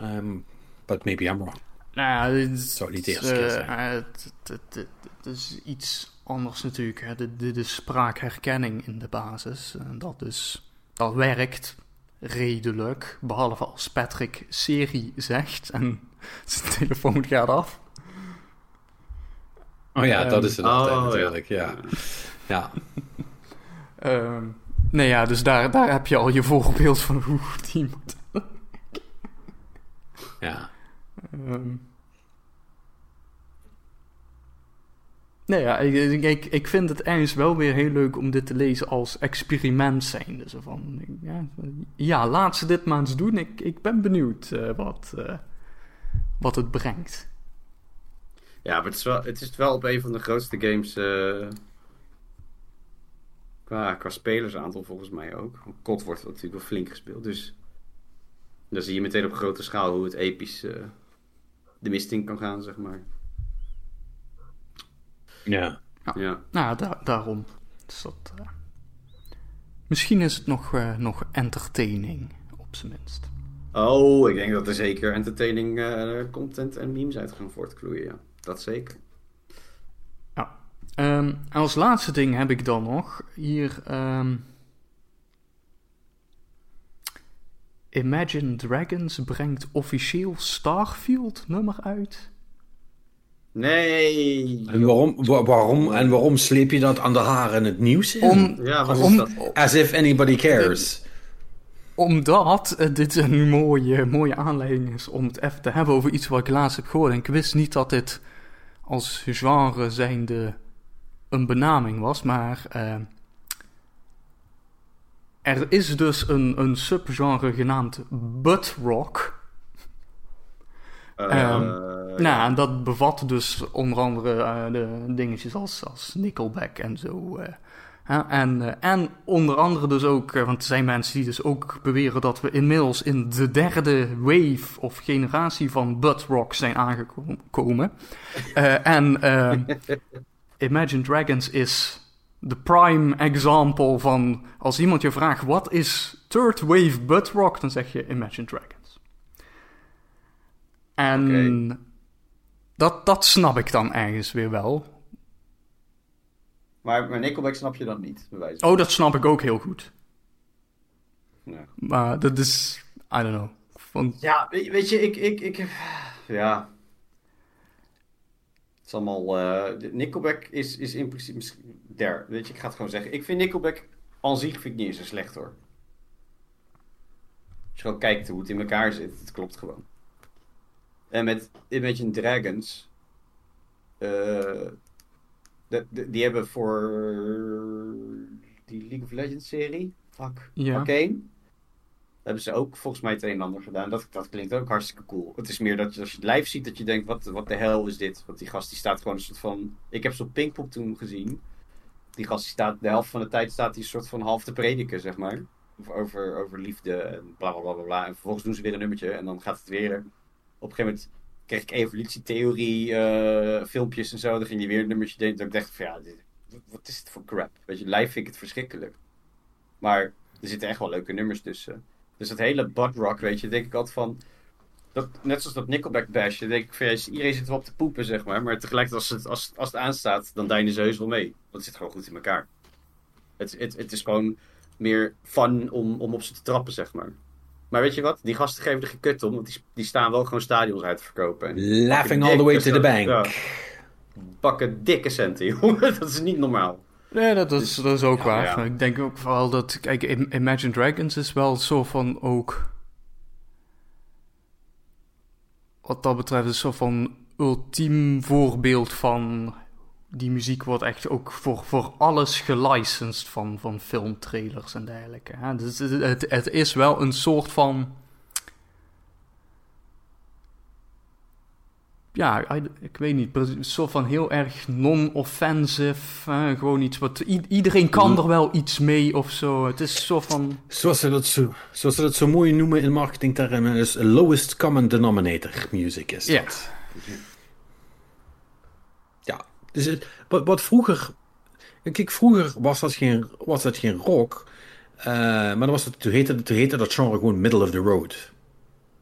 Um, but maybe I'm wrong. Nou ja, dit is, Zou niet de eerste keer zijn. Het, is iets anders natuurlijk. Hè. Dit, dit is spraakherkenning in de basis. En dat, is, dat werkt redelijk. Behalve als Patrick serie zegt en (laughs) zijn telefoon gaat af. Oh ja, dat is het altijd oh, ja. natuurlijk. Ja. Ja. Ehm, nee ja, dus daar, daar heb je al je voorbeeld van hoe die moet. ja. Ehm. Nee ja, ik, ik, ik vind het ergens wel weer heel leuk om dit te lezen als experiment zijn. Dus van, ja, ja, laat ze dit maar eens doen. Ik, ik ben benieuwd eh, wat, eh, wat het brengt. Ja, maar het is wel, het is wel op een van de grootste games eh, qua, qua spelersaantal volgens mij ook. COD wordt natuurlijk wel flink gespeeld, dus dan zie je meteen op grote schaal hoe het episch eh, de mist in kan gaan, zeg maar. Ja. Ja. Nou, da- daarom. Dus dat, eh, misschien is het nog, eh, nog entertaining, op zijn minst. Oh, ik denk dat er zeker entertaining eh, content en memes uit gaan voortkloeien, ja. Dat zeker. Ehm, als laatste ding heb ik dan nog hier. ehm, Imagine Dragons brengt officieel Starfield nummer uit. Nee! En waarom, wa- waarom, en waarom sleep je dat aan de haren in het nieuws? in? Om, Ja, wat om, is dat? As if anybody cares. omdat dit een mooie, mooie aanleiding is om het even te hebben over iets wat ik laatst heb gehoord. En ik wist niet dat dit als genre zijnde een benaming was, maar eh, er is dus een, een subgenre genaamd butt rock. Eh, Ehm. Nou, en dat bevat dus onder andere eh, de dingetjes als, als Nickelback en zo. hè, en, en onder andere dus ook, want er zijn mensen die dus ook beweren dat we inmiddels in de derde wave of generatie van butt rock zijn aangekomen. En eh, (laughs) Imagine Dragons is de prime example van als iemand je vraagt wat is third wave butt rock, dan zeg je Imagine Dragons. En dat, dat snap ik dan ergens weer wel. Maar, maar Nickelback snap je dan niet, bij wijze van. Oh, dat snap ik ook heel goed. Ja. Maar dat is, I don't know. Van, Ja, weet, weet je, ik, ik, ik, ja. Het is allemaal, eh, Nickelback is, is in principe, der, weet je, ik ga het gewoon zeggen. Ik vind Nickelback aan zich vind ik niet eens zo slecht hoor. Als je gewoon kijkt hoe het in elkaar zit, het klopt gewoon. En met Imagine Dragons. eh, de- de- die hebben voor die League of Legends serie. Fuck. Ja. Arcane. Hebben ze ook volgens mij het een en ander gedaan. Dat, dat klinkt ook hartstikke cool. Het is meer dat je, als je het live ziet, dat je denkt: wat, wat de hel is dit? Want die gast die staat gewoon een soort van. Ik heb op Pinkpop toen gezien. Die gast die staat de helft van de tijd staat hij een soort van half te prediken, zeg maar. Over, over, liefde en bla bla bla bla. En vervolgens doen ze weer een nummertje en dan gaat het weer. Op een gegeven moment kreeg ik evolutietheorie eh, filmpjes en zo. Dan ging je weer een nummertje deden. Dat ik dacht van ja, wat is het voor crap? Weet je, live vind ik het verschrikkelijk. Maar er zitten echt wel leuke nummers tussen. Dus dat hele butt rock, weet je, denk ik altijd van. Dat, net zoals dat Nickelback bash, denk ik van iedereen zit wel op te poepen, zeg maar. Maar tegelijkertijd, als het, als, als het aanstaat, dan deinen ze heus wel mee. Want het zit gewoon goed in elkaar. Het, het, het is gewoon meer fun om, om op ze te trappen, zeg maar. Maar weet je wat? Die gasten geven er geen kut om, want die, die staan wel gewoon stadions uit te verkopen. En Laughing all the way to the bank. Ja. Bakken dikke centen, (laughs) jongen. Dat is niet normaal. Nee, dat is, dat is ook waar. ja. Ik denk ook vooral dat... Kijk, Im- Imagine Dragons is wel zo van ook... Wat dat betreft is zo van ultiem voorbeeld van... Die muziek wordt echt ook voor, voor alles gelicensed van, van filmtrailers en dergelijke. Hè? Dus het, het, het is wel een soort van... ja, ik weet niet, een soort van heel erg non-offensive. gewoon iets wat. iedereen kan er wel iets mee of zo. Het is zo van. Zoals ze, dat zo, zoals ze dat zo mooi noemen in marketingtermen, is lowest common denominator music is Ja. dat. Ja, dus het, wat, wat vroeger... Kijk, vroeger was dat geen, was dat geen rock, eh, maar dan was het, toen, heette, toen heette dat genre gewoon middle of the road.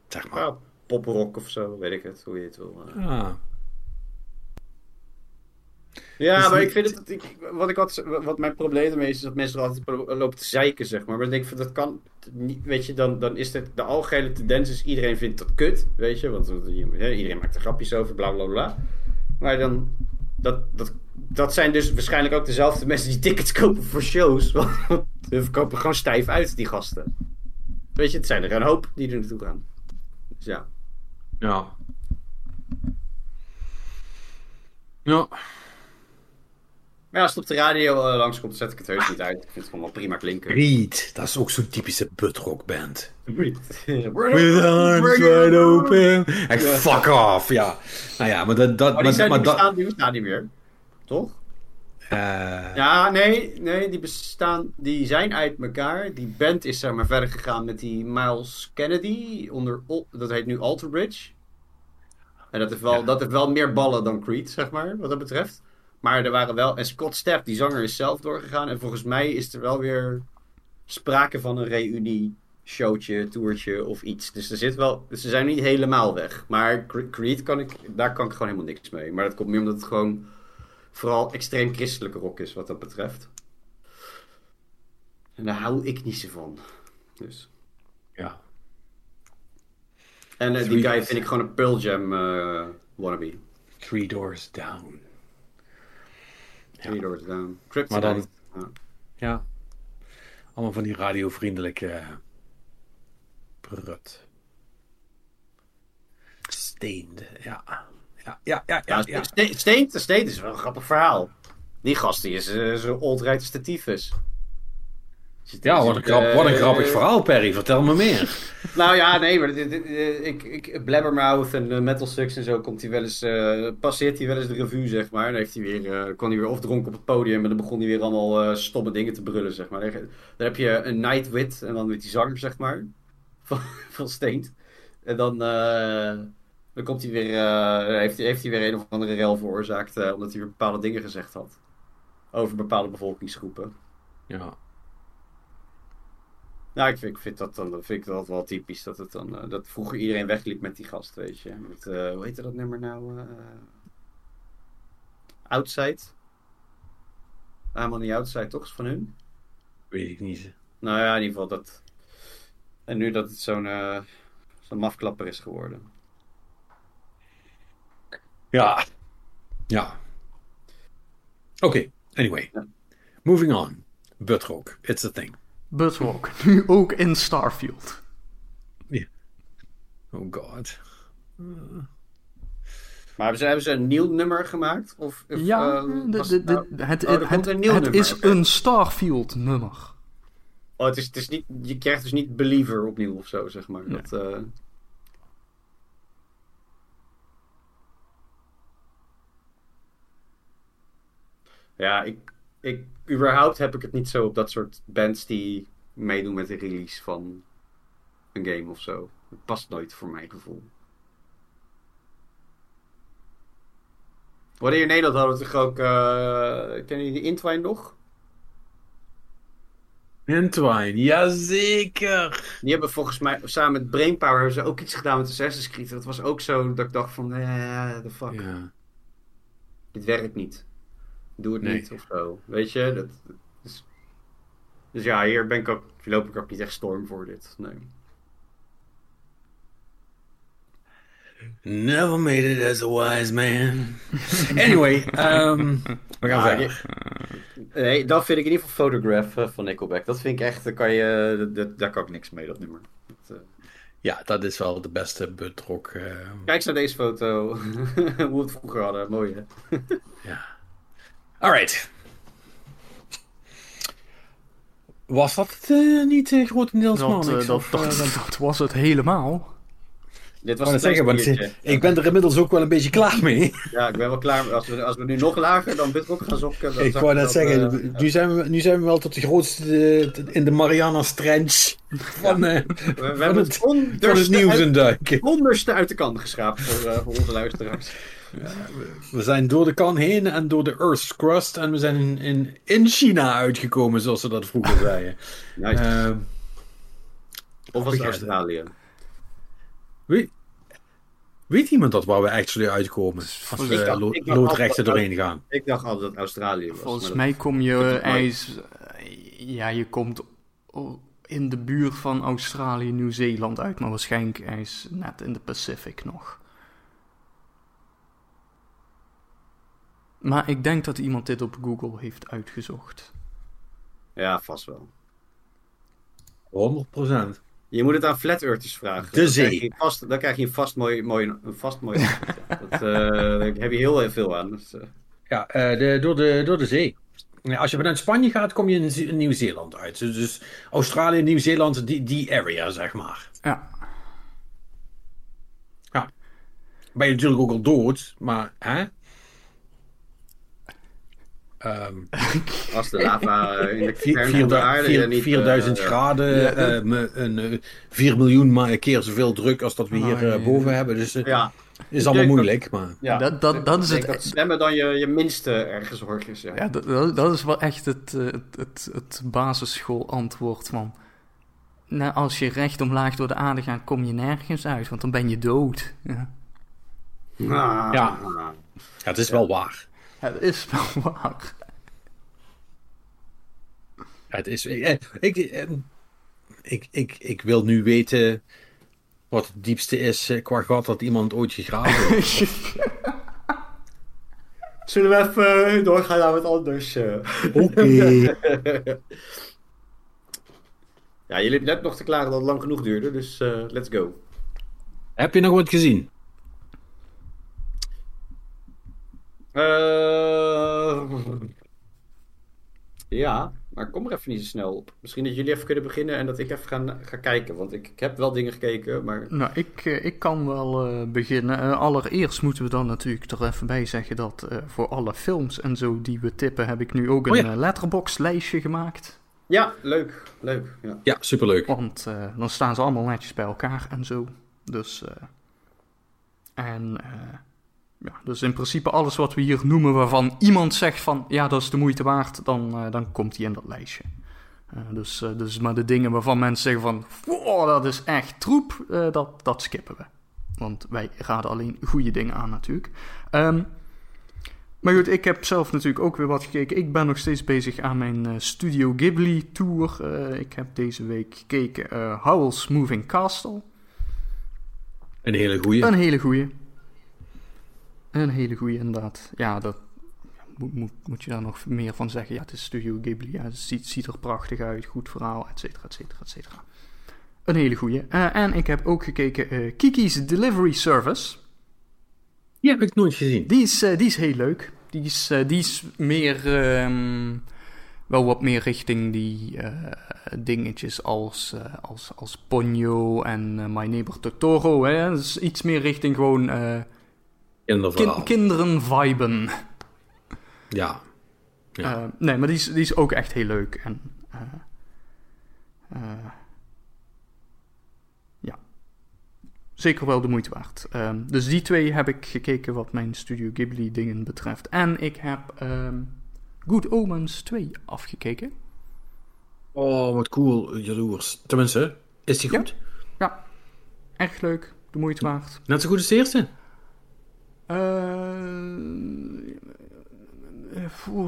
Zeg maar. Ja, poprock of zo, weet ik het, hoe je het wil. Ah. Ja, Dus maar niet- ik vind het, ik, wat, ik had, wat mijn probleem ermee is, is dat mensen er altijd lopen te zeiken, zeg maar. Maar dan denk ik van, dat kan niet, weet je, dan, dan is het, de algehele tendens is, iedereen vindt dat kut, weet je. Want iedereen maakt er grapjes over, bla bla bla. Maar dan, dat, dat, dat zijn dus waarschijnlijk ook dezelfde mensen die tickets kopen voor shows. (laughs) Want ze verkopen gewoon stijf uit, die gasten. Weet je, het zijn er een hoop die er naartoe gaan. Dus ja. Ja. Ja. Maar ja, als het op de radio eh, langskomt, dan zet ik het heus niet uit. Ik vind het gewoon wel prima klinken. Creed, dat is ook zo'n typische band. With With arms wide open. Echt Ja. fuck off, ja. Nou ja, maar dat... dat Oh, die, maar, zijn, maar die, dat bestaan, die bestaan niet meer. Toch? Eh, Ja, nee, nee, die bestaan, die zijn uit elkaar. Die band is zeg maar verder gegaan met die Miles Kennedy onder, dat heet nu Alter Bridge. En dat heeft, wel, Ja. dat heeft wel meer ballen dan Creed, zeg maar, wat dat betreft. Maar er waren wel, en Scott Stapp, die zanger, is zelf doorgegaan. En volgens mij is er wel weer sprake van een reunie showtje, toertje of iets. Dus er zit wel, ze zijn niet helemaal weg. Maar Cre- Creed kan ik, daar kan ik gewoon helemaal niks mee. Maar dat komt meer omdat het gewoon vooral extreem christelijke rock is wat dat betreft. En daar hou ik niet zo van. Dus. ja. En eh, die guy vind ik gewoon een Pearl Jam eh, wannabe. Three Doors Down. Three Doors Down. Maar dan- Ja. Ja. Allemaal van die radiovriendelijke prut. Steende, ja. Ja, ja, ja, ja. Ja, ja. Ste- Steen, Steen is wel een grappig verhaal. Die gast die is eh, zo old-right als de tyfus. Ja, wat een, grap, wat een Eh, grappig verhaal, Perry. Vertel me meer. (laughs) Nou ja, nee, maar dit, dit- eh, ik, ik, Blabbermouth en Metal Sucks en zo komt hij wel eens, eh, passeert hij wel eens de revue, zeg maar. Dan heeft hij weer, eh, kon hij weer of dronken op het podium en dan begon hij weer allemaal eh, stomme dingen te brullen, zeg maar. Dan heb je een Nightwit en dan met die zanger, zeg maar, (laughs) van, van Steent. En dan, eh, dan komt hij weer, eh, heeft, hij- heeft hij weer een of andere rel veroorzaakt, eh, omdat hij weer bepaalde dingen gezegd had. Over bepaalde bevolkingsgroepen. Ja. Nou, ik vind, ik vind dat dan vind ik dat wel typisch. Dat, het dan, eh, dat vroeger iedereen wegliep met die gast, weet je. Met, hoe heette dat nummer nou? outside? Helemaal niet Outside, toch? Is van hun? Weet ik niet. Nou ja, in ieder geval dat... En nu dat het zo'n zo'n mafklapper is geworden. Ja. Ja. Oké, anyway. Ja. Moving on. Butrock, it's a thing. Butwalk. (laughs) Nu ook in Starfield. Oh god. Maar hebben ze, hebben ze een nieuw nummer gemaakt? Of, of, Ja, eh, de- was de- het de- nou- het, Oh, het, komt het, een nieuw het nummer, is een Starfield nummer. Oh, het is, het is niet, je krijgt dus niet Believer opnieuw of zo, zeg maar. Nee. Dat, eh, Ja, ik, ik, überhaupt heb ik het niet zo op dat soort bands die meedoen met de release van een game of zo. Het past nooit voor mijn gevoel. Wanneer in Nederland hadden we toch ook... eh kennen jullie Intwine nog? Entwine, jazeker. Die hebben volgens mij samen met Brainpower hebben ze ook iets gedaan met Assassin's Creed. Dat was ook zo dat ik dacht van, eh, the fuck. Ja. Dit werkt niet. Doe het Nee. niet of zo. Weet je? Dat, is... Dus ja, hier ben ik ook, loop ik ook niet echt storm voor dit. Nee. Never made it as a wise man. Anyway, ehm, (laughs) we gaan Ah, verder. Nee, dat vind ik in ieder geval Photograph van Nickelback. Dat vind ik echt, daar kan je, dat- daar kan ik niks mee, dat nummer. Dat, eh, Ja, dat is wel de beste butrock. eh Kijk eens naar deze foto. (laughs) Hoe we het vroeger hadden. Mooi hè? ja. Alright. Was dat eh, niet uh, grotendeels Dat, man? eh, dat, dat, (laughs) dat was het helemaal. Dit was Ik, het zeggen, want, ik ben er inmiddels ook wel een beetje klaar mee. Ja, ik ben wel klaar. Als we, als we nu nog lager dan Bitrock gaan zoeken. Dan ik wou net dat, zeggen, nu, zijn we, nu zijn we wel tot de grootste in de Mariana Trench van, eh, we, we van hebben het het, van het onderste nieuws uit, in duiken. onderste uit de kan geschraapt voor, eh, voor onze luisteraars. We zijn door de kan heen en door de Earth's crust en we zijn in, in, in China uitgekomen, zoals ze dat vroeger (laughs) zeiden. Nice. Ehm, of was Australië? weet, weet iemand dat waar we actually uitkomen? Als we lo- altijd- doorheen gaan. Ik dacht altijd dat het Australië was. Volgens mij kom je is ijs. Ja, je komt in de buurt van Australië, Nieuw-Zeeland uit, maar waarschijnlijk ijs net in de Pacific nog. Maar ik denk dat iemand dit op Google heeft uitgezocht. Ja, vast wel. 100%. Je moet het aan Flat Earthers vragen. De Dan zee. krijg je vast, dan krijg je een vast mooi, mooi, een vast mooi (laughs) dat, eh, Daar heb je heel veel aan. Dus, eh, Ja, eh, de, door, de, door de zee. Ja, als je vanuit Spanje gaat, kom je in, Ze- in Nieuw-Zeeland uit. Dus, dus Australië, Nieuw-Zeeland, die, die area, zeg maar. Ja, Ben je natuurlijk ook al dood, maar hè? Ehm, (laughs) als de lava eh, in de vier- kern van vier- de aarde vier- niet... eh, 4000 ja. graden, Ja, eh, me- een, eh, 4 miljoen keer zoveel druk als dat we hier Oh, eh, ja. boven hebben. Dus het Ja, is allemaal denk dat- moeilijk. Maar ja. Dat- dat- dat is het- Dat zwemmen dan je, je minste ergens zorg is. Ja. ja dat, dat, dat is wel echt het, eh, het, het, het basisschoolantwoord van... Nou, als je recht omlaag door de aarde gaat, kom je nergens uit, want dan ben je dood. Ja, Ah. Ja. ja, het is wel waar. Het is wel (laughs) waar. Ja, het is, eh, ik, eh, ik, ik, ik wil nu weten wat het diepste is eh, qua gat dat iemand ooit gegraven heeft. (laughs) Zullen we even eh, doorgaan naar wat anders? eh? Oké. (laughs) Ja, jullie hebben net nog te klagen dat het lang genoeg duurde, dus eh, let's go. Heb je nog wat gezien? Eh, ja, maar ik kom er even niet zo snel op. Misschien dat jullie even kunnen beginnen en dat ik even ga, ga kijken. Want ik, ik heb wel dingen gekeken, maar... Nou, ik, eh, ik kan wel eh, beginnen. Allereerst moeten we dan natuurlijk er even bij zeggen dat eh, voor alle films en zo die we tippen, heb ik nu ook een Oh ja. eh, letterbox lijstje gemaakt. Ja, leuk. Leuk, ja. Ja, superleuk. Want eh, dan staan ze allemaal netjes bij elkaar en zo. Dus, eh, en, eh, ja, dus in principe alles wat we hier noemen waarvan iemand zegt van, ja, dat is de moeite waard, dan, eh, dan komt die in dat lijstje. Eh, dus, eh, dus maar de dingen waarvan mensen zeggen van, wow, dat is echt troep, dat, dat skippen we. Want wij raden alleen goede dingen aan natuurlijk. Ehm, maar goed, ik heb zelf natuurlijk ook weer wat gekeken. Ik ben nog steeds bezig aan mijn Studio Ghibli tour. Ik heb deze week gekeken eh Howl's Moving Castle. Een hele goeie. Een hele goeie. Een hele goeie, inderdaad. Ja, dat moet, moet, moet je daar nog meer van zeggen. Ja, het is Studio Ghibli. Ja, het ziet, ziet er prachtig uit. Goed verhaal, et cetera, et cetera, et cetera. Een hele goeie. Eh, en ik heb ook gekeken eh, Kiki's Delivery Service. Die heb ik nooit gezien. Die is, eh, die is heel leuk. Die is, die is meer, ehm, wel wat meer richting die dingetjes als, als, als Ponyo en My Neighbor Totoro. Hè? Dus iets meer richting gewoon. Kin- kinderen viben. ja. Ja. Eh, nee, maar die is, die is ook echt heel leuk. En, eh, eh, ja, zeker wel de moeite waard. Ehm, dus die twee heb ik gekeken wat mijn Studio Ghibli dingen betreft. En ik heb ehm, Good Omens 2 afgekeken. Oh, wat cool. Jaloers. Tenminste, is die Ja. goed? Ja, echt leuk. De moeite waard. Net zo goed als de eerste? Eh,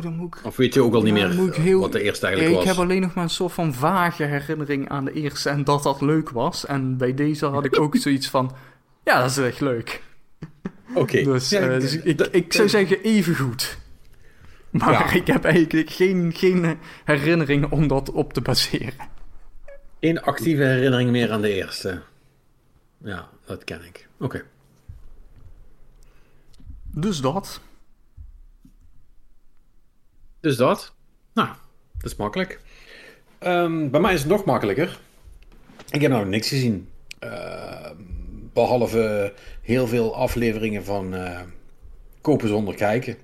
dan moet ik... Of weet je ook al niet Ja, meer moet ik heel- wat de eerste eigenlijk ik was? heb alleen nog maar een soort van vage herinnering aan de eerste en dat dat leuk was. En bij deze had ik ook (laughs) zoiets van, ja, dat is echt leuk. Oké. Dus, Ja, eh, dus ik, ik zou zeggen even goed. Maar Ja. ik heb eigenlijk geen, geen herinnering om dat op te baseren. Geen actieve herinnering meer aan de eerste. Ja, dat ken ik. Oké. Dus dat. Dus dat. Nou, dat is makkelijk. Ehm, bij mij is het nog makkelijker. Ik heb nou niks gezien. Ehm, behalve heel veel afleveringen van eh, Kopen zonder kijken.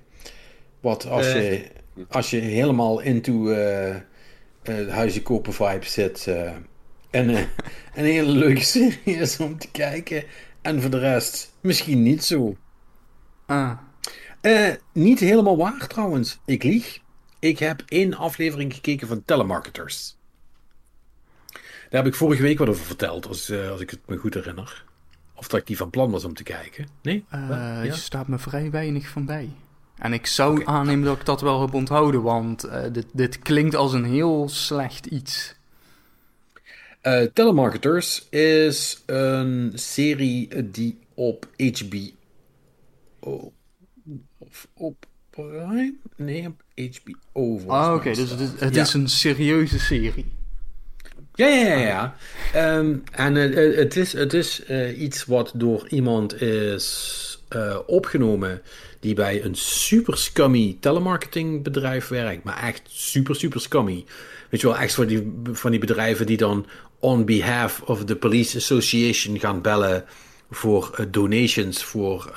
Wat als, Eh. je, als je helemaal into eh eh huisje kopen vibe zit. en (laughs) een hele leuke serie is om te kijken. En voor de rest misschien niet zo. Ah, Eh, niet helemaal waar trouwens. Ik lieg. Ik heb één aflevering gekeken van Telemarketers. Daar heb ik vorige week wat over verteld, als, eh, als ik het me goed herinner. Of dat ik die van plan was om te kijken. Nee? eh, Wel? er Ja? staat me vrij weinig van bij. En ik zou aannemen dat ik dat wel heb onthouden, want eh, dit, dit klinkt als een heel slecht iets. Eh, Telemarketers is een serie die op HBO... Of op Prime? Nee, op HBO. Ah, oké, dus het, is, het Ja. is een serieuze serie. Ja, ja, ja. ja. Ehm, en eh, eh, het is, het is eh, iets wat door iemand is opgenomen die bij een super scummy telemarketingbedrijf werkt. Maar echt super, super scummy. Weet je wel, echt van die, van die bedrijven die dan on behalf of the police association gaan bellen voor donations voor...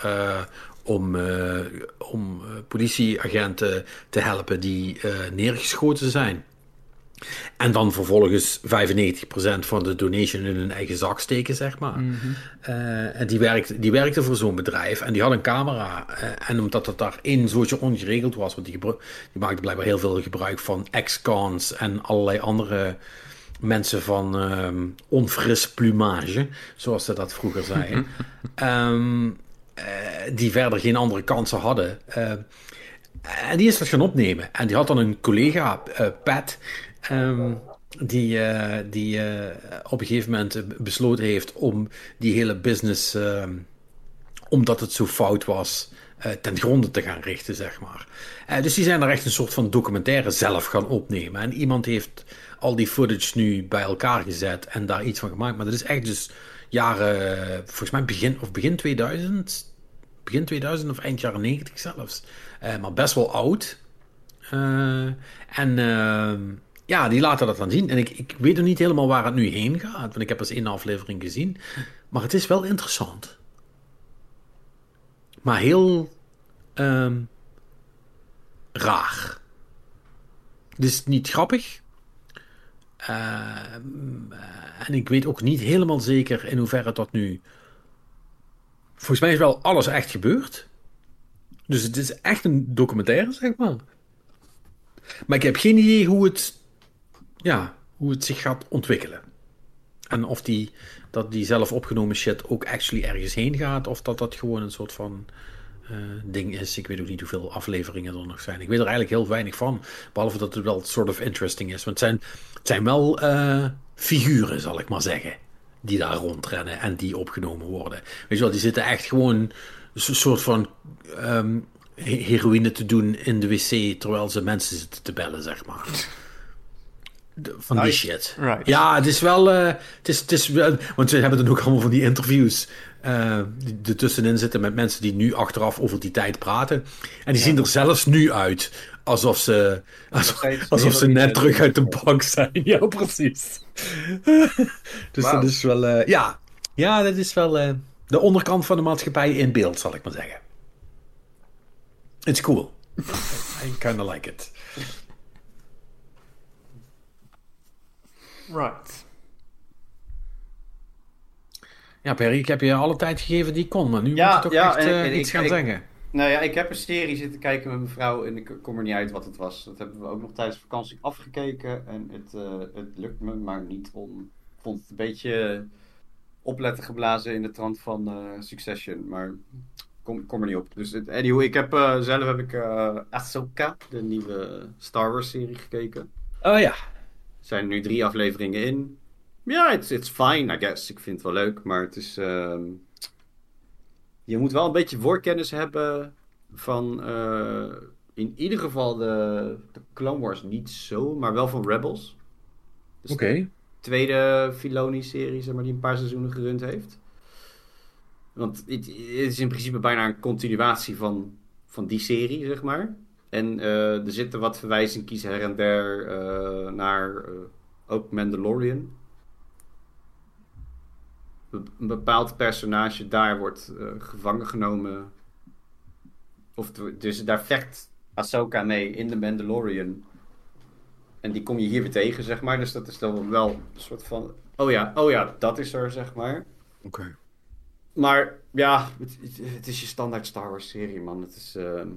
om, eh, om eh, politieagenten te helpen die eh, neergeschoten zijn. En dan vervolgens 95% van de donation in hun eigen zak steken, zeg maar. Eh, en die werkte, die werkte voor zo'n bedrijf en die had een camera. en omdat het daar één zootje ongeregeld was, want die, die maakte blijkbaar heel veel gebruik van ex-cons en allerlei andere mensen van ehm, onfris plumage, zoals ze dat vroeger zeiden. (laughs) Ehm, eh, die verder geen andere kansen hadden. Eh, en die is dat gaan opnemen. En die had dan een collega, eh, Pat, ehm, die, eh, die eh, op een gegeven moment eh, besloten heeft om die hele business, ehm, omdat het zo fout was, eh, ten gronde te gaan richten, zeg maar. Eh, dus die zijn er echt een soort van documentaire zelf gaan opnemen. En iemand heeft al die footage nu bij elkaar gezet en daar iets van gemaakt. Maar dat is echt dus jaren, eh, volgens mij begin, of begin 2000, begin 2000 of eind jaren 90 zelfs. Eh, maar best wel oud. Eh, en ehm, ja, die laten dat dan zien. En ik, ik weet nog niet helemaal waar het nu heen gaat, want ik heb eens één aflevering gezien. Maar het is wel interessant. Maar heel ehm, raar. Dus niet grappig. Ehm, en ik weet ook niet helemaal zeker in hoeverre dat nu. Volgens mij is wel alles echt gebeurd. Dus het is echt een documentaire, zeg maar. Maar ik heb geen idee hoe het, ja, hoe het zich gaat ontwikkelen. En of die, dat die zelf opgenomen shit ook actually ergens heen gaat. Of dat dat gewoon een soort van eh, ding is. Ik weet ook niet hoeveel afleveringen er nog zijn. Ik weet er eigenlijk heel weinig van. Behalve dat het wel sort of interesting is. Want het zijn, het zijn wel eh, figuren, zal ik maar zeggen. Die daar rondrennen en die opgenomen worden. Weet je wel, die zitten echt gewoon een soort van ehm, heroïne te doen in de wc. Terwijl ze mensen zitten te bellen, zeg maar. de- van die shit. Right. Ja, het is wel. eh, het is, het is wel. Want ze hebben dan ook allemaal van die interviews. Eh, die er tussenin zitten met mensen die nu achteraf over die tijd praten. En die zien er zelfs nu uit alsof ze. Alsof, ze net niet terug uit de (laughs) bank zijn. Ja, precies. (laughs) dus dat is wel. eh, ja. ja, dat is wel. eh, de onderkant van de maatschappij in beeld, zal ik maar zeggen. It's cool. (laughs) I kind of like it. Right. Ja, Perry, ik heb je alle tijd gegeven die ik kon, maar nu Ja, moet je toch ja, echt en- eh, en iets ik- gaan ik- zeggen. Nou ja, ik heb een serie zitten kijken met mijn vrouw en ik kom er niet uit wat het was. Dat hebben we ook nog tijdens vakantie afgekeken en het, eh, het lukt me maar niet om... Ik vond het een beetje opletten geblazen in de trant van eh, Succession, maar kom, kom er niet op. Dus het, anyway, ik heb, zelf heb ik Ahsoka, de nieuwe Star Wars serie, gekeken. Oh ja. Er zijn nu drie afleveringen in. Ja, it's, it's fine, I guess. Ik vind het wel leuk, maar het is... ehm, Je moet wel een beetje voorkennis hebben van... eh, in ieder geval de, de Clone Wars niet zo, maar wel van Rebels. Dus Oké. de tweede Filoni-serie, zeg maar, die een paar seizoenen gerund heeft. Want het, het is in principe bijna een continuatie van, van die serie, zeg maar. En eh, er zitten wat verwijzingjes her en der eh, naar ook Mandalorian. Een bepaald personage daar wordt eh, gevangen genomen. Of dus daar vecht Ahsoka mee in de Mandalorian. En die kom je hier weer tegen, zeg maar. Dus dat is dan wel een soort van... Oh ja, oh ja, dat is er, zeg maar. Oké. Maar ja, het, het- het is je standaard Star Wars serie, man. Het is... ehm,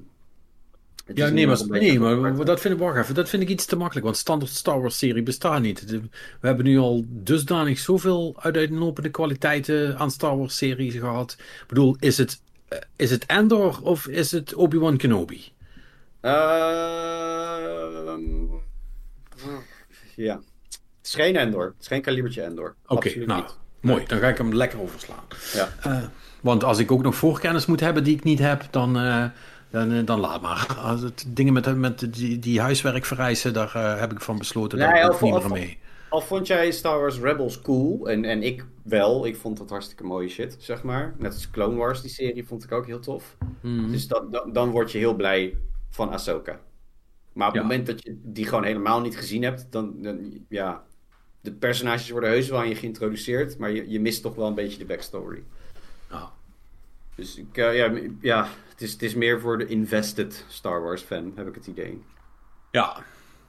het Ja, nee, maar, nee, maar dat vind ik, wacht even, dat vind ik iets te makkelijk, want standaard Star Wars serie bestaat niet. We hebben nu al dusdanig zoveel uiteenlopende kwaliteiten aan Star Wars series gehad. Ik bedoel, is het, eh, is het Endor of is het Obi-Wan Kenobi? Ehm, ja. Het is geen Endor. Het is geen kalibertje Endor. Oké, nou, niet. mooi. Dan ga ik hem lekker overslaan. Ja. Eh, want als ik ook nog voorkennis moet hebben die ik niet heb, dan, eh, dan, eh, dan laat maar. Als het dingen met, met die, die huiswerk vereisen, daar eh, heb ik van besloten dat Nee, ik of- niet meer mee. Al vond jij Star Wars Rebels cool, en, en ik wel, ik vond dat hartstikke mooie shit, zeg maar. Net als Clone Wars, die serie, vond ik ook heel tof. Mhm. Dus dat, dan, dan word je heel blij van Ahsoka. Maar op Ja. het moment dat je die gewoon helemaal niet gezien hebt, dan, dan ja, de personages worden heus wel aan je geïntroduceerd, maar je, je mist toch wel een beetje de backstory. Dus ik, eh, ja, ja het, is, het is meer voor de invested Star Wars fan, heb ik het idee. Ja.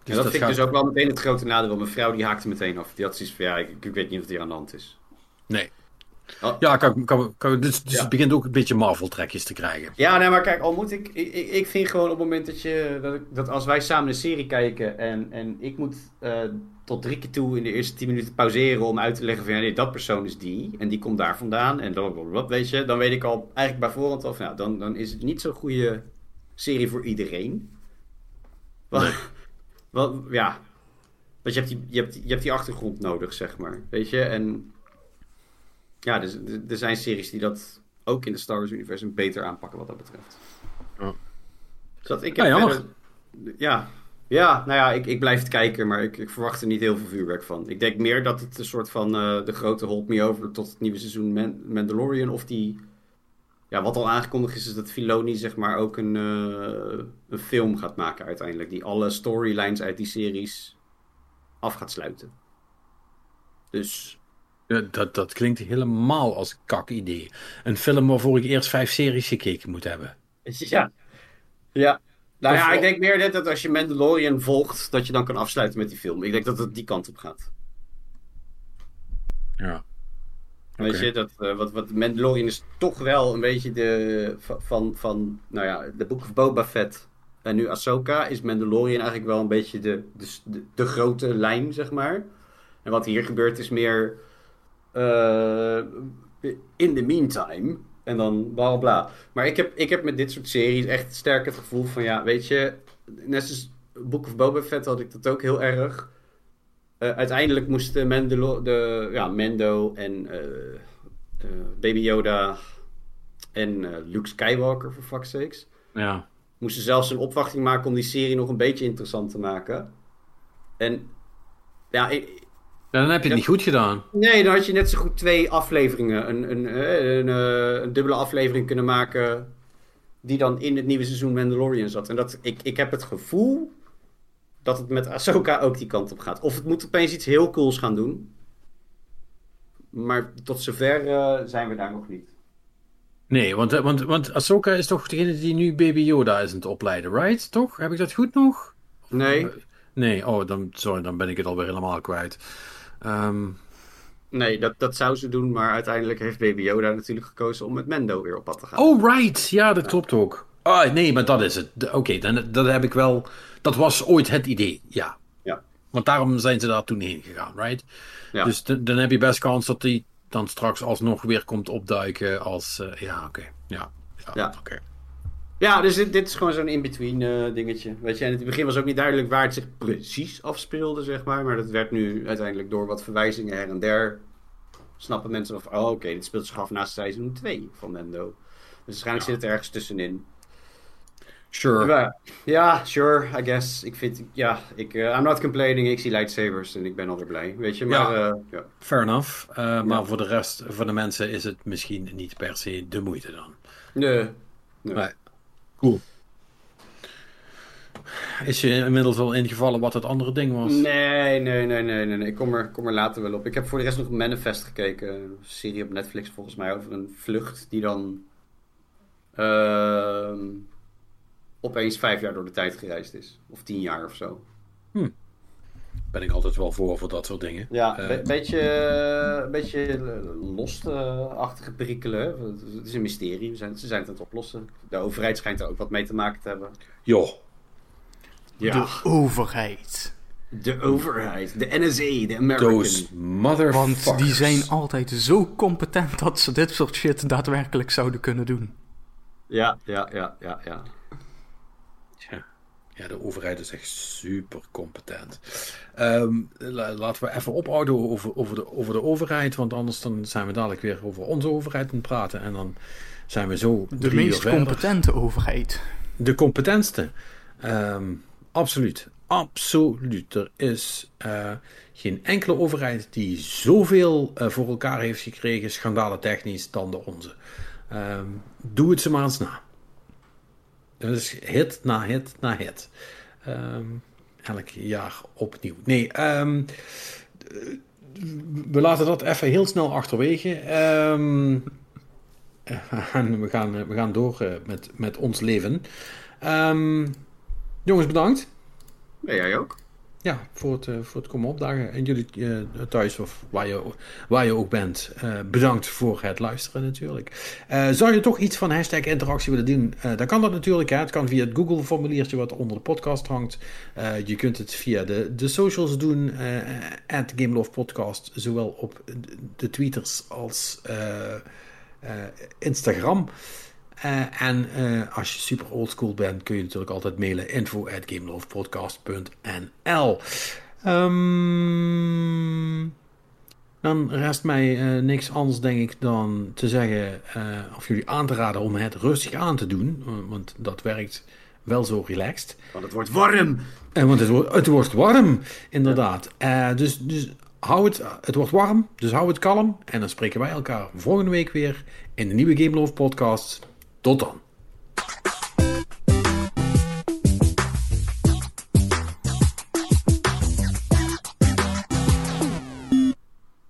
Dus dat, vind gaat- ik dus ook wel meteen het grote nadeel. Mijn vrouw die haakte meteen af. Die had zoiets van, ja, ik, ik weet niet of die aan de hand is. Nee. Oh. Ja, kan, kan, kan, dus, dus Ja. het begint ook een beetje Marvel-trekjes te krijgen. Ja, nee, maar kijk, al moet ik... Ik, ik, vind gewoon op het moment dat je... Dat als wij samen een serie kijken en, en ik moet eh, tot drie keer toe in de eerste tien minuten pauzeren om uit te leggen van... Ja, nee, dat persoon is die en die komt daar vandaan en blablabla, weet je. Dan weet ik al eigenlijk bij voorhand al van, nou, dan, dan is het niet zo'n goede serie voor iedereen. Want, (laughs) want ja... Want je hebt, die, je, hebt, je hebt die achtergrond nodig, zeg maar. Weet je, en... Ja, dus, er- er zijn series die dat ook in de Star Wars-universum beter aanpakken wat dat betreft. Ja. Dus dat, ik Ja, heb jammer. verder- ja, ja, nou ja, ik, ik blijf het kijken, maar ik, ik verwacht er niet heel veel vuurwerk van. Ik denk meer dat het een soort van eh, de grote hold me over tot het nieuwe seizoen Man- Mandalorian of die... Ja, wat al aangekondigd is, is dat Filoni zeg maar ook een, eh, een film gaat maken uiteindelijk. Die alle storylines uit die series af gaat sluiten. Dus dat, dat klinkt helemaal als een kak idee. Een film waarvoor ik eerst vijf series gekeken moet hebben. Ja. Ja. Nou ja, ik denk meer net dat als je Mandalorian volgt, dat je dan kan afsluiten met die film. Ik denk dat het die kant op gaat. Ja. Weet Oké. je, dat, eh, wat, wat Mandalorian is toch wel een beetje de, van- van, nou ja, de Book of Boba Fett en nu Ahsoka, is Mandalorian eigenlijk wel een beetje de, de, de, de grote lijn, zeg maar. En wat hier gebeurt is meer eh, in the meantime en dan bla bla bla. Maar ik heb, ik heb met dit soort series echt sterk het gevoel van, ja, weet je, net als Book of Boba Fett had ik dat ook heel erg. Eh, uiteindelijk moesten de, ja, Mando en eh, eh, Baby Yoda en Luke Skywalker, voor fuck's sakes, Ja. moesten zelfs een opwachting maken om die serie nog een beetje interessant te maken. En Ja, ik- Ja, dan heb je het niet goed gedaan. nee, dan had je net zo goed twee afleveringen, een, een, eh, een, eh, een dubbele aflevering kunnen maken. Die dan in het nieuwe seizoen Mandalorian zat. En dat, ik, ik heb het gevoel dat het met Ahsoka ook die kant op gaat. Of het moet opeens iets heel cools gaan doen. Maar tot zover eh, zijn we daar nog niet. Nee, want, want, want Ahsoka is toch degene die nu Baby Yoda is aan het opleiden, right? Toch? Heb ik dat goed nog? Nee, Nee, oh, dan, sorry, dan ben ik het alweer helemaal kwijt. Ehm, nee dat, dat zou ze doen. Maar uiteindelijk heeft Baby Yoda natuurlijk gekozen om met Mendo weer op pad te gaan. oh, right. Ja, dat klopt ook. Ah, nee, maar dat is het. Oké, dan dat heb ik wel... Dat was ooit het idee, ja. Ja. Want daarom zijn ze daar toen heen gegaan, right? Ja. Dus dan heb je best kans dat die dan straks alsnog weer komt opduiken als... eh, ja, oké. Ja, ja, Ja. oké. Ja, dus dit, dit is gewoon zo'n in-between eh, dingetje. Weet je, en in het begin was ook niet duidelijk waar het zich precies afspeelde, zeg maar. Maar dat werd nu uiteindelijk door wat verwijzingen her en der. Snappen mensen van, oh oké, dit speelt zich af naast seizoen 2 van Mendo. Dus waarschijnlijk zit het ergens tussenin. Sure. Maar, ja, sure, I guess. Ik vind, ja, ik, eh, I'm not complaining. Ik zie lightsabers en ik ben alweer blij. Weet je, maar Ja. ja. ja. Fair enough. Eh, Maar voor de rest van de mensen is het misschien niet per se de moeite dan. Nee. nee. Nee. Cool. Is je inmiddels al ingevallen wat het andere ding was? Nee, nee, nee, nee, nee. Ik kom er, kom er later wel op. Ik heb voor de rest nog Manifest gekeken. Een serie op Netflix volgens mij over een vlucht die dan ehm, opeens vijf jaar door de tijd gereisd is. Of tien jaar of zo. Ben ik altijd wel voor voor dat soort dingen. Ja, Eh, een beetje, een beetje lost-achtige perikelen. hè. Het is een mysterie. We zijn, ze zijn het aan het oplossen. De overheid schijnt er ook wat mee te maken te hebben. joh. Ja, De overheid. de overheid. De NSA, de American. Those motherfuckers. Want die zijn altijd zo competent dat ze dit soort shit daadwerkelijk zouden kunnen doen. Ja, ja, ja, ja. Ja. Ja, de overheid is echt super competent. Ehm, la- laten we even ophouden over, over, de, over de overheid, want anders dan zijn we dadelijk weer over onze overheid aan het praten en dan zijn we zo De meest competente overheid. De competentste. Ehm, absoluut. Absoluut. Er is eh, geen enkele overheid die zoveel eh, voor elkaar heeft gekregen, schandalentechnisch, dan de onze. Ehm, doe het ze maar eens na. Dat is hit na hit na hit. Ehm, elk jaar opnieuw. Nee, ehm, eh, we laten dat even heel snel achterwege. Ehm, en (laughs) we gaan, we gaan door eh, met, met ons leven. Jongens, bedankt. Nee, jij ook. Ja, voor het, eh, voor het komen opdagen. En jullie eh, thuis of waar je, waar je ook bent, eh, bedankt voor het luisteren natuurlijk. Eh, zou je toch iets van hashtag interactie willen doen? Eh, dan kan dat natuurlijk. Hè. Het kan via het Google formuliertje wat onder de podcast hangt. Eh, je kunt het via de, de socials doen. eh at Gameloft Podcast. Zowel op de- de tweeters als eh, eh, Instagram. Eh, en eh, als je super oldschool bent, kun je natuurlijk altijd mailen info at gamelovepodcast.nl Ehm, Dan rest mij eh, niks anders, denk ik, dan te zeggen of jullie aan te raden om het rustig aan te doen. want dat werkt wel zo relaxed. Want het wordt warm. En want het, wordt- het wordt warm, inderdaad. Dus dus hou het, het wordt warm, dus hou het kalm. En dan spreken wij elkaar volgende week weer in de nieuwe Game Love podcast. Tot dan.